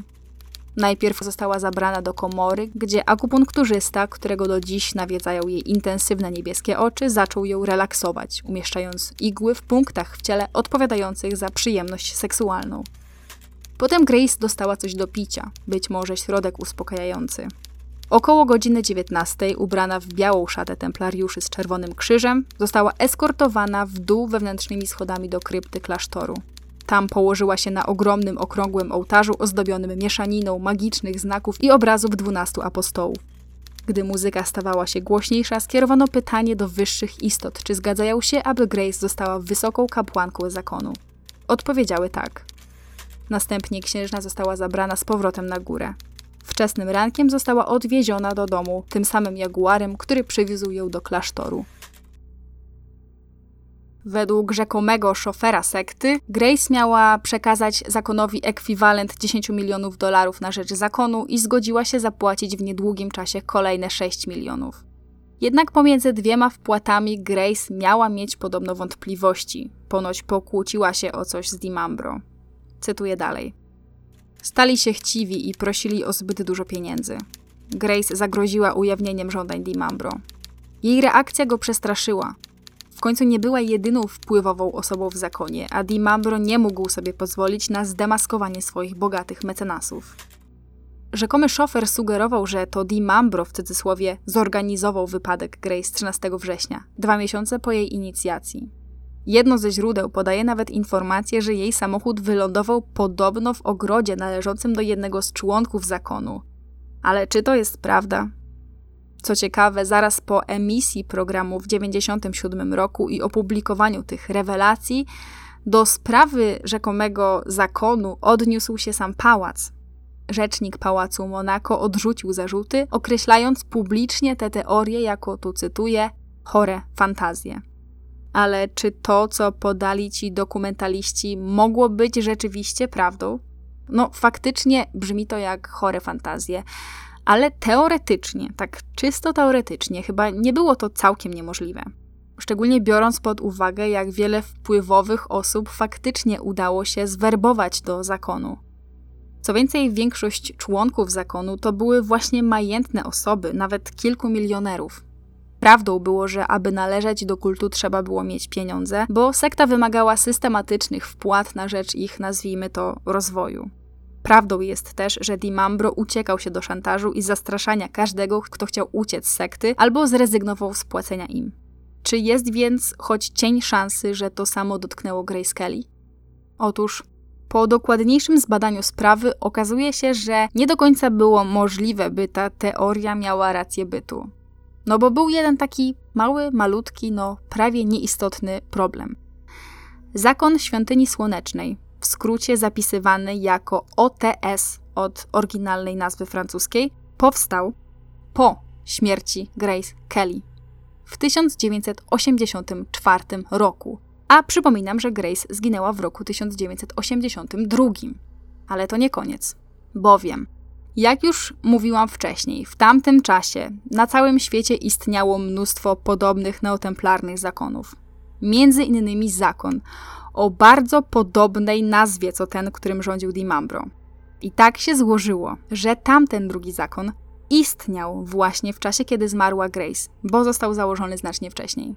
Najpierw została zabrana do komory, gdzie akupunkturzysta, którego do dziś nawiedzają jej intensywne niebieskie oczy, zaczął ją relaksować, umieszczając igły w punktach w ciele odpowiadających za przyjemność seksualną. Potem Grace dostała coś do picia, być może środek uspokajający. Około godziny 19, ubrana w białą szatę templariuszy z czerwonym krzyżem, została eskortowana w dół wewnętrznymi schodami do krypty klasztoru. Tam położyła się na ogromnym, okrągłym ołtarzu ozdobionym mieszaniną magicznych znaków i obrazów dwunastu apostołów. Gdy muzyka stawała się głośniejsza, skierowano pytanie do wyższych istot, czy zgadzają się, aby Grace została wysoką kapłanką zakonu. Odpowiedziały tak. Następnie księżna została zabrana z powrotem na górę. Wczesnym rankiem została odwieziona do domu tym samym jaguarem, który przywiózł ją do klasztoru. Według rzekomego szofera sekty, Grace miała przekazać zakonowi ekwiwalent 10 milionów dolarów na rzecz zakonu i zgodziła się zapłacić w niedługim czasie kolejne 6 milionów. Jednak pomiędzy dwiema wpłatami Grace miała mieć podobno wątpliwości. Ponoć pokłóciła się o coś z Dimambro. Cytuję dalej. Stali się chciwi i prosili o zbyt dużo pieniędzy. Grace zagroziła ujawnieniem żądań Dimambro. Jej reakcja go przestraszyła. W końcu nie była jedyną wpływową osobą w zakonie, a Dimambro nie mógł sobie pozwolić na zdemaskowanie swoich bogatych mecenasów. Rzekomy szofer sugerował, że to Dimambro w cudzysłowie zorganizował wypadek Grace 13 września, dwa miesiące po jej inicjacji. Jedno ze źródeł podaje nawet informację, że jej samochód wylądował podobno w ogrodzie należącym do jednego z członków zakonu. Ale czy to jest prawda? Co ciekawe, zaraz po emisji programu w 1997 roku i opublikowaniu tych rewelacji, do sprawy rzekomego zakonu odniósł się sam pałac. Rzecznik pałacu Monaco odrzucił zarzuty, określając publicznie te teorie jako, tu cytuję, chore fantazje. Ale czy to, co podali ci dokumentaliści, mogło być rzeczywiście prawdą? No, faktycznie brzmi to jak chore fantazje, ale teoretycznie, tak czysto teoretycznie, chyba nie było to całkiem niemożliwe. Szczególnie biorąc pod uwagę, jak wiele wpływowych osób faktycznie udało się zwerbować do zakonu. Co więcej, większość członków zakonu to były właśnie majętne osoby, nawet kilku milionerów. Prawdą było, że aby należeć do kultu trzeba było mieć pieniądze, bo sekta wymagała systematycznych wpłat na rzecz ich, nazwijmy to, rozwoju. Prawdą jest też, że Dimambro uciekał się do szantażu i zastraszania każdego, kto chciał uciec z sekty albo zrezygnował z płacenia im. Czy jest więc choć cień szansy, że to samo dotknęło Grace Kelly? Otóż po dokładniejszym zbadaniu sprawy okazuje się, że nie do końca było możliwe, by ta teoria miała rację bytu. No bo był jeden taki mały, malutki, no prawie nieistotny problem. Zakon świątyni słonecznej, w skrócie zapisywany jako OTS od oryginalnej nazwy francuskiej, powstał po śmierci Grace Kelly w 1984 roku. A przypominam, że Grace zginęła w roku 1982. Ale to nie koniec, bowiem jak już mówiłam wcześniej, w tamtym czasie na całym świecie istniało mnóstwo podobnych neotemplarnych zakonów. Między innymi zakon o bardzo podobnej nazwie co ten, którym rządził Dimambro. I tak się złożyło, że tamten drugi zakon istniał właśnie w czasie, kiedy zmarła Grace, bo został założony znacznie wcześniej.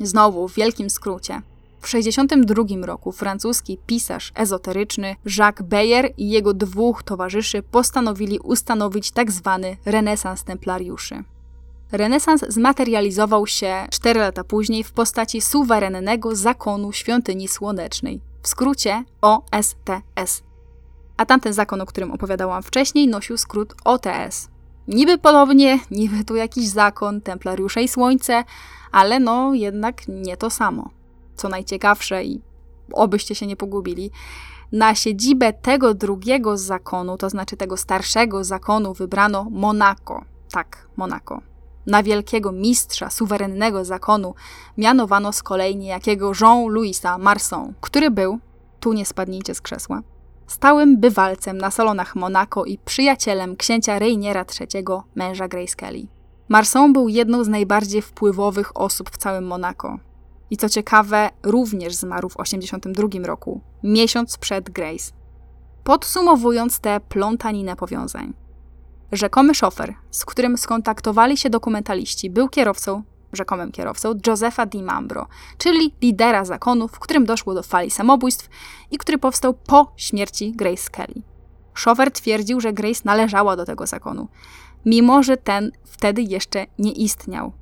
Znowu, w wielkim skrócie, w 1962 roku francuski pisarz ezoteryczny Jacques Beyer i jego dwóch towarzyszy postanowili ustanowić tzw. Tak renesans templariuszy. Renesans zmaterializował się 4 lata później w postaci suwerennego zakonu świątyni słonecznej, w skrócie OSTS. A tamten zakon, o którym opowiadałam wcześniej, nosił skrót OTS. Niby podobnie, niby tu jakiś zakon, templariusze i słońce, ale no jednak nie to samo co najciekawsze i obyście się nie pogubili, na siedzibę tego drugiego zakonu, to znaczy tego starszego zakonu, wybrano Monako. Tak, Monako. Na wielkiego mistrza suwerennego zakonu mianowano z kolei niejakiego Jean-Louisa Marson, który był, tu nie spadnijcie z krzesła, stałym bywalcem na salonach Monako i przyjacielem księcia Reiniera III, męża Grace Kelly. Marson był jedną z najbardziej wpływowych osób w całym Monako. I co ciekawe, również zmarł w 1982 roku, miesiąc przed Grace. Podsumowując tę plątaninę powiązań. Rzekomy szofer, z którym skontaktowali się dokumentaliści, był kierowcą, rzekomym kierowcą, Josefa Di Mambro, czyli lidera zakonu, w którym doszło do fali samobójstw i który powstał po śmierci Grace Kelly. Szofer twierdził, że Grace należała do tego zakonu, mimo że ten wtedy jeszcze nie istniał.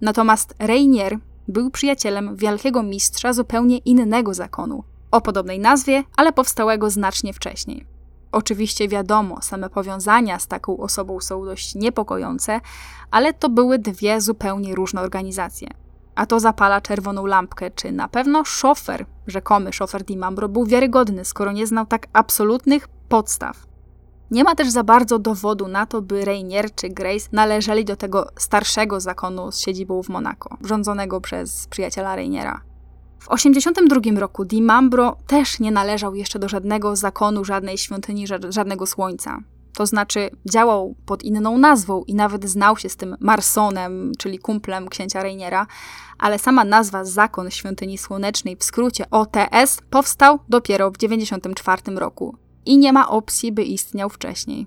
Natomiast Rainier był przyjacielem wielkiego mistrza zupełnie innego zakonu, o podobnej nazwie, ale powstałego znacznie wcześniej. Oczywiście wiadomo, same powiązania z taką osobą są dość niepokojące, ale to były dwie zupełnie różne organizacje. A to zapala czerwoną lampkę, czy na pewno szofer, rzekomy szofer Dimambro, był wiarygodny, skoro nie znał tak absolutnych podstaw. Nie ma też za bardzo dowodu na to, by Rainier czy Grace należeli do tego starszego zakonu z siedzibą w Monako, rządzonego przez przyjaciela Rainiera. W 1982 roku Dimambro też nie należał jeszcze do żadnego zakonu, żadnej świątyni, żadnego słońca. To znaczy działał pod inną nazwą i nawet znał się z tym Marsonem, czyli kumplem księcia Rainiera, ale sama nazwa Zakon Świątyni Słonecznej, w skrócie OTS, powstał dopiero w 1994 roku i nie ma opcji, by istniał wcześniej.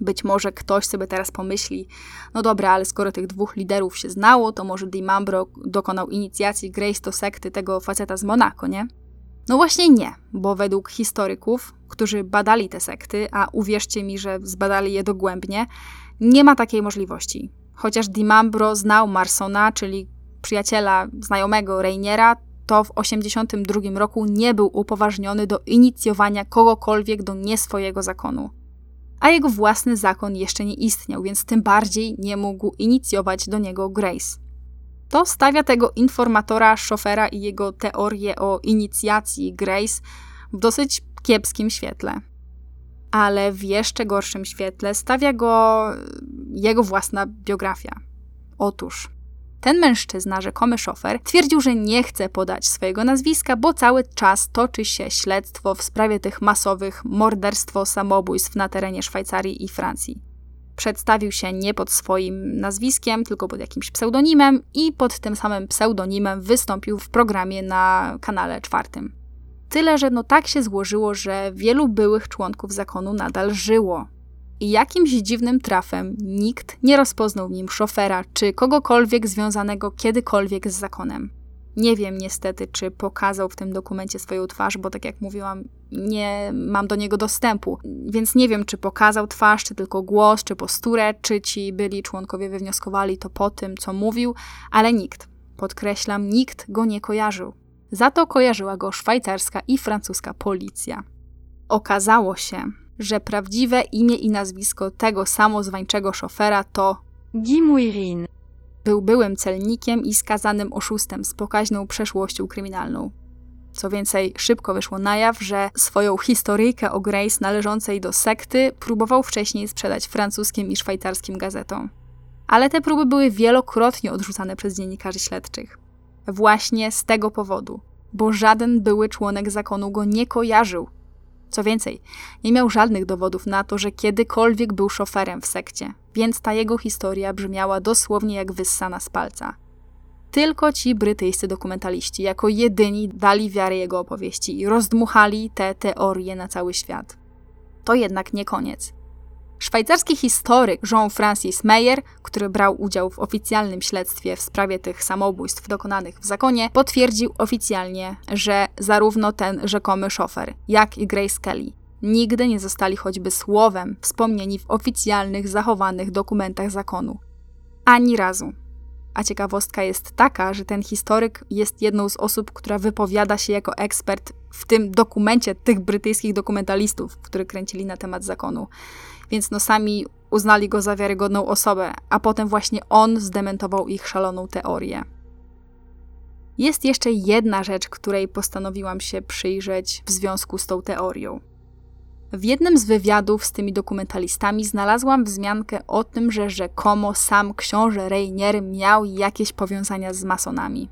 Być może ktoś sobie teraz pomyśli, no dobra, ale skoro tych dwóch liderów się znało, to może Dimambro dokonał inicjacji Grace do sekty tego faceta z Monako, nie? No właśnie nie, bo według historyków, którzy badali te sekty, a uwierzcie mi, że zbadali je dogłębnie, nie ma takiej możliwości. Chociaż Dimambro znał Marsona, czyli przyjaciela znajomego Rainiera, to w 1982 roku nie był upoważniony do inicjowania kogokolwiek do nie swojego zakonu. A jego własny zakon jeszcze nie istniał, więc tym bardziej nie mógł inicjować do niego Grace. To stawia tego informatora, szofera i jego teorię o inicjacji Grace w dosyć kiepskim świetle. Ale w jeszcze gorszym świetle stawia go jego własna biografia. Otóż ten mężczyzna, rzekomy szofer, twierdził, że nie chce podać swojego nazwiska, bo cały czas toczy się śledztwo w sprawie tych masowych morderstwo samobójstw na terenie Szwajcarii i Francji. Przedstawił się nie pod swoim nazwiskiem, tylko pod jakimś pseudonimem i pod tym samym pseudonimem wystąpił w programie na kanale czwartym. Tyle, że no tak się złożyło, że wielu byłych członków zakonu nadal żyło. I jakimś dziwnym trafem nikt nie rozpoznał w nim szofera czy kogokolwiek związanego kiedykolwiek z zakonem. Nie wiem niestety, czy pokazał w tym dokumencie swoją twarz, bo tak jak mówiłam, nie mam do niego dostępu, więc nie wiem, czy pokazał twarz, czy tylko głos, czy posturę, czy ci byli członkowie wywnioskowali to po tym, co mówił, ale nikt, podkreślam, nikt go nie kojarzył. Za to kojarzyła go szwajcarska i francuska policja. Okazało się, że prawdziwe imię i nazwisko tego samozwańczego szofera to Guy Muirin. Był byłym celnikiem i skazanym oszustem z pokaźną przeszłością kryminalną. Co więcej, szybko wyszło na jaw, że swoją historyjkę o Grace należącej do sekty próbował wcześniej sprzedać francuskim i szwajcarskim gazetom. Ale te próby były wielokrotnie odrzucane przez dziennikarzy śledczych. Właśnie z tego powodu, bo żaden były członek zakonu go nie kojarzył co więcej, nie miał żadnych dowodów na to, że kiedykolwiek był szoferem w sekcie, więc ta jego historia brzmiała dosłownie jak wyssana z palca. Tylko ci brytyjscy dokumentaliści jako jedyni dali wiarę jego opowieści i rozdmuchali te teorie na cały świat. To jednak nie koniec. Szwajcarski historyk Jean-Francis Meyer, który brał udział w oficjalnym śledztwie w sprawie tych samobójstw dokonanych w zakonie, potwierdził oficjalnie, że zarówno ten rzekomy szofer, jak i Grace Kelly nigdy nie zostali choćby słowem wspomnieni w oficjalnych, zachowanych dokumentach zakonu. Ani razu. A ciekawostka jest taka, że ten historyk jest jedną z osób, która wypowiada się jako ekspert w tym dokumencie tych brytyjskich dokumentalistów, którzy kręcili na temat zakonu więc no sami uznali go za wiarygodną osobę, a potem właśnie on zdementował ich szaloną teorię. Jest jeszcze jedna rzecz, której postanowiłam się przyjrzeć w związku z tą teorią. W jednym z wywiadów z tymi dokumentalistami znalazłam wzmiankę o tym, że rzekomo sam książę Reinier miał jakieś powiązania z masonami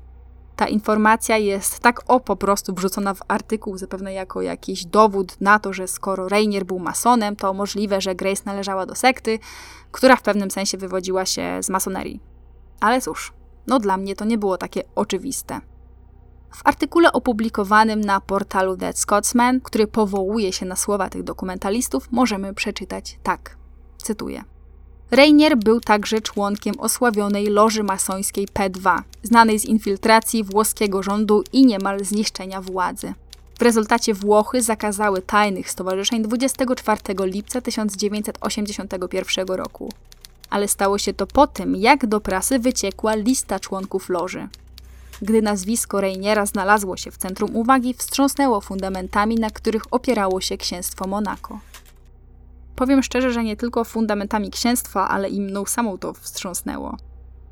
ta informacja jest tak o po prostu wrzucona w artykuł, zapewne jako jakiś dowód na to, że skoro Rainier był masonem, to możliwe, że Grace należała do sekty, która w pewnym sensie wywodziła się z masonerii. Ale cóż, no dla mnie to nie było takie oczywiste. W artykule opublikowanym na portalu Dead Scotsman, który powołuje się na słowa tych dokumentalistów, możemy przeczytać tak. Cytuję. Reinier był także członkiem osławionej loży masońskiej P2, znanej z infiltracji włoskiego rządu i niemal zniszczenia władzy. W rezultacie Włochy zakazały tajnych stowarzyszeń 24 lipca 1981 roku. Ale stało się to po tym, jak do prasy wyciekła lista członków loży. Gdy nazwisko Reiniera znalazło się w centrum uwagi, wstrząsnęło fundamentami, na których opierało się księstwo Monako. Powiem szczerze, że nie tylko fundamentami księstwa, ale i mną samą to wstrząsnęło.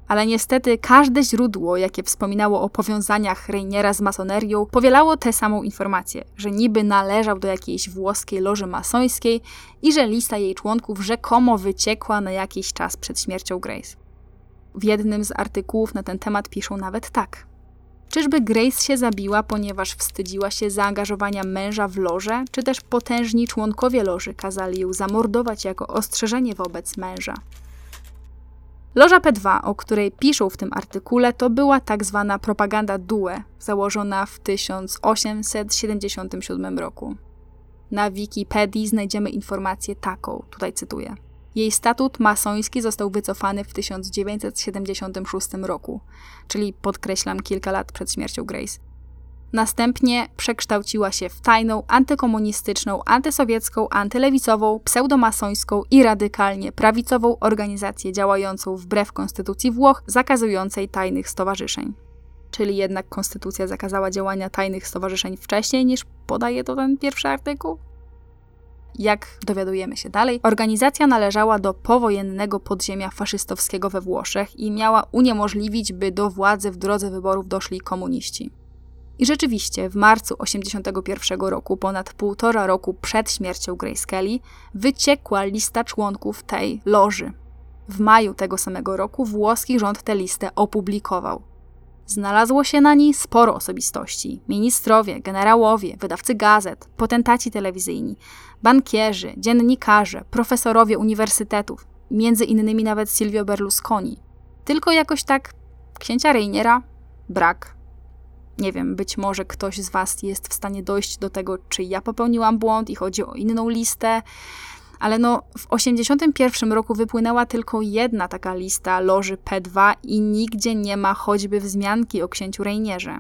Ale niestety każde źródło, jakie wspominało o powiązaniach Reiniera z masonerią, powielało tę samą informację, że niby należał do jakiejś włoskiej loży masońskiej i że lista jej członków rzekomo wyciekła na jakiś czas przed śmiercią Grace. W jednym z artykułów na ten temat piszą nawet tak. Czyżby Grace się zabiła, ponieważ wstydziła się zaangażowania męża w loże, czy też potężni członkowie loży kazali ją zamordować jako ostrzeżenie wobec męża? Loża P2, o której piszą w tym artykule, to była tak zwana propaganda due, założona w 1877 roku. Na Wikipedii znajdziemy informację taką, tutaj cytuję. Jej statut masoński został wycofany w 1976 roku, czyli podkreślam kilka lat przed śmiercią Grace. Następnie przekształciła się w tajną, antykomunistyczną, antysowiecką, antylewicową, pseudomasońską i radykalnie prawicową organizację działającą wbrew konstytucji Włoch, zakazującej tajnych stowarzyszeń. Czyli jednak konstytucja zakazała działania tajnych stowarzyszeń wcześniej niż podaje to ten pierwszy artykuł? Jak dowiadujemy się dalej, organizacja należała do powojennego podziemia faszystowskiego we Włoszech i miała uniemożliwić, by do władzy w drodze wyborów doszli komuniści. I rzeczywiście, w marcu 1981 roku, ponad półtora roku przed śmiercią Grace Kelly, wyciekła lista członków tej loży. W maju tego samego roku włoski rząd tę listę opublikował. Znalazło się na niej sporo osobistości: ministrowie, generałowie, wydawcy gazet, potentaci telewizyjni, bankierzy, dziennikarze, profesorowie uniwersytetów, między innymi nawet Silvio Berlusconi. Tylko jakoś tak księcia Reiniera brak. Nie wiem, być może ktoś z Was jest w stanie dojść do tego, czy ja popełniłam błąd i chodzi o inną listę. Ale no, w 81 roku wypłynęła tylko jedna taka lista loży P2 i nigdzie nie ma choćby wzmianki o księciu Reinierze.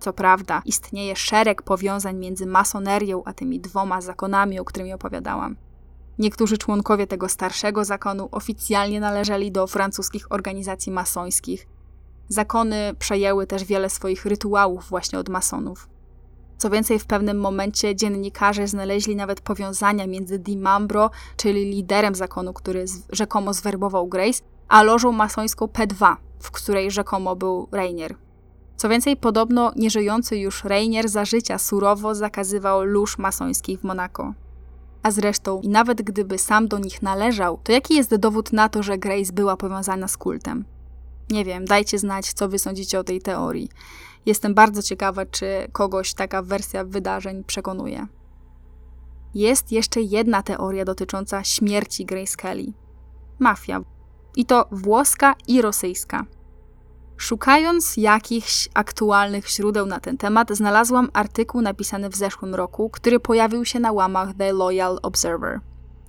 Co prawda, istnieje szereg powiązań między masonerią a tymi dwoma zakonami, o którymi opowiadałam. Niektórzy członkowie tego starszego zakonu oficjalnie należeli do francuskich organizacji masońskich. Zakony przejęły też wiele swoich rytuałów właśnie od masonów. Co więcej, w pewnym momencie dziennikarze znaleźli nawet powiązania między Di Mambro, czyli liderem zakonu, który rzekomo zwerbował Grace, a lożą masońską P2, w której rzekomo był Rainier. Co więcej, podobno nieżyjący już Rainier za życia surowo zakazywał lóż masońskich w Monako. A zresztą, i nawet gdyby sam do nich należał, to jaki jest dowód na to, że Grace była powiązana z kultem? Nie wiem, dajcie znać, co wy sądzicie o tej teorii. Jestem bardzo ciekawa, czy kogoś taka wersja wydarzeń przekonuje. Jest jeszcze jedna teoria dotycząca śmierci Grace Kelly. Mafia. I to włoska i rosyjska. Szukając jakichś aktualnych źródeł na ten temat, znalazłam artykuł napisany w zeszłym roku, który pojawił się na łamach The Loyal Observer.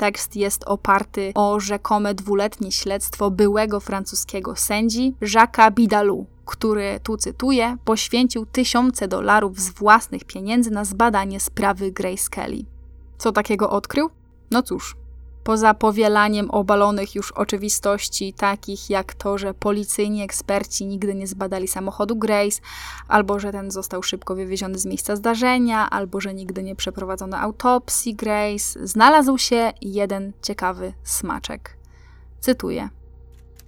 Tekst jest oparty o rzekome dwuletnie śledztwo byłego francuskiego sędzi Jacques'a Bidalou, który, tu cytuję, poświęcił tysiące dolarów z własnych pieniędzy na zbadanie sprawy Grace Kelly. Co takiego odkrył? No cóż, poza powielaniem obalonych już oczywistości, takich jak to, że policyjni eksperci nigdy nie zbadali samochodu Grace, albo że ten został szybko wywieziony z miejsca zdarzenia, albo że nigdy nie przeprowadzono autopsji Grace, znalazł się jeden ciekawy smaczek. Cytuję.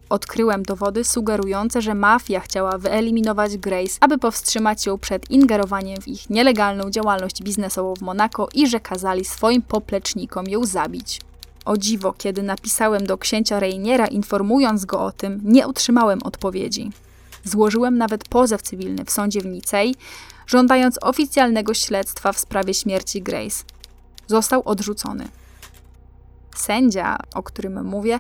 Odkryłem dowody sugerujące, że mafia chciała wyeliminować Grace, aby powstrzymać ją przed ingerowaniem w ich nielegalną działalność biznesową w Monako i że kazali swoim poplecznikom ją zabić. O dziwo, kiedy napisałem do księcia Reiniera, informując go o tym, nie otrzymałem odpowiedzi. Złożyłem nawet pozew cywilny w sądzie w Nicei, żądając oficjalnego śledztwa w sprawie śmierci Grace. Został odrzucony. Sędzia, o którym mówię,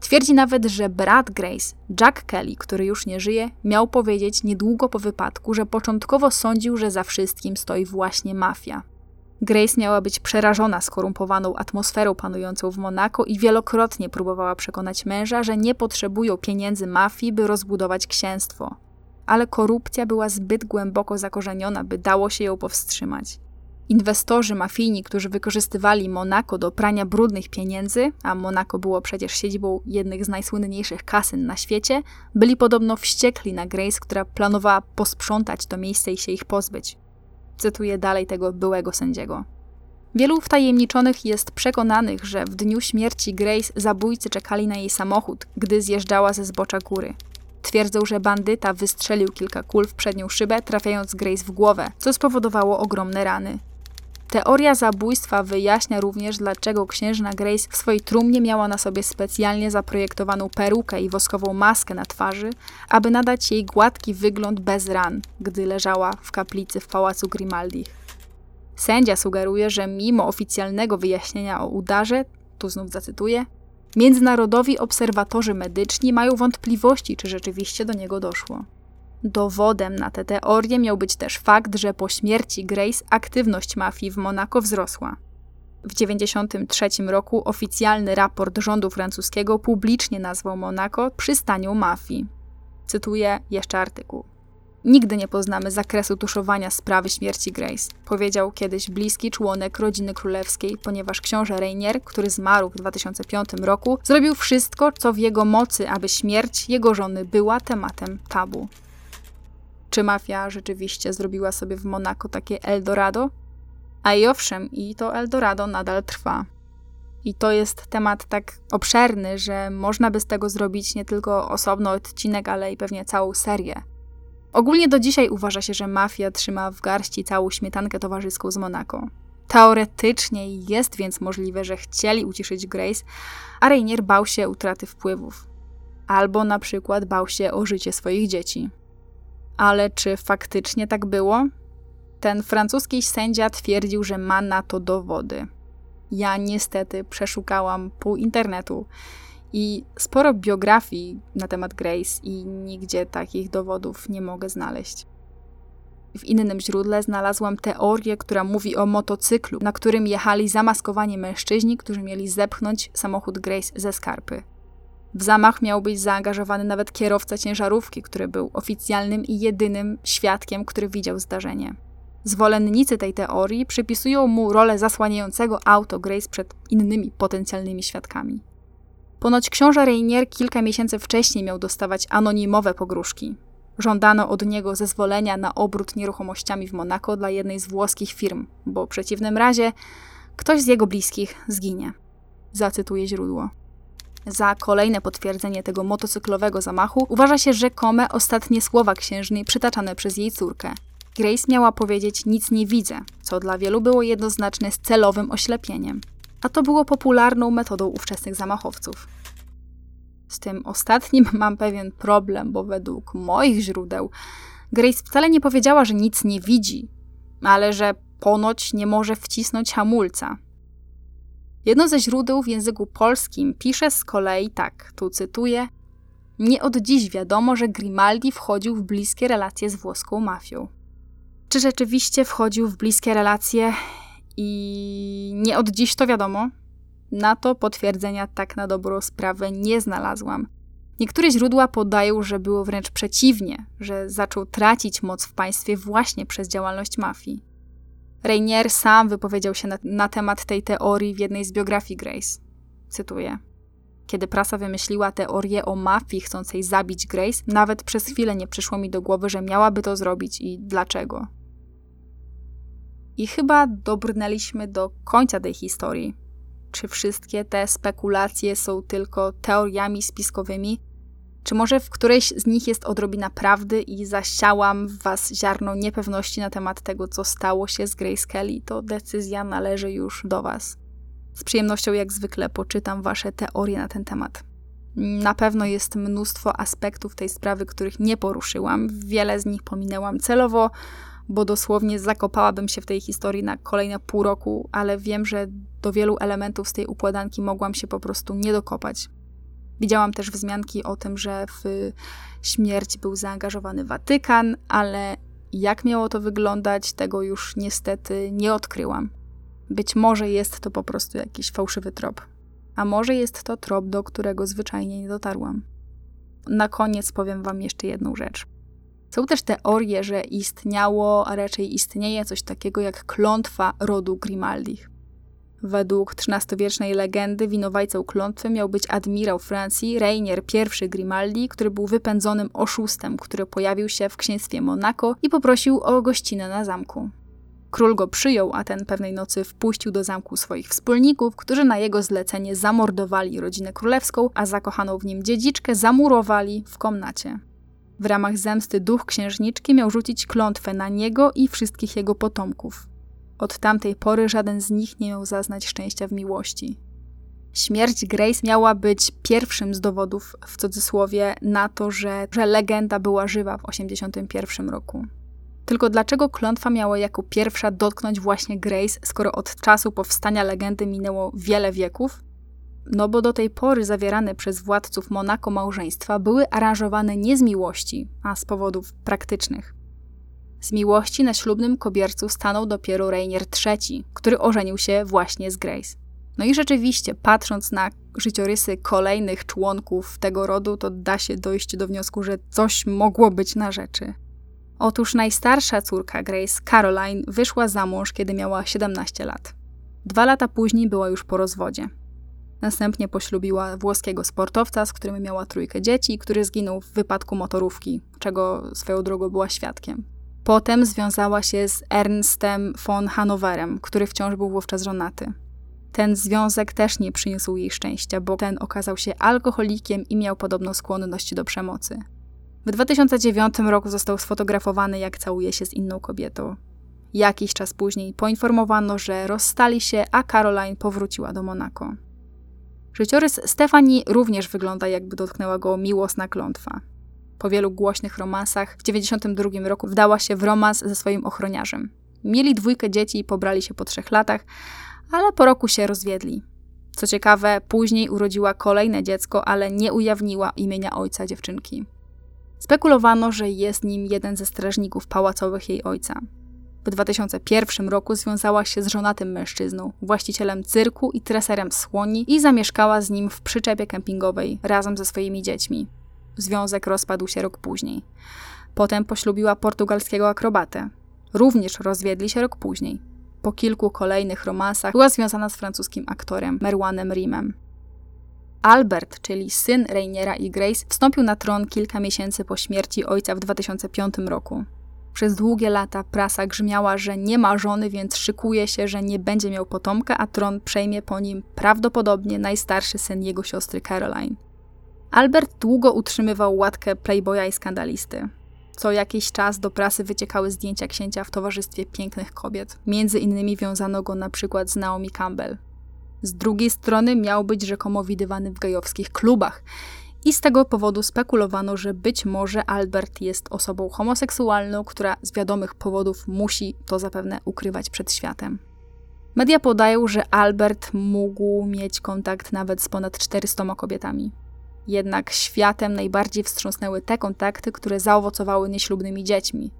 twierdzi nawet, że brat Grace, Jack Kelly, który już nie żyje, miał powiedzieć niedługo po wypadku, że początkowo sądził, że za wszystkim stoi właśnie mafia. Grace miała być przerażona skorumpowaną atmosferą panującą w Monako i wielokrotnie próbowała przekonać męża, że nie potrzebują pieniędzy mafii, by rozbudować księstwo. Ale korupcja była zbyt głęboko zakorzeniona, by dało się ją powstrzymać. Inwestorzy mafijni, którzy wykorzystywali Monako do prania brudnych pieniędzy, a Monako było przecież siedzibą jednych z najsłynniejszych kasyn na świecie, byli podobno wściekli na Grace, która planowała posprzątać to miejsce i się ich pozbyć. Cytuję dalej tego byłego sędziego. Wielu wtajemniczonych jest przekonanych, że w dniu śmierci Grace zabójcy czekali na jej samochód, gdy zjeżdżała ze zbocza góry. Twierdzą, że bandyta wystrzelił kilka kul w przednią szybę, trafiając Grace w głowę, co spowodowało ogromne rany. Teoria zabójstwa wyjaśnia również, dlaczego księżna Grace w swojej trumnie miała na sobie specjalnie zaprojektowaną perukę i woskową maskę na twarzy, aby nadać jej gładki wygląd bez ran, gdy leżała w kaplicy w pałacu Grimaldi. Sędzia sugeruje, że mimo oficjalnego wyjaśnienia o udarze, tu znów zacytuję, międzynarodowi obserwatorzy medyczni mają wątpliwości, czy rzeczywiście do niego doszło. Dowodem na tę teorię miał być też fakt, że po śmierci Grace aktywność mafii w Monako wzrosła. W 1993 roku oficjalny raport rządu francuskiego publicznie nazwał Monako przystanią mafii. Cytuję jeszcze artykuł. Nigdy nie poznamy zakresu tuszowania sprawy śmierci Grace, powiedział kiedyś bliski członek rodziny królewskiej, ponieważ książę Rainier, który zmarł w 2005 roku, zrobił wszystko, co w jego mocy, aby śmierć jego żony była tematem tabu. Czy mafia rzeczywiście zrobiła sobie w Monako takie Eldorado? A i owszem, i to Eldorado nadal trwa. I to jest temat tak obszerny, że można by z tego zrobić nie tylko osobny odcinek, ale i pewnie całą serię. Ogólnie do dzisiaj uważa się, że mafia trzyma w garści całą śmietankę towarzyską z Monako. Teoretycznie jest więc możliwe, że chcieli uciszyć Grace, a Rainier bał się utraty wpływów. Albo na przykład bał się o życie swoich dzieci. Ale czy faktycznie tak było? Ten francuski sędzia twierdził, że ma na to dowody. Ja niestety przeszukałam pół internetu i sporo biografii na temat Grace i nigdzie takich dowodów nie mogę znaleźć. W innym źródle znalazłam teorię, która mówi o motocyklu, na którym jechali zamaskowani mężczyźni, którzy mieli zepchnąć samochód Grace ze skarpy. W zamach miał być zaangażowany nawet kierowca ciężarówki, który był oficjalnym i jedynym świadkiem, który widział zdarzenie. Zwolennicy tej teorii przypisują mu rolę zasłaniającego auto Grace przed innymi potencjalnymi świadkami. Ponoć książę Rainier kilka miesięcy wcześniej miał dostawać anonimowe pogróżki. Żądano od niego zezwolenia na obrót nieruchomościami w Monako dla jednej z włoskich firm, bo w przeciwnym razie ktoś z jego bliskich zginie. Zacytuję źródło. Za kolejne potwierdzenie tego motocyklowego zamachu uważa się rzekome ostatnie słowa księżnej przytaczane przez jej córkę. Grace miała powiedzieć nic nie widzę, co dla wielu było jednoznaczne z celowym oślepieniem. A to było popularną metodą ówczesnych zamachowców. Z tym ostatnim mam pewien problem, bo według moich źródeł Grace wcale nie powiedziała, że nic nie widzi, ale że ponoć nie może wcisnąć hamulca, Jedno ze źródeł w języku polskim pisze z kolei tak, tu cytuję: Nie od dziś wiadomo, że Grimaldi wchodził w bliskie relacje z włoską mafią. Czy rzeczywiście wchodził w bliskie relacje i nie od dziś to wiadomo? Na to potwierdzenia tak na dobrą sprawę nie znalazłam. Niektóre źródła podają, że było wręcz przeciwnie, że zaczął tracić moc w państwie właśnie przez działalność mafii. Rainier sam wypowiedział się na, na temat tej teorii w jednej z biografii Grace. Cytuję. Kiedy prasa wymyśliła teorię o mafii chcącej zabić Grace, nawet przez chwilę nie przyszło mi do głowy, że miałaby to zrobić i dlaczego. I chyba dobrnęliśmy do końca tej historii. Czy wszystkie te spekulacje są tylko teoriami spiskowymi, czy może w którejś z nich jest odrobina prawdy i zasiałam w was ziarno niepewności na temat tego, co stało się z Grace Kelly, to decyzja należy już do was. Z przyjemnością jak zwykle poczytam wasze teorie na ten temat. Na pewno jest mnóstwo aspektów tej sprawy, których nie poruszyłam. Wiele z nich pominęłam celowo, bo dosłownie zakopałabym się w tej historii na kolejne pół roku, ale wiem, że do wielu elementów z tej układanki mogłam się po prostu nie dokopać. Widziałam też wzmianki o tym, że w śmierć był zaangażowany Watykan, ale jak miało to wyglądać, tego już niestety nie odkryłam. Być może jest to po prostu jakiś fałszywy trop, a może jest to trop, do którego zwyczajnie nie dotarłam. Na koniec powiem Wam jeszcze jedną rzecz. Są też teorie, że istniało, a raczej istnieje coś takiego jak klątwa rodu Grimaldich. Według XIII-wiecznej legendy winowajcą klątwy miał być admirał Francji Rainier I Grimaldi, który był wypędzonym oszustem, który pojawił się w księstwie Monaco i poprosił o gościnę na zamku. Król go przyjął, a ten pewnej nocy wpuścił do zamku swoich wspólników, którzy na jego zlecenie zamordowali rodzinę królewską, a zakochaną w nim dziedziczkę zamurowali w komnacie. W ramach zemsty duch księżniczki miał rzucić klątwę na niego i wszystkich jego potomków. Od tamtej pory żaden z nich nie miał zaznać szczęścia w miłości. Śmierć Grace miała być pierwszym z dowodów, w cudzysłowie, na to, że, że legenda była żywa w 1981 roku. Tylko dlaczego klątwa miała jako pierwsza dotknąć właśnie Grace, skoro od czasu powstania legendy minęło wiele wieków? No bo do tej pory zawierane przez władców Monako małżeństwa były aranżowane nie z miłości, a z powodów praktycznych. Z miłości na ślubnym kobiercu stanął dopiero Rainier III, który ożenił się właśnie z Grace. No i rzeczywiście, patrząc na życiorysy kolejnych członków tego rodu, to da się dojść do wniosku, że coś mogło być na rzeczy. Otóż najstarsza córka Grace, Caroline, wyszła za mąż, kiedy miała 17 lat. Dwa lata później była już po rozwodzie. Następnie poślubiła włoskiego sportowca, z którym miała trójkę dzieci, który zginął w wypadku motorówki, czego swoją drogą była świadkiem. Potem związała się z Ernstem von Hanoverem, który wciąż był wówczas żonaty. Ten związek też nie przyniósł jej szczęścia, bo ten okazał się alkoholikiem i miał podobną skłonność do przemocy. W 2009 roku został sfotografowany, jak całuje się z inną kobietą. Jakiś czas później poinformowano, że rozstali się, a Caroline powróciła do Monako. Życiorys Stefani również wygląda, jakby dotknęła go miłosna klątwa. Po wielu głośnych romansach w 1992 roku wdała się w romans ze swoim ochroniarzem. Mieli dwójkę dzieci i pobrali się po trzech latach, ale po roku się rozwiedli. Co ciekawe, później urodziła kolejne dziecko, ale nie ujawniła imienia ojca dziewczynki. Spekulowano, że jest nim jeden ze strażników pałacowych jej ojca. W 2001 roku związała się z żonatym mężczyzną, właścicielem cyrku i treserem słoni i zamieszkała z nim w przyczepie kempingowej razem ze swoimi dziećmi. Związek rozpadł się rok później. Potem poślubiła portugalskiego akrobatę. Również rozwiedli się rok później. Po kilku kolejnych romansach była związana z francuskim aktorem Merwanem Rimem. Albert, czyli syn Rainiera i Grace, wstąpił na tron kilka miesięcy po śmierci ojca w 2005 roku. Przez długie lata prasa grzmiała, że nie ma żony, więc szykuje się, że nie będzie miał potomka, a tron przejmie po nim prawdopodobnie najstarszy syn jego siostry Caroline. Albert długo utrzymywał łatkę playboya i skandalisty. Co jakiś czas do prasy wyciekały zdjęcia księcia w towarzystwie pięknych kobiet. Między innymi wiązano go na przykład z Naomi Campbell. Z drugiej strony miał być rzekomo widywany w gejowskich klubach. I z tego powodu spekulowano, że być może Albert jest osobą homoseksualną, która z wiadomych powodów musi to zapewne ukrywać przed światem. Media podają, że Albert mógł mieć kontakt nawet z ponad 400 kobietami. Jednak światem najbardziej wstrząsnęły te kontakty, które zaowocowały nieślubnymi dziećmi.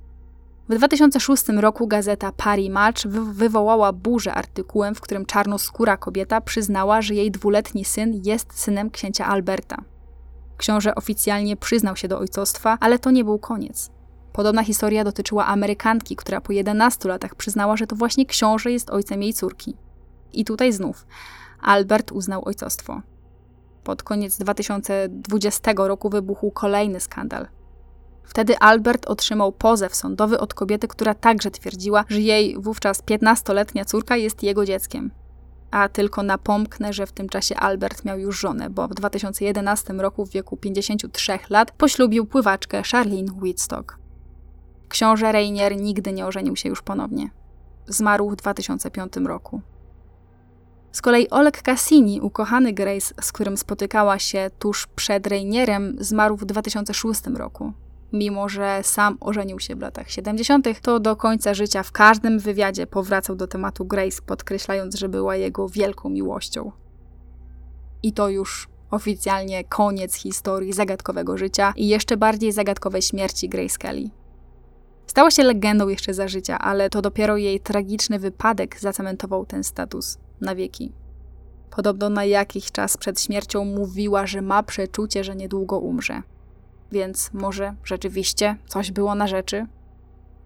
W 2006 roku gazeta Paris Match wywołała burzę artykułem, w którym czarnoskóra kobieta przyznała, że jej dwuletni syn jest synem księcia Alberta. Książę oficjalnie przyznał się do ojcostwa, ale to nie był koniec. Podobna historia dotyczyła Amerykanki, która po 11 latach przyznała, że to właśnie książę jest ojcem jej córki. I tutaj znów Albert uznał ojcostwo. Pod koniec 2020 roku wybuchł kolejny skandal. Wtedy Albert otrzymał pozew sądowy od kobiety, która także twierdziła, że jej wówczas 15-letnia córka jest jego dzieckiem. A tylko napomknę, że w tym czasie Albert miał już żonę, bo w 2011 roku w wieku 53 lat poślubił pływaczkę Charlene Whitstock. Książę Rainier nigdy nie ożenił się już ponownie. Zmarł w 2005 roku. Z kolei Oleg Cassini, ukochany Grace, z którym spotykała się tuż przed Rainierem, zmarł w 2006 roku. Mimo, że sam ożenił się w latach 70., to do końca życia w każdym wywiadzie powracał do tematu Grace, podkreślając, że była jego wielką miłością. I to już oficjalnie koniec historii zagadkowego życia i jeszcze bardziej zagadkowej śmierci Grace Kelly. Stała się legendą jeszcze za życia, ale to dopiero jej tragiczny wypadek zacementował ten status na wieki. Podobno na jakiś czas przed śmiercią mówiła, że ma przeczucie, że niedługo umrze. Więc może rzeczywiście coś było na rzeczy?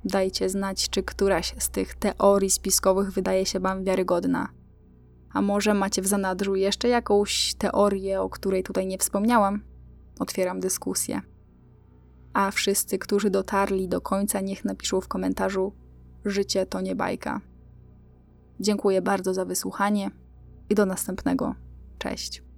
Dajcie znać, czy któraś z tych teorii spiskowych wydaje się Wam wiarygodna. A może macie w zanadrzu jeszcze jakąś teorię, o której tutaj nie wspomniałam? Otwieram dyskusję. A wszyscy, którzy dotarli do końca, niech napiszą w komentarzu, Życie to nie bajka. Dziękuję bardzo za wysłuchanie i do następnego. Cześć.